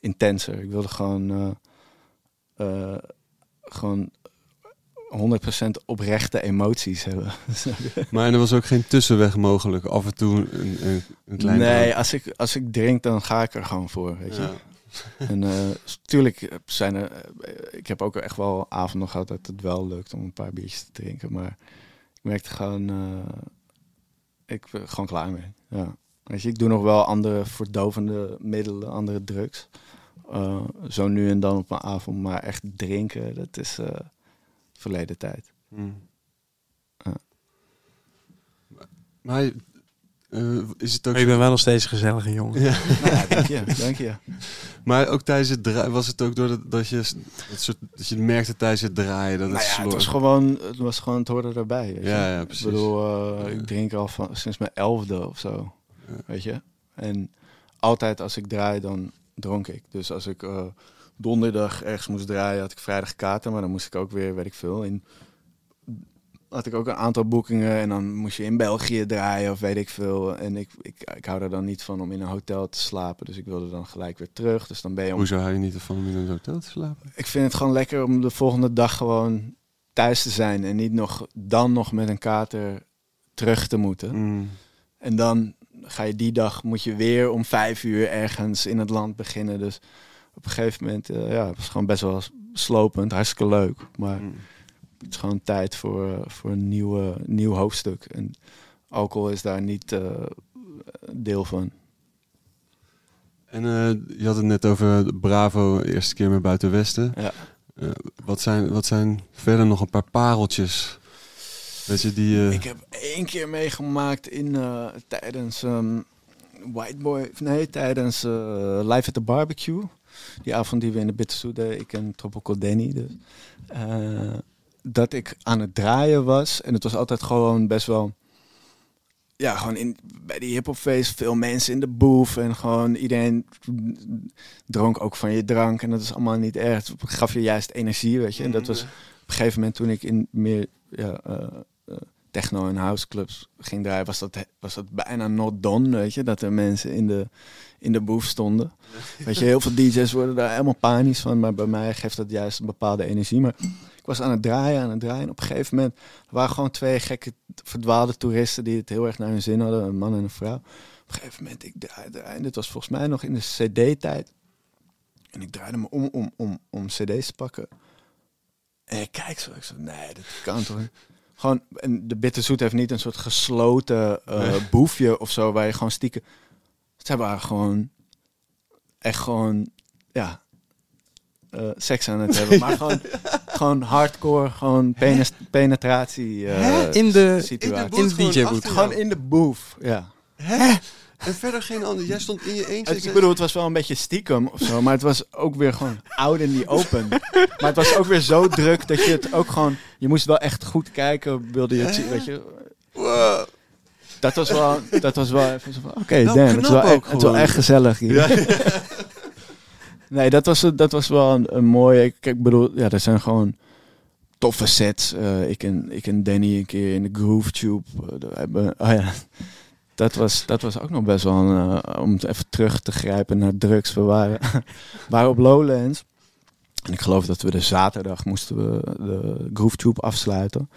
intenser. Ik wilde gewoon, eh, eh, gewoon 100% oprechte emoties hebben. Maar er was ook geen tussenweg mogelijk. Af en toe een, een, een klein... nee, als ik, als ik drink, dan ga ik er gewoon voor, weet je. Ja. En eh, natuurlijk zijn er... eh, Ik heb ook echt wel avonden gehad dat het wel lukt om een paar biertjes te drinken. Maar ik merkte gewoon... eh, ik ben gewoon klaar mee. Ja. Weet je, ik doe nog wel andere verdovende middelen, andere drugs. Eh, zo nu en dan op een avond. Maar echt drinken, dat is eh, verleden tijd. Ja. Maar eh, is het ook... Maar je bent wel nog steeds een gezellige jongen. Ja. Nou ja, dank je, dank je. Maar ook tijdens het draaien was het ook door dat, dat je dat, soort, dat je merkte tijdens het draaien dat het, Nou ja, het was gewoon, het was gewoon, het hoorde erbij. Weet je? Ja, ja, precies. Ik bedoel, eh, Ja. ik drink al van, sinds mijn elfde of zo, weet je. En altijd als ik draai, dan dronk ik. Dus als ik eh, donderdag ergens moest draaien, had ik vrijdag kaarten, maar dan moest ik ook weer, weet ik veel, in had ik ook een aantal boekingen en dan moest je in België draaien of weet ik veel. En ik, ik, ik hou er dan niet van om in een hotel te slapen, dus ik wilde dan gelijk weer terug. Dus dan ben je om Hoezo hou je niet ervan om in een hotel te slapen? ik vind het gewoon lekker om de volgende dag gewoon thuis te zijn en niet nog dan nog met een kater terug te moeten. Mm. En dan ga je die dag moet je weer om vijf uur ergens in het land beginnen. Dus op een gegeven moment, eh, ja, het was gewoon best wel slopend, hartstikke leuk. Maar Mm. Het is gewoon tijd voor, eh, voor een nieuwe, nieuw hoofdstuk. En alcohol is daar niet eh, deel van. En eh, je had het net over Bravo, de eerste keer met Buiten Westen. Ja. Wat, zijn, wat zijn verder nog een paar pareltjes? Weet je, die... eh, Ik heb één keer meegemaakt in, tijdens ehm, White Boy, nee, tijdens Live at the Barbecue. Die avond die we in de Bitterzoet deden, ik en Tropical Danny. Dus, dat ik aan het draaien was. En het was altijd gewoon best wel... Ja, gewoon in, bij die hiphopfeest veel mensen in de booth. En gewoon iedereen dronk ook van je drank. En dat is allemaal niet erg. Het gaf je juist energie, weet je. En dat was op een gegeven moment toen ik in meer ja, eh, eh, techno en house clubs ging draaien, was dat, was dat bijna not done, weet je. Dat er mensen in de, in de booth stonden. Weet je, heel veel DJ's worden daar helemaal panisch van. Maar bij mij geeft dat juist een bepaalde energie. Maar ik was aan het draaien, aan het draaien. En op een gegeven moment waren gewoon twee gekke verdwaalde toeristen die het heel erg naar hun zin hadden. Een man en een vrouw. Op een gegeven moment, ik draaide, draaide. Dit was volgens mij nog in de cd-tijd. En ik draaide me om, om, om, om cd's te pakken. En ik kijk zo, ik zo, nee, dat kan toch? Gewoon, en de Bitterzoet heeft niet een soort gesloten eh boefje of zo, waar je gewoon stiekem... Zij waren gewoon, echt gewoon, ja, eh, seks aan het hebben. Maar gewoon, gewoon hardcore, gewoon penes- penetratie eh? In de- situatie. in de booth gewoon in de booth, ja. Hè? En verder geen ander. Jij stond in je eentje. Het, ik bedoel, het was wel een beetje stiekem of zo, maar het was ook weer gewoon out in the open. Maar het was ook weer zo druk dat je het ook gewoon... Je moest wel echt goed kijken, wilde je het zien, weet je. Wow. Dat was wel, dat was wel even zo van, oké, Nou, damn, het is, wel, ook echt- het is wel echt gezellig hier. Ja. nee, dat was, dat was wel een, een mooie... Kijk, ik bedoel, ja, er zijn gewoon toffe sets. Eh, ik, en, ik en Danny een keer in de Groove Tube. eh, hebben, oh ja, dat was, dat was ook nog best wel een, eh, om even terug te grijpen naar drugs. We waren, waren op Lowlands. En ik geloof dat we de zaterdag moesten we de Groove Tube afsluiten.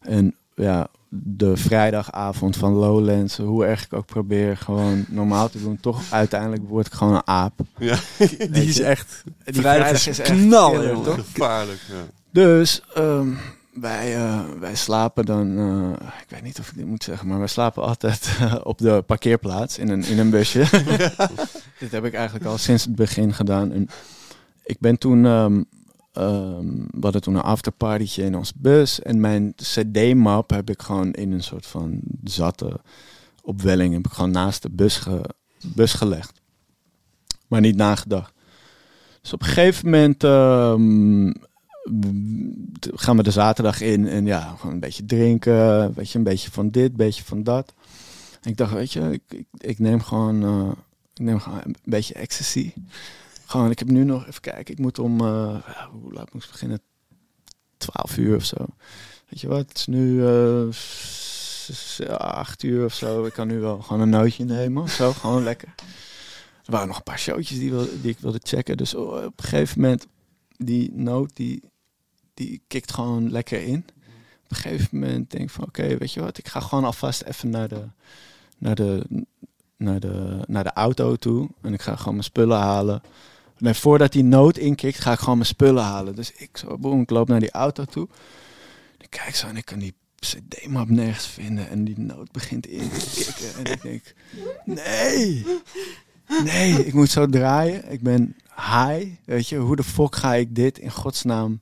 En ja, de vrijdagavond van Lowlands, hoe erg ik ook probeer gewoon normaal te doen, toch uiteindelijk word ik gewoon een aap. Ja. Weet Die is je? echt... Die vrijdag vrijdag is is echt jongen. toch? Gevaarlijk, ja. Dus ehm, wij, eh, wij slapen dan, eh, ik weet niet of ik dit moet zeggen, maar wij slapen altijd eh, op de parkeerplaats in een, in een busje. dit heb ik eigenlijk al sinds het begin gedaan. En ik ben toen, ehm, ehm, we hadden toen een afterpartytje in ons bus en mijn cd-map heb ik gewoon in een soort van zatte opwelling, heb ik gewoon naast de bus, bus gelegd. Maar niet nagedacht. Dus op een gegeven moment ehm, gaan we de zaterdag in en ja, gewoon een beetje drinken, weet je, een beetje van dit, een beetje van dat. En ik dacht, weet je, ik neem gewoon, eh, ik neem gewoon een beetje ecstasy. Gewoon, ik heb nu nog, even kijken, ik moet om, eh, hoe laat moet ik beginnen? 12 uur of zo. Weet je wat, het is nu eh, s- ja, acht uur of zo. Ik kan nu wel gewoon een nootje nemen of zo, gewoon lekker. Er waren nog een paar showtjes die, wil, die ik wilde checken. Dus oh, op een gegeven moment, die noot, die, die kikt gewoon lekker in. Op een gegeven moment denk ik van, oké, weet je wat, ik ga gewoon alvast even naar de, naar de, naar de, naar de auto toe. En ik ga gewoon mijn spullen halen. Nee, voordat die noot inkikt, ga ik gewoon mijn spullen halen. Dus ik zo, boem, ik loop naar die auto toe. Ik kijk zo en ik kan die cd-map nergens vinden. En die noot begint in te kikken. En ik denk, nee, nee, ik moet zo draaien. Ik ben high, weet je. Hoe de fuck ga ik dit in godsnaam...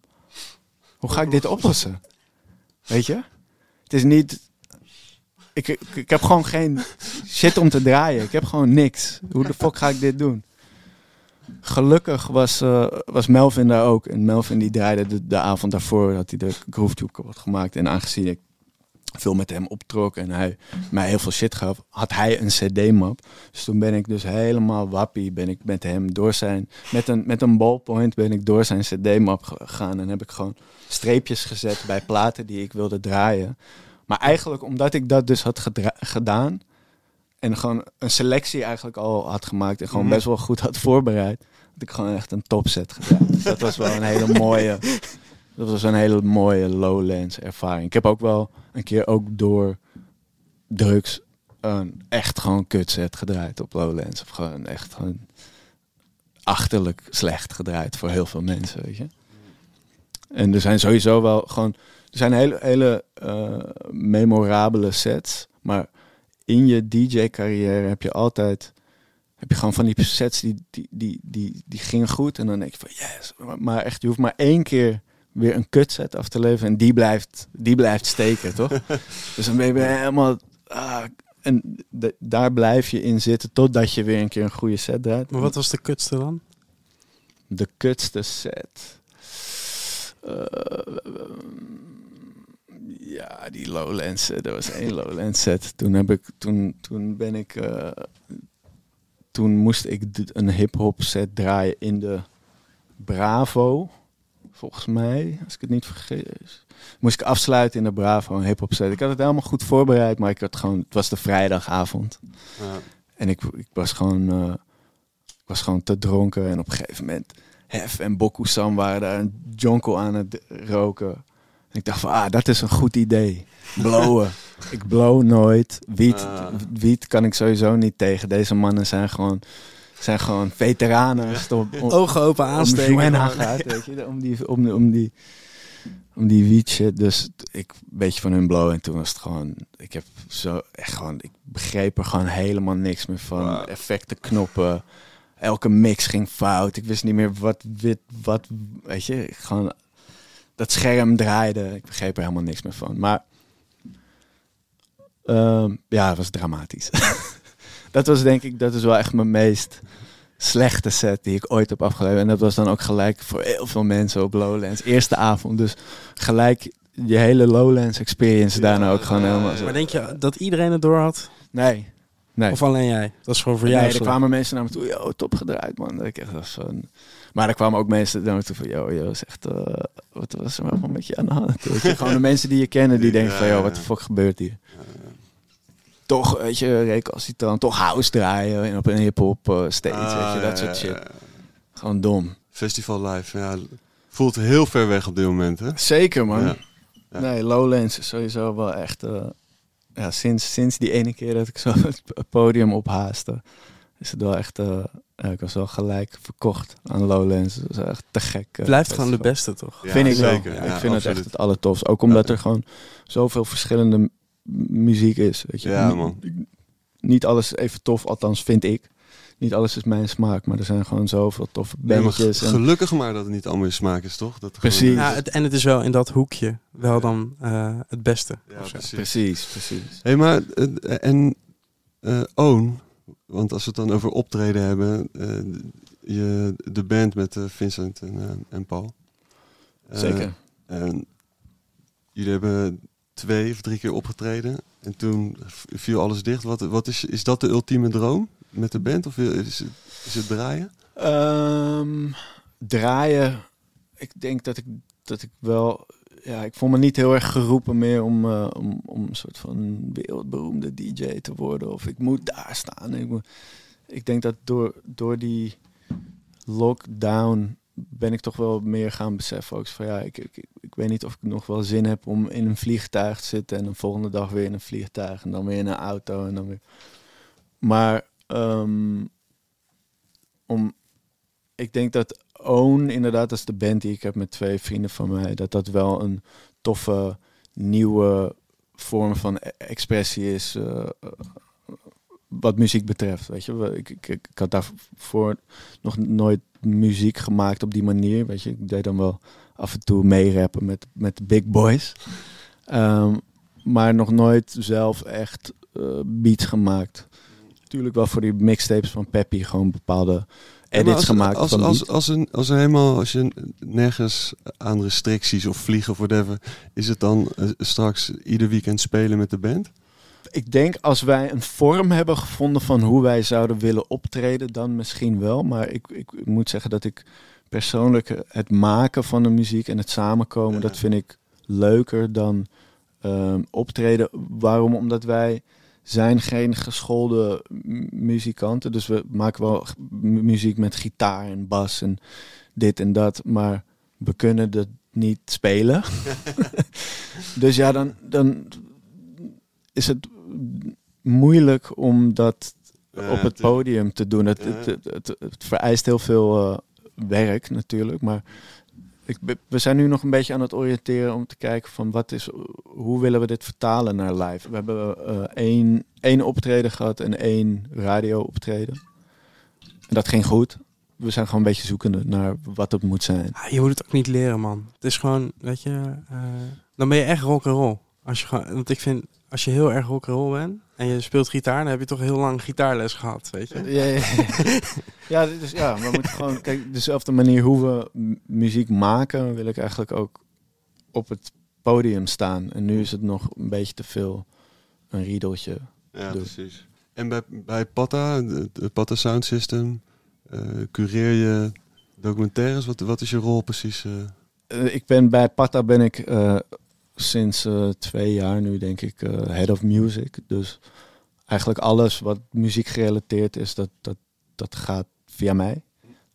Hoe ga ik dit oplossen? Weet je? Het is niet... Ik, ik, ik heb gewoon geen shit om te draaien. Ik heb gewoon niks. Hoe de fuck ga ik dit doen? Gelukkig was, eh, was Melvin daar ook. En Melvin die draaide de, de avond daarvoor, had hij de Groove Tube kapot gemaakt. En aangezien ik veel met hem optrok en hij mij heel veel shit gaf, had hij een cd-map. Dus toen ben ik dus helemaal wappie, ben ik met hem door zijn, met een, met een ballpoint ben ik door zijn cd-map gegaan en heb ik gewoon streepjes gezet bij platen die ik wilde draaien. Maar eigenlijk omdat ik dat dus had gedaan en gewoon een selectie eigenlijk al had gemaakt en gewoon Mhm. best wel goed had voorbereid, had ik gewoon echt een topset gedaan. Dus dat was wel een hele mooie, dat was een hele mooie Lowlands ervaring. Ik heb ook wel een keer ook door drugs een echt gewoon kutset gedraaid op Lowlands. Of gewoon echt gewoon achterlijk slecht gedraaid voor heel veel mensen, weet je. En er zijn sowieso wel gewoon... Er zijn hele, hele eh, memorabele sets. Maar in je DJ-carrière heb je altijd... Heb je gewoon van die sets die, die, die, die, die gingen goed. En dan denk je van yes. Maar- echt, je hoeft maar één keer weer een kutset af te leveren. En die blijft, die blijft steken, toch? dus dan ben je helemaal... ah, en de- daar blijf je in zitten totdat je weer een keer een goede set draait. Maar wat was de kutste dan? De kutste set. Eh, ja, die Lowlands. eh, Er was één Lowlands set. Toen, heb ik, toen, toen ben ik... eh, toen moest ik een hip-hop set draaien in de Bravo. Volgens mij, als ik het niet vergeet. Moest ik afsluiten in de Bravo, een hip-hop set. Ik had het helemaal goed voorbereid, maar ik had gewoon, het was de vrijdagavond. Ja. En ik, ik was gewoon, eh, ik was gewoon te dronken. En op een gegeven moment, Hef en Boku Sam waren daar een jonko aan het roken. Ik dacht van, ah, dat is een goed idee. Blowen. ik blow nooit. Wiet, Ah. wiet kan ik sowieso niet tegen. Deze mannen zijn gewoon, zijn gewoon veteranen. Om, om, Ogen open om aansteken. Gewoon. gaat, weet je. Om die, om, om die, om die wiet shit. Dus ik een beetje van hun blow. En toen was het gewoon, ik heb zo echt gewoon, ik begreep er gewoon helemaal niks meer van. Wow. Effecten, knoppen. Elke mix ging fout. Ik wist niet meer wat wit, wat, weet je. Gewoon, dat scherm draaide. Ik begreep er helemaal niks meer van. Maar ehm, ja, het was dramatisch. dat was denk ik, dat is wel echt mijn meest slechte set die ik ooit heb afgeleverd. En dat was dan ook gelijk voor heel veel mensen op Lowlands. Eerste avond, dus gelijk je hele Lowlands experience daarna ook gewoon helemaal zo. Maar denk je dat iedereen het door had? Nee, nee. Of alleen jij? Dat is gewoon voor nee, jou. er kwamen mensen naar me toe, yo, top gedraaid man. Dat ik echt was van... Maar er kwamen ook mensen me toe van, yo, yo, is echt, eh, wat was er allemaal met je aan de hand? Weet je, gewoon de mensen die je kennen, die denken van, yo, wat de fuck gebeurt hier? Toch, weet je, recalcitrant, toch house draaien en op een hip-hop eh, stage, Ah, weet je, dat ja, soort shit. Gewoon dom. Festival live, ja. Voelt heel ver weg op dit moment, hè? Zeker, man. Ja. Nee, Lowlands is sowieso wel echt... eh, ja, sinds, sinds die ene keer dat ik zo het podium ophaaste, is het wel echt... ja, ik was wel gelijk verkocht aan Lowlands. Dat is echt te gek. eh, Blijft gewoon de beste, toch? Ja, vind ik zeker. wel. Ja, ik vind het absoluut. echt het allertofst. Ook omdat er gewoon zoveel verschillende muziek is. Weet je. Ja, Niet- man. Niet alles even tof, althans vind ik. Niet alles is mijn smaak, maar er zijn gewoon zoveel toffe Nee, maar bandjes. en- gelukkig maar dat het niet allemaal je smaak is, toch? Dat Precies. gewoon- Ja, het, en het is wel in dat hoekje wel dan eh, het beste. Ja, precies. precies, precies. Hé, maar eh, en eh Own, want als we het dan over optreden hebben, eh, je, de band met eh, Vincent en, eh, en Paul. Zeker. en jullie hebben twee of drie keer opgetreden en toen viel alles dicht. Wat, wat is, is dat de ultieme droom met de band of is het, is het draaien? Ehm, draaien. Ik denk dat ik, dat ik wel. Ja, ik voel me niet heel erg geroepen meer om, eh, om, om een soort van wereldberoemde DJ te worden. Of ik moet daar staan. Ik, ik denk dat door, door die lockdown ben ik toch wel meer gaan beseffen. Ook van ja, ik, ik, ik ik weet niet of ik nog wel zin heb om in een vliegtuig te zitten en de volgende dag weer in een vliegtuig en dan weer in een auto en dan weer. Maar ehm, om, ik denk dat Own, inderdaad, dat is de band die ik heb met twee vrienden van mij, dat dat wel een toffe nieuwe vorm van e- expressie is. eh, eh, wat muziek betreft, weet je. Ik, ik, ik had daarvoor nog nooit muziek gemaakt op die manier, weet je. Ik deed dan wel af en toe meerappen met, met de big boys. Ehm, maar nog nooit zelf echt eh, beats gemaakt. Natuurlijk wel voor die mixtapes van Peppy gewoon bepaalde edits maar als, gemaakt Als, van als, beats. als, een, als er helemaal, als je nergens aan restricties of vliegen of whatever, is het dan eh, straks ieder weekend spelen met de band? Ik denk als wij een vorm hebben gevonden van hoe wij zouden willen optreden, dan misschien wel. Maar ik, ik moet zeggen dat ik persoonlijk het maken van de muziek en het samenkomen, dat vind ik leuker dan ehm, optreden. Waarom? Omdat wij zijn geen geschoolde mu- muzikanten. Dus we maken wel muziek met gitaar en bas en dit en dat. Maar we kunnen dat niet spelen. dus ja, dan, dan is het moeilijk om dat op het podium te doen. Het, het, het, het, het vereist heel veel eh, werk natuurlijk, maar ik, we zijn nu nog een beetje aan het oriënteren om te kijken van wat is, hoe willen we dit vertalen naar live. We hebben eh, één, één optreden gehad en één radio optreden. En dat ging goed. We zijn gewoon een beetje zoekende naar wat het moet zijn. Ah, je moet het ook niet leren, man. Het is gewoon, weet je, eh, dan ben je echt rock and roll. Als je gewoon, want ik vind, als je heel erg rock and roll bent en je speelt gitaar, dan heb je toch heel lang gitaarles gehad, weet je? Ja, ja, ja. ja, dus, ja, we moeten gewoon, kijk, dezelfde manier hoe we muziek maken, wil ik eigenlijk ook op het podium staan. En nu is het nog een beetje te veel een riedeltje. Ja, doen. precies. En bij, bij Patta, de, de Patta Sound System, eh, cureer je documentaires? Wat, wat is je rol precies? eh? Eh, ik ben bij Pata ben ik eh, sinds eh, twee jaar nu denk ik eh, head of music. Dus eigenlijk alles wat muziek gerelateerd is, dat, dat, dat gaat via mij.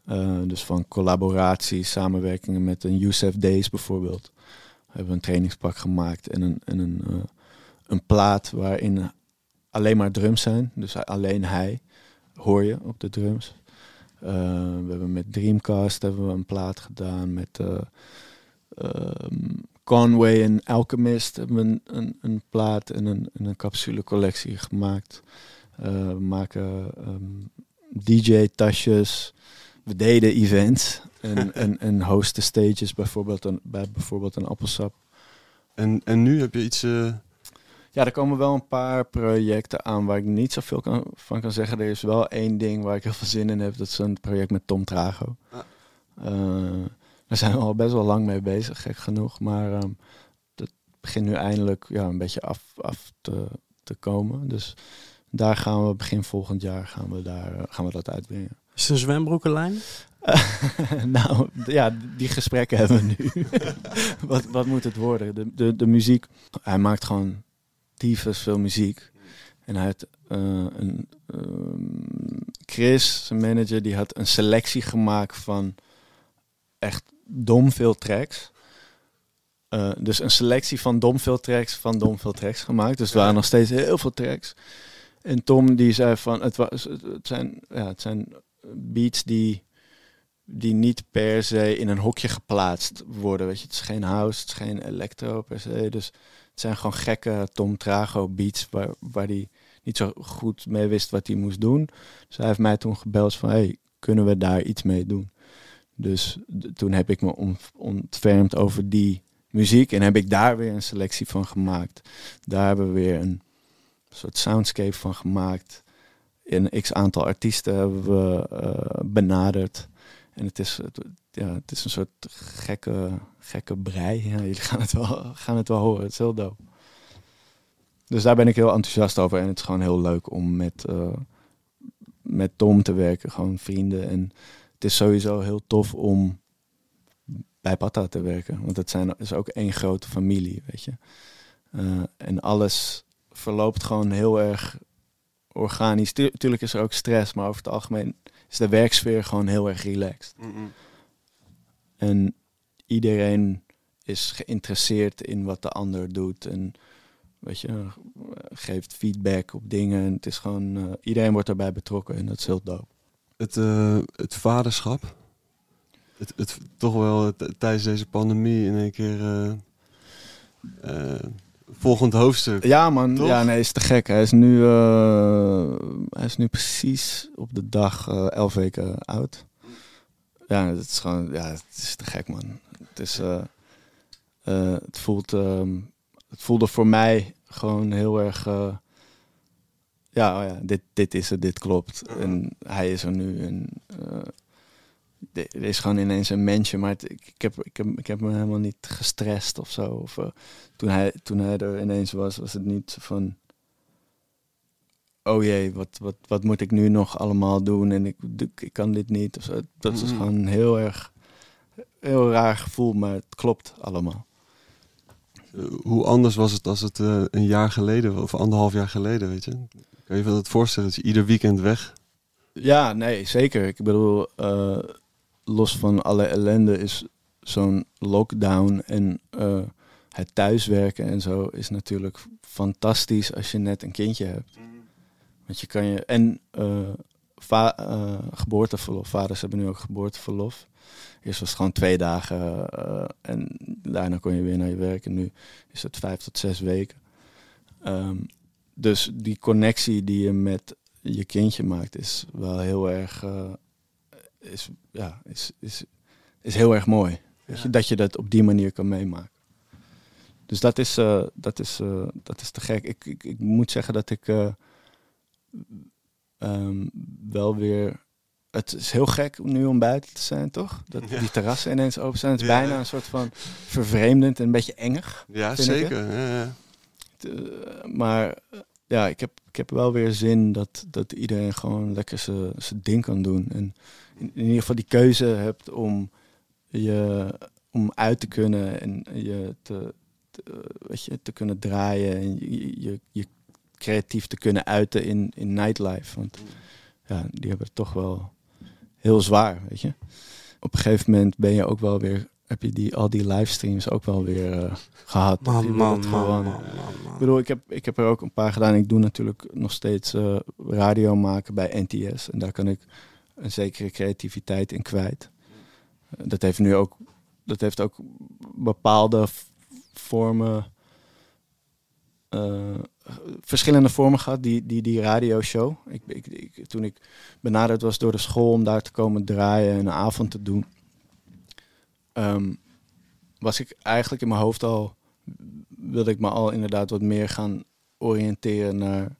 Eh, dus van collaboraties, samenwerkingen met een Youssef Days bijvoorbeeld. We hebben een trainingspak gemaakt en een, en een, een plaat waarin alleen maar drums zijn. Dus alleen hij hoor je op de drums. We hebben met Dreamcast hebben we een plaat gedaan. Met eh, ehm, Conway en Alchemist hebben een, een, een plaat en een, en een capsulecollectie gemaakt. Eh, we maken ehm, DJ-tasjes. We deden events en, en, en hosten stages, bijvoorbeeld een, bij bijvoorbeeld een appelsap. En, en nu heb je iets... eh, Ja, er komen wel een paar projecten aan waar ik niet zoveel kan, van kan zeggen. Er is wel één ding waar ik heel veel zin in heb. Dat is een project met Tom Trago. Ah. Eh, daar zijn we al best wel lang mee bezig, gek genoeg. Maar ehm, dat begint nu eindelijk ja, een beetje af, af te, te komen. Dus daar gaan we begin volgend jaar gaan we, daar, eh, gaan we dat uitbrengen. Is het een zwembroekenlijn? nou, ja, die gesprekken hebben we nu. wat, wat moet het worden? De, de, de muziek, hij maakt gewoon tyfus veel muziek. En hij had eh, een... ehm, Chris, zijn manager, die had een selectie gemaakt van echt dom veel tracks. Eh, dus een selectie van dom veel tracks van dom veel tracks gemaakt. Dus er waren nog steeds heel veel tracks. En Tom die zei van, het, was, het, zijn, ja, het zijn beats die, die niet per se in een hokje geplaatst worden. Weet je, het is geen house, het is geen electro per se. Dus het zijn gewoon gekke Tom Trago beats waar, waar hij niet zo goed mee wist wat hij moest doen. Dus hij heeft mij toen gebeld van, hey, kunnen we daar iets mee doen? Dus toen heb ik me on- ontfermd over die muziek en heb ik daar weer een selectie van gemaakt. Daar hebben we weer een soort soundscape van gemaakt. Een x aantal artiesten hebben we eh, benaderd. En het is, ja, het is een soort gekke, gekke brei. Jullie gaan het, wel, gaan het wel horen. Het is heel dope. Dus daar ben ik heel enthousiast over. En het is gewoon heel leuk om met, eh, met Tom te werken. Gewoon vrienden. En het is sowieso heel tof om bij Pata te werken. Want het zijn, is ook één grote familie, weet je. Eh, en alles verloopt gewoon heel erg organisch. Tu- tuurlijk is er ook stress, maar over het algemeen is de werksfeer gewoon heel erg relaxed. En iedereen is geïnteresseerd in wat de ander doet. En weet je, geeft feedback op dingen. En het is gewoon, eh, iedereen wordt daarbij betrokken en dat is heel dope. Het, eh, het vaderschap. Het, het, toch wel tijdens deze pandemie in één keer... eh, eh, volgend hoofdstuk. Ja, man. Toch? Ja, nee, is te gek. Hij is nu, hij is nu precies op de dag elf weken oud. Ja, het is gewoon, ja, het is te gek, man. Het is, het voelt, ehm, het voelde voor mij gewoon heel erg, ja, oh ja, dit, dit is het, dit klopt. En hij is er nu en eh, dit- er is gewoon ineens een mensje, maar het- ik, ik, heb, ik, heb, ik heb me helemaal niet gestrest of zo. Of, eh, toen, hij, toen hij er ineens was, was het niet van... Oh jee, wat, wat, wat moet ik nu nog allemaal doen en ik, ik kan dit niet. Of zo. Dat is Mhm. gewoon heel erg... Heel raar gevoel, maar het klopt allemaal. Eh, hoe anders was het als het een jaar geleden of anderhalf jaar geleden, weet je? Kan je je dat voorstellen? Dat je ieder weekend weg. Ja, nee, zeker. Ik bedoel, eh, los van alle ellende is zo'n lockdown en eh, het thuiswerken en zo is natuurlijk fantastisch als je net een kindje hebt. Want je kan je en eh, geboorteverlof. Vaders hebben nu ook geboorteverlof. Eerst was het gewoon twee dagen en daarna kon je weer naar je werk. En nu is het vijf tot zes weken. Ehm, dus die connectie die je met je kindje maakt is wel heel erg, eh, is, ja, is, is, is heel erg mooi. Dat je dat op die manier kan meemaken. Dus dat is, eh, dat is, eh, dat is te gek. Ik, ik, ik moet zeggen dat ik eh, ehm, wel weer. Het is heel gek om nu om buiten te zijn, toch? Dat Ja. die terrassen ineens open zijn. Het is Ja. bijna een soort van vervreemdend en een beetje engig. Ja, zeker. Ja, ja. Maar ja, ik heb, ik heb wel weer zin dat, dat iedereen gewoon lekker zijn ding kan doen. En in, ieder geval die keuze hebt om je om uit te kunnen en je te, te, weet je, te kunnen draaien en je, je, je creatief te kunnen uiten in, in nightlife. Want ja, die hebben het toch wel heel zwaar, weet je. Op een gegeven moment ben je ook wel weer, heb je die, al die livestreams ook wel weer eh, gehad. Man, man, man. Ik bedoel, ik heb, ik heb er ook een paar gedaan. Ik doe natuurlijk nog steeds eh, radio maken bij NTS. En daar kan ik een zekere creativiteit in kwijt. Eh, dat heeft nu ook, dat heeft ook bepaalde vormen, verschillende vormen gehad, die, die, die radioshow. Ik, ik, ik, toen ik benaderd was door de school om daar te komen draaien en een avond te doen, ehm, was ik eigenlijk in mijn hoofd al wilde ik me al inderdaad wat meer gaan oriënteren naar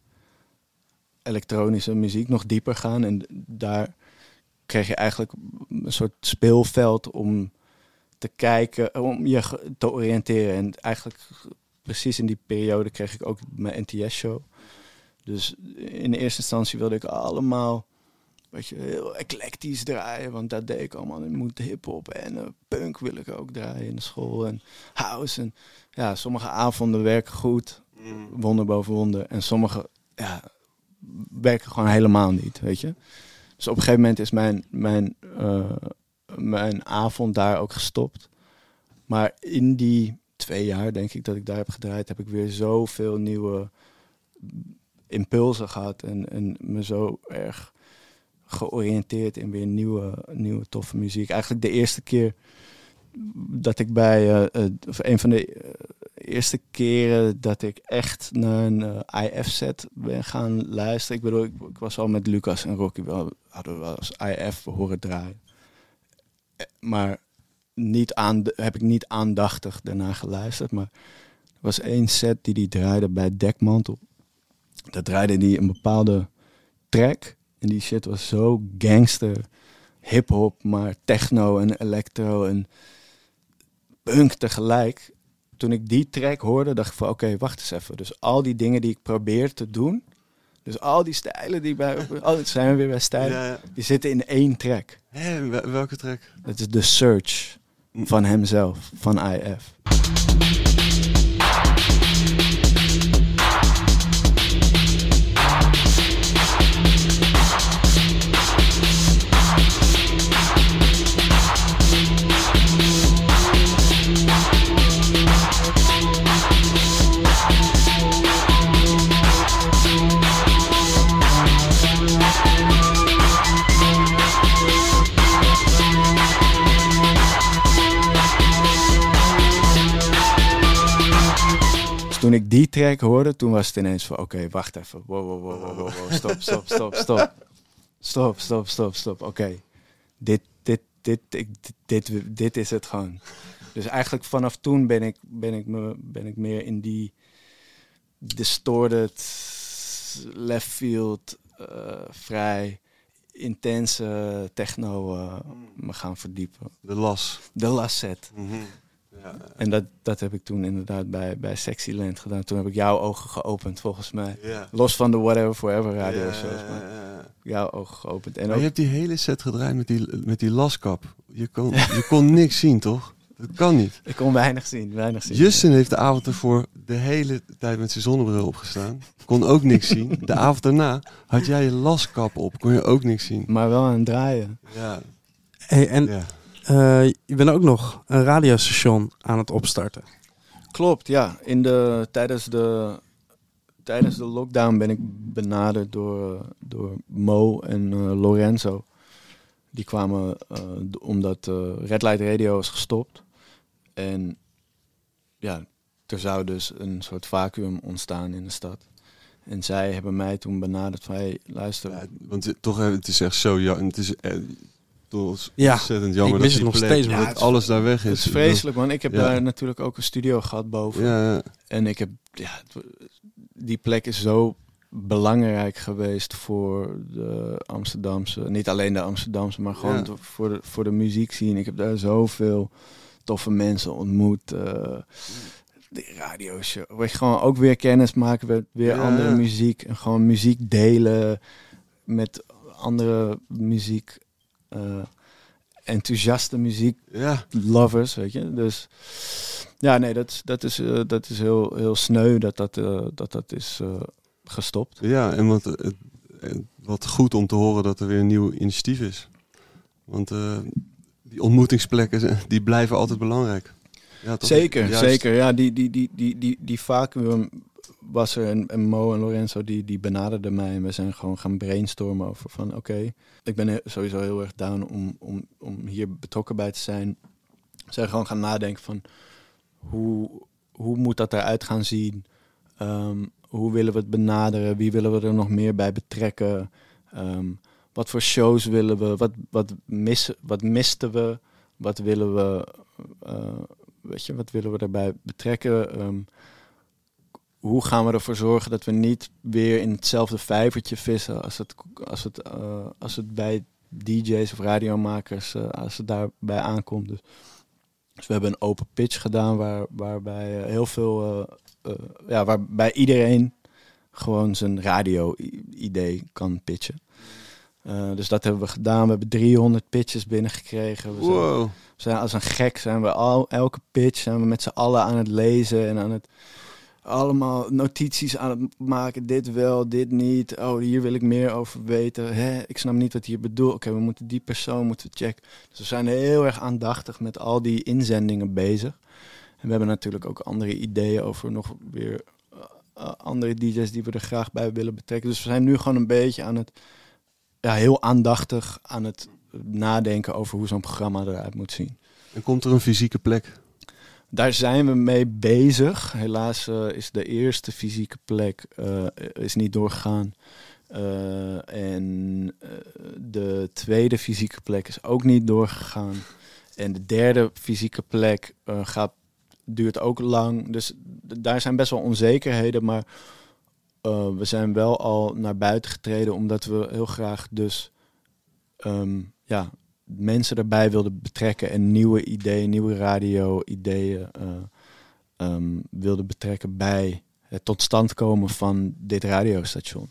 elektronische muziek, nog dieper gaan. En daar kreeg je eigenlijk een soort speelveld om te kijken, om je te oriënteren. En eigenlijk precies in die periode kreeg ik ook mijn NTS-show. Dus in eerste instantie wilde ik allemaal weet je, heel eclectisch draaien, want dat deed ik allemaal. Ik moet hip-hop en eh, punk wil ik ook draaien in de school en house. En ja, sommige avonden werken goed, wonder boven wonder. En sommige ja, werken gewoon helemaal niet, weet je. Dus op een gegeven moment is mijn, mijn, eh, mijn avond daar ook gestopt. Maar in die twee jaar, denk ik, dat ik daar heb gedraaid, heb ik weer zoveel nieuwe impulsen gehad. En, en me zo erg georiënteerd in weer nieuwe, nieuwe toffe muziek. Eigenlijk de eerste keer dat ik bij, eh, eh, of een van de eh, eerste keren dat ik echt naar een IF-set ben gaan luisteren. Ik bedoel, ik, ik was al met Lucas en Rocky wel, hadden we eens IF horen draaien. Maar niet aan, heb ik niet aandachtig daarna geluisterd. Maar er was één set die die draaide bij Dekmantel. Dat draaide die een bepaalde track. En die shit was zo gangster, hip-hop, maar techno en electro en punk tegelijk. Toen ik die track hoorde, dacht ik van oké, wacht eens even. Dus al die dingen die ik probeer te doen, dus al die stijlen die bij, oh, zijn we weer bij stijlen, Ja, ja. die zitten in één track. Hé, wel- welke track? Dat is The Search van hemzelf, van IF. Toen ik die track hoorde, toen was het ineens van... Oké, wacht even. Wow, wow, wow, wow, wow, wow. Stop, stop, stop, stop. Stop, stop, stop, stop. Oké. Dit, dit, dit, ik, dit, dit, dit is het gewoon. Dus eigenlijk vanaf toen ben ik, ben ik, me, ben ik meer in die distorted, left field, eh, vrij intense techno eh, me gaan verdiepen. De las. De las set. Mhm. Ja. En dat, dat heb ik toen inderdaad bij, bij Sexyland gedaan. Toen heb ik jouw ogen geopend, volgens mij. Ja. Los van de Whatever Forever radio Ja, shows. Maar jouw ogen geopend. En Maar ook, je hebt die hele set gedraaid met die, met die laskap. Je kon, je kon niks zien, toch? Dat kan niet. ik kon weinig zien, weinig zien. Justin heeft de avond ervoor de hele tijd met zijn zonnebril opgestaan. Kon ook niks zien. De avond daarna had jij je laskap op. Kon je ook niks zien. Maar wel aan het draaien. Ja. Hey, en ja. eh, je bent ook nog een radiostation aan het opstarten. Klopt, ja. In de, tijdens, de, tijdens de lockdown ben ik benaderd door, door Mo en eh, Lorenzo. Die kwamen eh, omdat eh, Red Light Radio is gestopt. En ja, er zou dus een soort vacuüm ontstaan in de stad. En zij hebben mij toen benaderd van, hey, luister. Ja, want het- toch, het is echt zo jammer. Het is toch Ja, ontzettend jammer ik dat wist die het nog plek- steeds, dat maar alles daar weg is. Het is vreselijk, man. Ik heb Ja. daar natuurlijk ook een studio gehad boven. Ja. En ik heb, ja, die plek is zo belangrijk geweest voor de Amsterdamse, niet alleen de Amsterdamse, maar gewoon voor, de, voor de muziek zien. Ik heb daar zoveel toffe mensen ontmoet. eh de radioshow. Waar je gewoon ook weer kennis maken met weer Ja, andere muziek. En gewoon muziek delen met andere muziek. Eh, enthousiaste muziek ja. lovers, weet je. Dus ja, nee, dat, is- dat is, eh, dat is heel, heel sneu dat dat, eh, dat, dat is gestopt. Ja, en wat, wat goed om te horen dat er weer een nieuw initiatief is. Want die ontmoetingsplekken die blijven altijd belangrijk. Ja? Zeker, Juist. zeker. Ja, die, die, die, die, die, die vacuüm was er en, en Mo en Lorenzo die, die benaderden mij en we zijn gewoon gaan brainstormen over van oké, ik ben sowieso heel erg down om, om, om hier betrokken bij te zijn. We zijn gewoon gaan nadenken van hoe, hoe moet dat eruit gaan zien? Ehm, hoe willen we het benaderen? Wie willen we er nog meer bij betrekken? Ehm, wat voor shows willen we? Wat, wat, missen, wat misten we? Wat willen we, eh, weet je, wat willen we daarbij betrekken? Ehm, hoe gaan we ervoor zorgen dat we niet weer in hetzelfde vijvertje vissen als het, als het, eh, als het bij DJ's of radiomakers, eh, als het daarbij aankomt. Dus, dus we hebben een open pitch gedaan waar, waarbij eh, heel veel, ja, waarbij iedereen gewoon zijn radio-idee kan pitchen. Dus dat hebben we gedaan. We hebben 300 pitches binnengekregen. We zijn, Wow. we zijn als een gek zijn we al elke pitch zijn we met z'n allen aan het lezen en aan het allemaal notities aan het maken. Dit wel, dit niet. Oh, hier wil ik meer over weten. Hè, ik snap niet wat hier bedoelt. Oké, we moeten die persoon moeten checken. Dus we zijn heel erg aandachtig met al die inzendingen bezig. En we hebben natuurlijk ook andere ideeën over nog weer eh, eh, andere DJ's die we er graag bij willen betrekken. Dus we zijn nu gewoon een beetje aan het, ja, heel aandachtig aan het nadenken over hoe zo'n programma eruit moet zien. En komt er een fysieke plek? Daar zijn we mee bezig. Helaas eh, is de eerste fysieke plek eh, is niet doorgegaan. Eh, en de tweede fysieke plek is ook niet doorgegaan. En de derde fysieke plek gaat, duurt ook lang. Dus daar zijn best wel onzekerheden. Maar we zijn wel al naar buiten getreden omdat we heel graag dus ehm, ja, mensen erbij wilden betrekken en nieuwe ideeën, nieuwe radio-ideeën eh, ehm, wilden betrekken bij het tot stand komen van dit radiostation.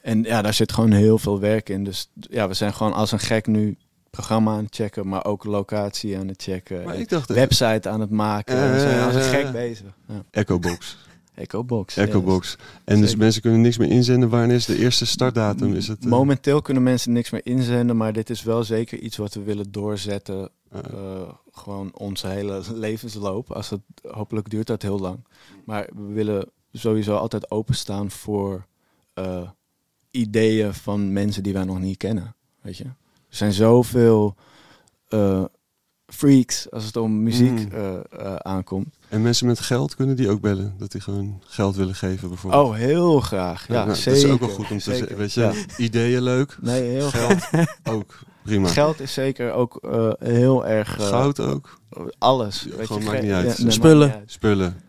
En ja, daar zit gewoon heel veel werk in. Dus ja, we zijn gewoon als een gek nu programma aan het checken, maar ook locatie aan het checken. Maar en ik dacht, eh, website aan het maken. we zijn als een gek eh, bezig. Ja. Echo Box. Echo Box. Echo yes. Box. En dus Zeker. mensen kunnen niks meer inzenden. Wanneer is de eerste startdatum? Is het, eh, Momenteel kunnen mensen niks meer inzenden, maar dit is wel zeker iets wat we willen doorzetten. eh, eh, gewoon onze hele levensloop. Als het, hopelijk duurt dat heel lang. Maar we willen sowieso altijd openstaan voor eh, ideeën van mensen die wij nog niet kennen. Weet je? Er zijn zoveel freaks als het om muziek Mm. eh, eh, aankomt. En mensen met geld, kunnen die ook bellen? Dat die gewoon geld willen geven bijvoorbeeld? Oh, heel graag. Ja, nou, zeker. Dat is ook wel goed om te zeggen. Weet je, Ja. ideeën leuk. Nee, heel Geld graag. ook. Prima. Geld is zeker ook eh, heel erg... eh, Goud ook. Alles. Ja, weet gewoon je, maakt niet uit. ja, nee, maakt Spullen. niet uit. Spullen.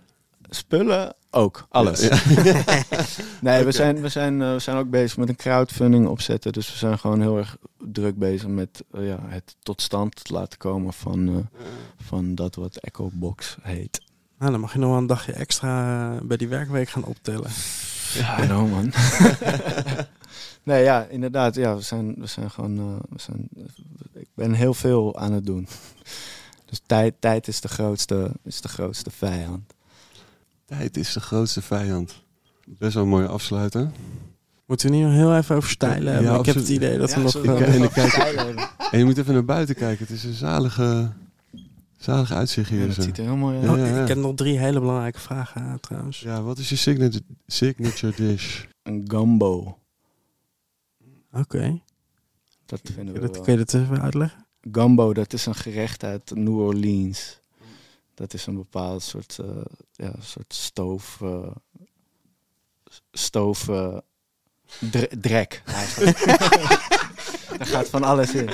Spullen ook. Alles. Ja, nee, we, zijn, we, zijn, eh, we zijn ook bezig met een crowdfunding opzetten. Dus we zijn gewoon heel erg druk bezig met eh, ja, het tot stand laten komen van, eh, van dat wat Echo Box heet. Nou, dan mag je nog wel een dagje extra bij die werkweek gaan optellen. Ja, know, man. nee, ja, inderdaad. Ja, we zijn, we zijn gewoon. eh, we zijn, ik ben heel veel aan het doen. Dus tijd, tijd is, de grootste, is de grootste vijand. Tijd is de grootste vijand. Best wel een mooie afsluiter. Moeten we niet nog heel even over stijlen Ja, ik heb het idee dat we Ja, nog... ik- en ik kijk- Stijlen. En je moet even naar buiten kijken. Het is een zalige, zalige uitzicht hier. Ja, dat zo. ziet er heel mooi uit. Ja, Oh, ja, ja. Ik heb nog drie hele belangrijke vragen eh, trouwens. Ja, wat is je signature, signature dish? Een gumbo. Oké. Dat vinden we Dat, wel. kun je dat even uitleggen? Gumbo, dat is een gerecht uit New Orleans. Dat is een bepaald soort, eh, ja, soort stoof... eh, stoof... eh, dre- drek, eigenlijk. Daar gaat van alles in.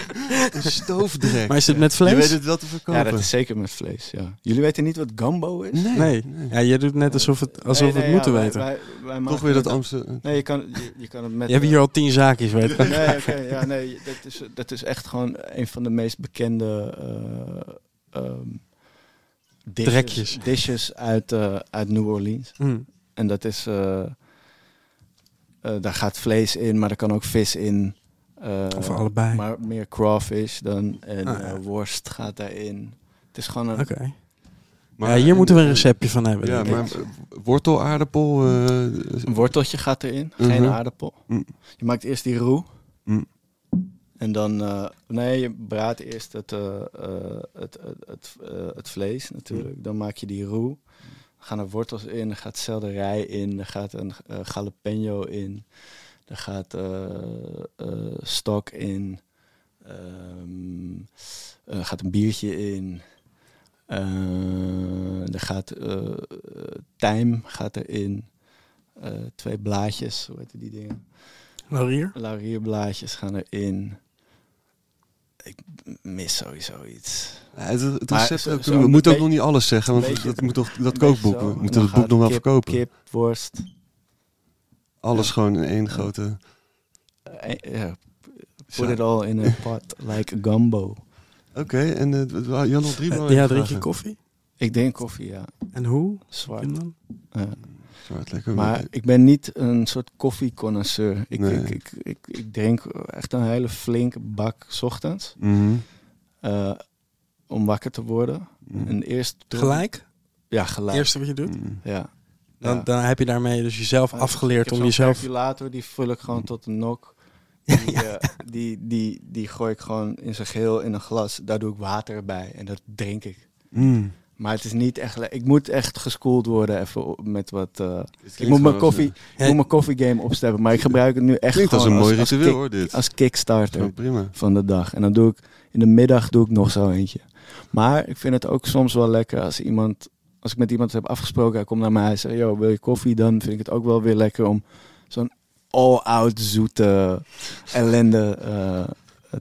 Een stoofdrek. Maar is het met Je vlees? weet het wel te verkopen. Ja, dat is zeker met vlees, ja. Jullie weten niet wat gumbo is? Nee. Nee. Ja, jij doet net alsof, het, alsof Nee, het moeten ja, weten. wij- wij Toch weer dat Amsterdam. Nee, je kan, je, je kan het met... Je hebt hier al tien zaakjes, weet je. Nee, oké, ja, nee, dat is, dat is echt gewoon een van de meest bekende eh, ehm, dishes, Drekjes. dishes uit, eh, uit New Orleans. Hmm. En dat is, eh, eh, daar gaat vlees in, maar er kan ook vis in. Eh, Of allebei. Maar meer crawfish dan. En Ah, ja. eh, worst gaat daarin. Het is gewoon een... Oké. Maar- Ja, hier moeten we een receptje van hebben. Ja, denk maar ik. wortel, aardappel. eh, Een worteltje gaat erin, geen Mhm. aardappel. Mm. Je maakt eerst die roe. Mm. En dan, eh, nee, je braadt eerst het, eh, eh, het, het, het, het vlees natuurlijk. Dan maak je die roe. Dan gaan er wortels in, er gaat selderij in, er gaat een jalapeno in. Er gaat stok in. Ehm, er gaat een biertje in. Er gaat tijm gaat erin. Twee blaadjes, hoe heet die dingen? Laurier? Laurierblaadjes gaan erin. Ik mis sowieso iets. Ja, het, het Maar recept zo- ook, zo we moeten ook nog niet alles zeggen, want beetje- dat moet toch, dat kookboek, we En moeten het boek nog wel kip- verkopen. Kip, worst. Alles Ja. gewoon in één grote... eh, ja, Zo. put it all in a pot like a gumbo. Oké, en eh, je had nog drie Eh, belangrijke ja, drink je koffie? Ik denk koffie, ja. En hoe? Zwart. Dan? Ja. Zwart, lekker. Maar ik ben niet een soort koffieconnoisseur. Ik, Nee. ik, ik, ik, ik drink echt een hele flinke bak 's ochtends. Mhm. eh, om wakker te worden. Mhm. En eerst... Gelijk? Ja, gelijk. Eerste wat je doet? Mhm. Ja. Dan, Ja. dan heb je daarmee dus jezelf afgeleerd ik om jezelf... calculator, die vul ik gewoon tot een nok. Ja, Die, ja. eh, die, die, die gooi ik gewoon in zijn geheel in een glas. Daar doe ik water bij en dat drink ik. Maar het is niet echt... Ik moet echt geschoold worden even met wat... eh, ik moet mijn koffie, als- ik moet mijn koffiegame opsteppen. Maar ik gebruik het nu echt Klinkt als een mooi als, ritueel kick- hoor, dit. als kickstarter prima. van de dag. En dan doe ik... In de middag doe ik nog zo eentje. Maar ik vind het ook soms wel lekker als iemand... Als ik met iemand heb afgesproken, hij komt naar mij en zegt... Yo, wil je koffie? Dan vind ik het ook wel weer lekker om zo'n all-out zoete ellende eh,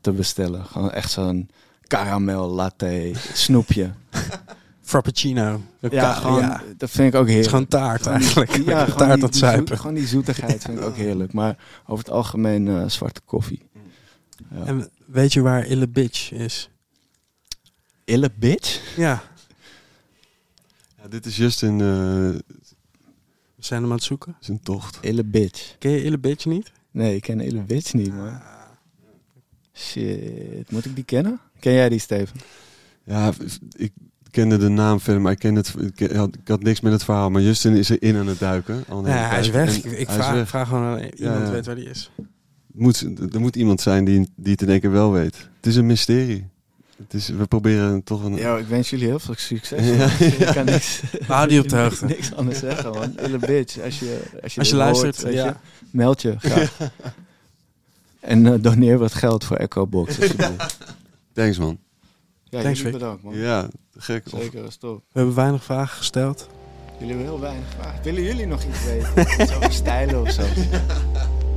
te bestellen. Gewoon echt zo'n caramel latte snoepje. Frappuccino. Ja, gewoon, ja. dat vind ik ook Het heerlijk. is gewoon taart Gewoon die- eigenlijk. Ja, taart die, het zoet- zuipen. gewoon die zoetigheid vind ik ook heerlijk. Maar over het algemeen eh, zwarte koffie. Ja. En weet je waar Ille Bitch is? Ille bitch? Ja, Ja, dit is Justin eh we zijn hem aan het zoeken. zijn tocht. Ille bitch. Ken je Ille Bitch niet? Nee, ik ken Ille bitch niet, man. Shit, moet ik die kennen? Ken jij die, Steven? Ja, ik kende de naam verder, maar ik, ken het, ik, had, ik had niks met het verhaal. Maar Justin is erin aan het duiken. al een hele Ja, hij is tijd. weg. En Ik, ik hij is vraag, weg. vraag gewoon aan iemand ja. weet waar die is. Moet, er moet iemand zijn die, die het in één keer wel weet. Het is een mysterie. Het is, we proberen toch een... Ja, ik wens jullie heel veel succes. Ja. Ik kan niks, die op de hoogte. niks anders zeggen, man. Ille bitch. Als je, als je, Als je dit luistert, hoort, weet ja. je, meld je graag. En eh, doneer wat geld voor Echo Box. alsjeblieft. Thanks man. Ja, Thanks, jullie bedankt, man. Ja, gek. Zeker, dat is top. We hebben weinig vragen gesteld. Jullie hebben heel weinig vragen. Willen jullie nog iets weten? Over stijlen of zo?